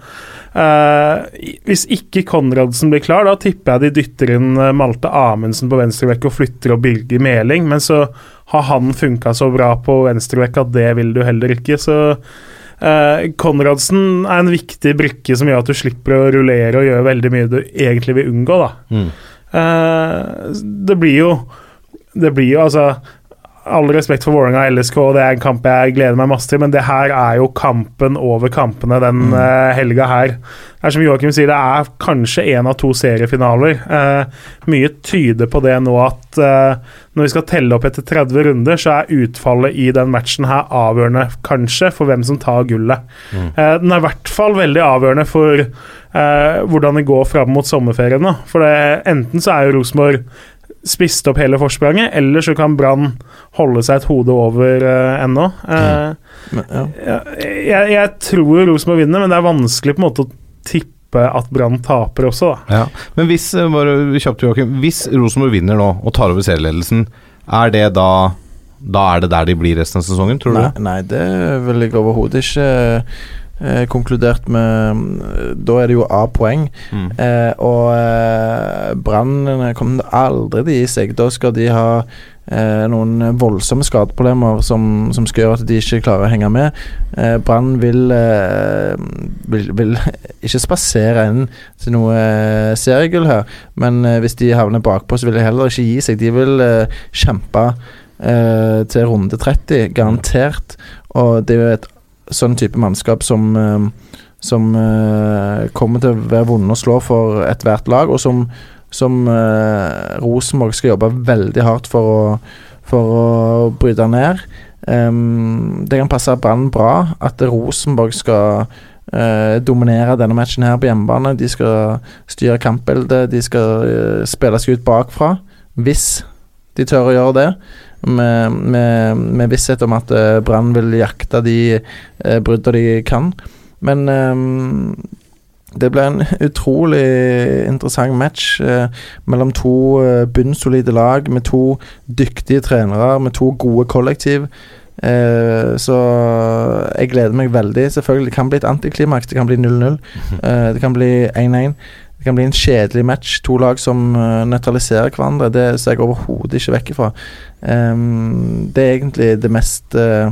hvis ikke Konradsen blir klar, da tipper jeg de dytter inn eh, Malte Amundsen på venstrevekk og flytter opp Birger Meling, men så har han funka så bra på venstrevekk at det vil du heller ikke, så Eh, Konradsen er en viktig brikke som gjør at du slipper å rullere og gjøre veldig mye du egentlig vil unngå. da. Mm. Eh, det blir jo Det blir jo altså All respekt for Vålerenga og LSK, og det er en kamp jeg gleder meg masse til, men det her er jo kampen over kampene den eh, helga her. Det er som Joakim sier, det er kanskje én av to seriefinaler. Uh, mye tyder på det nå at uh, når vi skal telle opp etter 30 runder, så er utfallet i den matchen her avgjørende, kanskje, for hvem som tar gullet. Eh, den er i hvert fall veldig avgjørende for hvordan det går fram mot sommerferien. Da. For det, enten så er jo Rosenborg spist opp hele forspranget, eller så kan Brann holde seg et hode over uh, ennå. Uh, mm. ja. jeg, jeg tror Rosenborg vinner, men det er vanskelig på en måte å tippe at Brann taper også, da. Ja. Men hvis eh, bare kjapt, Joakim, hvis Rosenborg vinner nå og tar over serieledelsen, er det da Da er det der de blir resten av sesongen, tror? Nei, det? nei, det vil jeg overhodet ikke eh, konkludert med Da er det jo A-poeng. Mm. Eh, og eh, Brann kommer aldri til å gi seg. Da skal de ha eh, noen voldsomme skadeproblemer som, som skal gjøre at de ikke klarer å henge med. Eh, Brann vil, eh, vil, vil ikke spasere inn til noe eh, seriegull her, men eh, hvis de havner bakpå, så vil de heller ikke gi seg. De vil eh, kjempe eh, til runde 30, garantert. Og det er jo et sånn type mannskap som eh, som eh, kommer til å være vonde å slå for ethvert lag, og som, som eh, Rosenborg skal jobbe veldig hardt for å, for å bryte ned. Det kan passe Brann bra at Rosenborg skal dominere denne matchen her på hjemmebane. De skal styre kampbildet, de skal spille seg ut bakfra. Hvis de tør å gjøre det. Med, med, med visshet om at uh, Brann vil jakte de uh, bruddene de kan. Men um, det ble en utrolig interessant match eh, mellom to eh, bunnsolide lag med to dyktige trenere, med to gode kollektiv. Eh, så jeg gleder meg veldig. Selvfølgelig, Det kan bli et antiklimaks. Det kan bli 0-0. Eh, det kan bli 1-1. Det kan bli en kjedelig match. To lag som eh, nøytraliserer hverandre. Det ser jeg overhodet ikke vekk ifra. Um, det er egentlig det mest uh,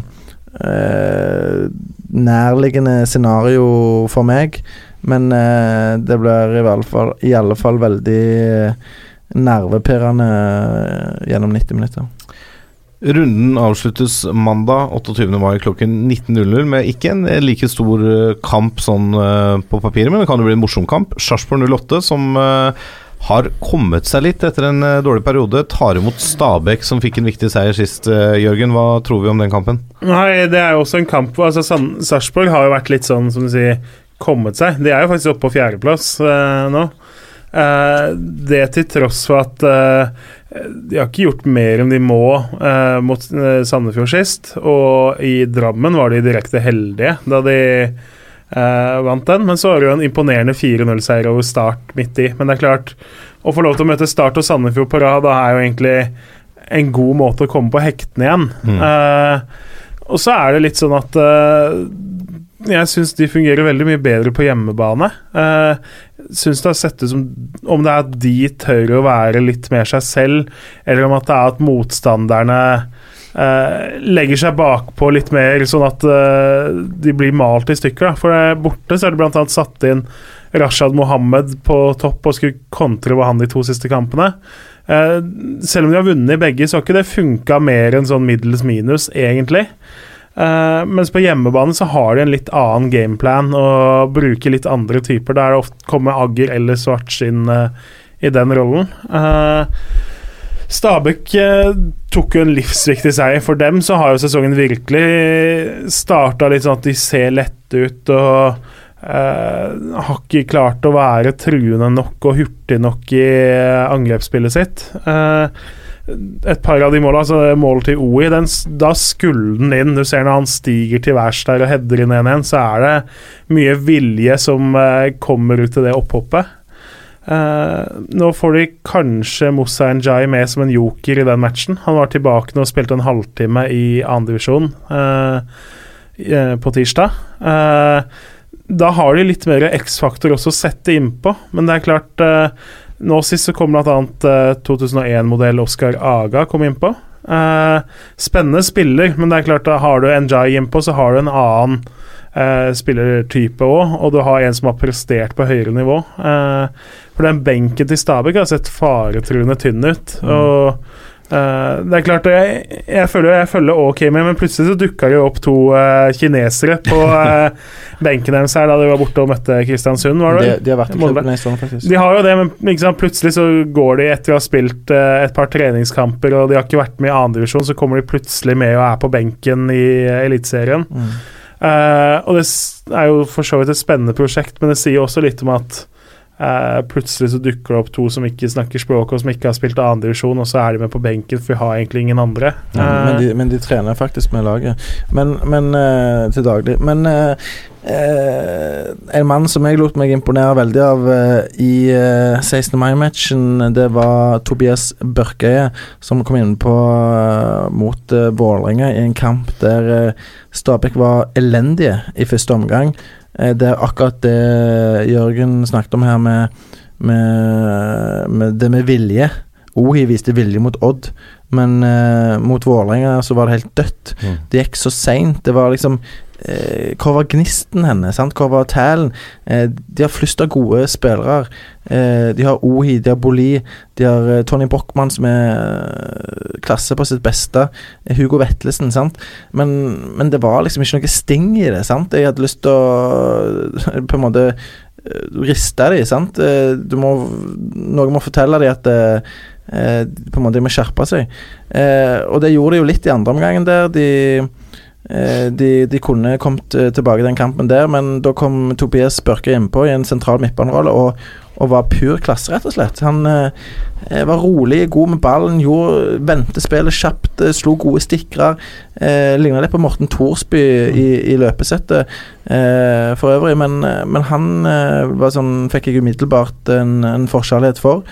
uh, nærliggende scenario for meg. Men uh, det blir i, i alle fall veldig nervepirrende gjennom 90 minutter. Runden avsluttes mandag 28. mai klokken 19.00 med ikke en like stor eh, kamp sånn eh, på papiret, men det kan jo bli en morsom kamp. Sarpsborg 08, som eh, har kommet seg litt etter en eh, dårlig periode, tar imot Stabæk, som fikk en viktig seier sist. eh, Jørgen, hva tror vi om den kampen? Nei, det er jo også en kamp altså, Sarpsborg har jo vært litt sånn, som du sier, kommet seg. De er jo faktisk oppe på fjerdeplass eh, nå. Eh, det til tross for at eh, de har ikke gjort mer enn de må eh, mot Sandefjord sist. Og i Drammen var de direkte heldige da de eh, vant den. Men så var det jo en imponerende 4-0-seier over Start midt i. Men det er klart, å få lov til å møte Start og Sandefjord på rad da er jo egentlig en god måte å komme på hektene igjen. Mm. Eh, og så er det litt sånn at jeg syns de fungerer veldig mye bedre på hjemmebane. Uh, syns det har sett ut som om det er at de tør å være litt mer seg selv, eller om at det er at motstanderne uh, legger seg bakpå litt mer, sånn at uh, de blir malt i stykker. Da. For borte så er det bl.a. satt inn Rashad Mohammed på topp og skulle kontre over han de to siste kampene. Uh, selv om de har vunnet begge, så har ikke det funka mer enn sånn middels minus, egentlig. Eh, mens på hjemmebane så har de en litt annen gameplan og bruker litt andre typer. Der det ofte kommer Agger eller Svarts inn eh, i den rollen. Uh, Stabæk tok jo en livsviktig seier. For dem så har jo sesongen virkelig starta litt sånn at de ser lette ut og har ikke klart å være truende nok og hurtig nok i angrepsspillet sitt. Eh, et par av de måla, altså målet til OI, den, da skulle den inn. Du ser når han stiger til værs der og header inn 1-1, så er det mye vilje som eh, kommer ut til det opphoppet. Eh, nå får de kanskje Moussa Njay med som en joker i den matchen. Han var tilbake nå og spilte en halvtime i andredivisjon uh, på tirsdag. Eh, da har de litt mer X-faktor også å sette innpå, men det er klart eh, Nå sist så kom bl.a. Uh, 2001-modell Oscar Aga kom innpå. Uh, spennende spiller, men det er klart da har du Njay innpå, så har du en annen uh, spillertype òg, og du har en som har prestert på høyere nivå. Uh, for den benken til Stabæk har sett faretruende tynn ut. Og eh, det er klart Jeg, jeg føler jeg følger ok med, men plutselig så dukka det jo opp to uh, kinesere på uh, benken deres her da de var borte og møtte Kristiansund. Var det? De, de har vært i klubben en stund, faktisk. De har jo det, men sant? plutselig så går de etter å ha spilt et par treningskamper, og de har ikke vært med i andredivisjon, så kommer de plutselig med og er på benken i uh, Eliteserien. Mm. Og det er jo for så vidt et spennende prosjekt, men det sier også litt om at eh, plutselig så dukker det opp to som ikke snakker språket, og som ikke har spilt andredivisjon, og så er de med på benken, for vi har egentlig ingen andre. Ja, men, Eh, de, men de trener faktisk med laget. Men, men uh, til daglig. Men en mann som jeg lot meg imponere veldig av i eh, 16. mai-matchen, det var Tobias Børkeie, som kom inn på mot uh, Vålerenga i en kamp der uh, Stabæk var elendige i første omgang. Eh, det er akkurat det Jørgen snakket om her med, med, med det med vilje. Ohi viste vilje mot Odd, men uh, mot Vålerenga så var det helt dødt. Mm. Det gikk så seint. Det var liksom Hvor var gnisten henne? Sant? Hvor var tælen? Eh, de har flust av gode spillere. Eh, de har Ohi, de har Boli, de har eh, Tony Brochmann som er eh, klasse på sitt beste. Eh, Hugo Vetlesen, sant. Men, men det var liksom ikke noe sting i det, sant. Jeg hadde lyst til å på en måte eh, riste de, sant. Eh, Du må Noen må fortelle de at eh, eh, på en måte de må skjerpe seg. Eh, og det gjorde de jo litt i andre omgangen der. De, eh, de, de kunne kommet eh, tilbake i den kampen der, men da kom Tobias Børke innpå i en sentral midtbanerolle og, og var pur klasse, rett og slett. Han eh, var rolig, god med ballen, gjorde, ventespillet kjapt, eh, slo gode stikkere. Eh, Ligna litt på Morten Thorsby i, i løpesettet eh, for øvrig, men, eh, men han eh, sånn, fikk jeg umiddelbart en, en forkjærlighet for.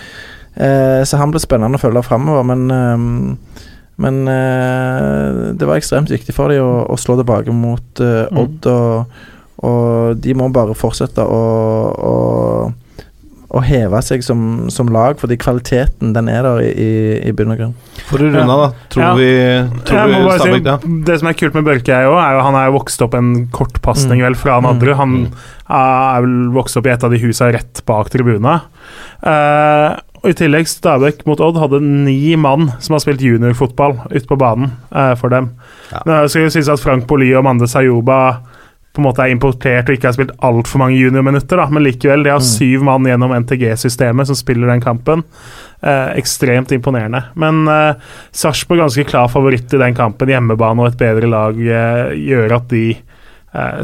Eh, så han ble spennende å følge framover, men eh, men uh, det var ekstremt viktig for dem å, å slå tilbake mot Mm. Odd, og, og de må bare fortsette å, å, å heve seg som, som lag, fordi kvaliteten den er der i, i, bunn og grunn. For å runde av, da. Tror Ja. vi, tror vi bare si, Det som er kult med Børke, er jo, er jo han er vokst opp en kortpasning Mm. vel fra han Nadderud. Han er vel vokst opp i et av de husa rett bak tribuna. Eh, og I tillegg, Stabæk mot Odd hadde ni mann som har spilt juniorfotball ute på banen eh, for dem. Ja. Nå skal jo synes at Frank Poli og Mande Sayoba på en måte er importert og ikke har spilt altfor mange juniorminutter, da, men likevel, de har Mm. syv mann gjennom NTG-systemet som spiller den kampen. Eh, ekstremt imponerende. Men eh, Sarpsborg ganske klar favoritt i den kampen. Hjemmebane og et bedre lag eh, gjør at de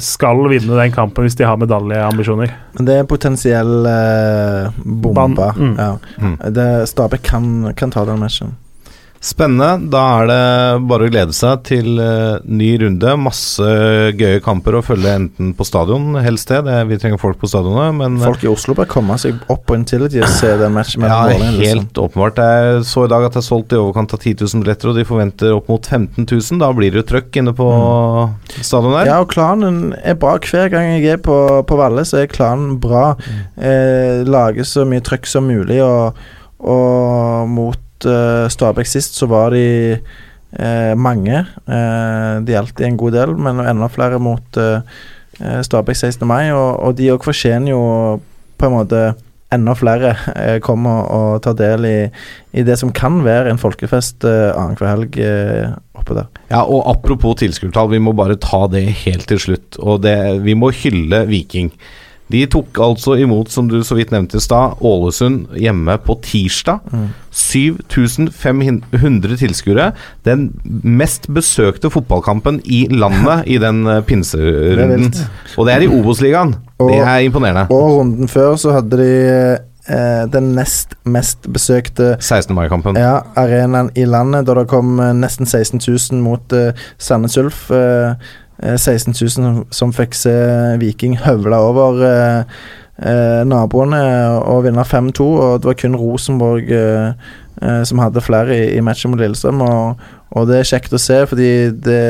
skal vinne den kampen hvis de har medaljeambisjoner. Men det er potensiell eh, bombe. Ban- mm. Ja. Mm. Stabæk kan, kan ta den matchen. Spennende. Da er det bare å glede seg til eh, ny runde. Masse gøye kamper å følge enten på stadion, helst det. det vi trenger folk på stadionet, men eh, Folk i Oslo bør komme seg opp på Intility og se den matchen mellom ja, liksom. helt åpenbart. Jeg så i dag at det er solgt i overkant av 10 000 billetter, og de forventer opp mot 15 000. Da blir det jo trøkk inne på stadion der. Ja, og klanen er bra. Hver gang jeg er på, på Valle, så er klanen bra. Eh, lager så mye trøkk som mulig, og, og mot eh, Stabæk sist så var de uh, mange. Uh, de gjaldt en god del, men enda flere mot eh, Stabæk 16. mai, og, og de òg fortjener jo på en måte enda flere kommer og tar del i, i det som kan være en folkefest eh, annenhver helg oppe der. Ja, og apropos tilskuertall, vi må bare ta det helt til slutt. Og det, vi må hylle Viking. De tok altså imot, som du så vidt nevnte i stad, Ålesund hjemme på tirsdag. 7500 tilskuere. Den mest besøkte fotballkampen i landet i den eh, er pinserunden. Og det er i Obos-ligaen. Det er imponerende. Og runden før så hadde de eh, den nest mest besøkte 16. mai-kampen. ja, arenaen i landet, da det kom eh, nesten 16 000 mot eh, Sandnes Ulf. Eh, 16 000 som, fikk se Viking høvle over eh, eh, naboene og vinne 5-2. Og det var kun Rosenborg eh, eh, som hadde flere i, i matchen mot Lillestrøm. Og, og det er kjekt å se, fordi det,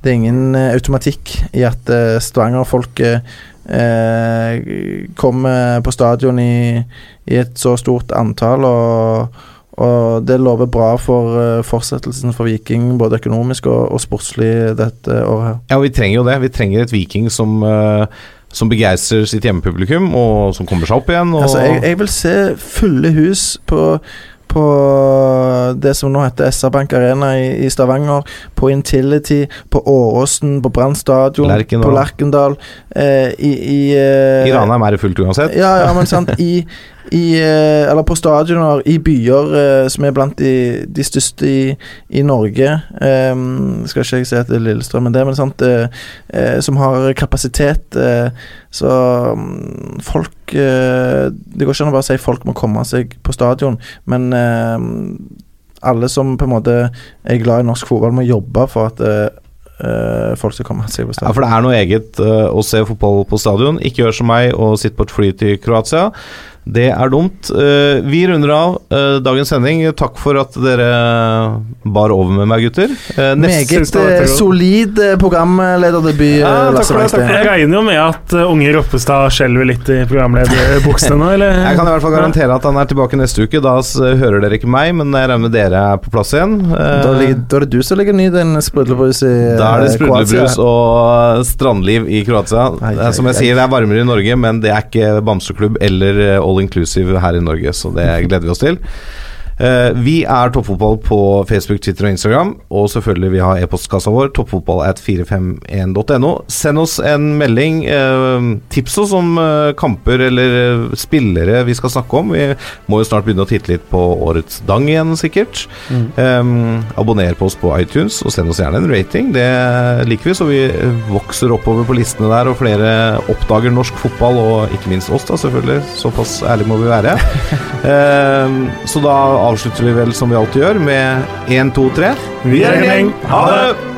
det er ingen eh, automatikk i at uh, Stavanger-folk eh, kommer på stadion i, i et så stort antall. og og det lover bra for eh, fortsettelsen for Viking, både økonomisk og, og sportslig dette året. her. Ja, vi trenger jo det. Vi trenger et Viking som, eh, som begeistrer sitt hjemmepublikum, og som kommer seg opp igjen. Altså, jeg, jeg vil se fulle hus på, på det som nå heter SR-Bank Arena i, i Stavanger, på Intility, på Åråsen, på Brann stadion, på Lerkendal eh, I, i, eh, I Ranheim er det fullt uansett. Ja, ja, men sant I, i eh, Eller på stadioner i byer eh, som er blant de, de største i, i Norge. Eh, skal ikke jeg si at det er Lillestrøm, men det men sant eh, eh, Som har kapasitet. Eh, så mm, folk Det går ikke an å bare si folk må komme seg på stadion, men alle som på en måte er glad i norsk fotball, må jobbe for at folk skal komme seg på Ja. For det er noe eget å se fotball på stadion. Ikke gjør som meg og sitt på et fly til Kroatia. Det er dumt. Eh, vi runder av eh, dagens sending. Takk for at dere bar over med meg, gutter. Eh, neste- Meget eh, solid eh, programlederdebut, Ja, eh, takk for det, takk Wangstein. Jeg regner jo med at uh, unge Roppestad skjelver litt i programlederbuksene nå, eller? Jeg kan i hvert fall garantere at han er tilbake neste uke. Da hører dere ikke meg, men jeg regner med dere er på plass igjen. Eh, Da, ligger, da er det du som ligger ny den sprudlebrus i Kroatia? Da er det sprudlebrus og strandliv i Kroatia. Som jeg sier, det er varmere i Norge, men det er ikke bamseklubb eller eh, all inclusive her i Norge, så det gleder vi oss til. Eh, vi er Toppfotball på Facebook, Twitter og Instagram. Og selvfølgelig vi har e-postkassa vår, toppfotball at 451.no. Send oss en melding. Eh, tips oss om eh, kamper eller spillere vi skal snakke om. Vi må jo snart begynne å titte litt på årets dang igjen, sikkert. Eh, abonner på oss på iTunes, og send oss gjerne en rating. Det liker vi, så vi vokser oppover på listene der, og flere oppdager norsk fotball, og ikke minst oss, da, selvfølgelig. Såpass ærlig må vi være. Så da avslutter vi vel som vi alltid gjør, med 1, 2, 3. Vi er en gjeng. Ha det!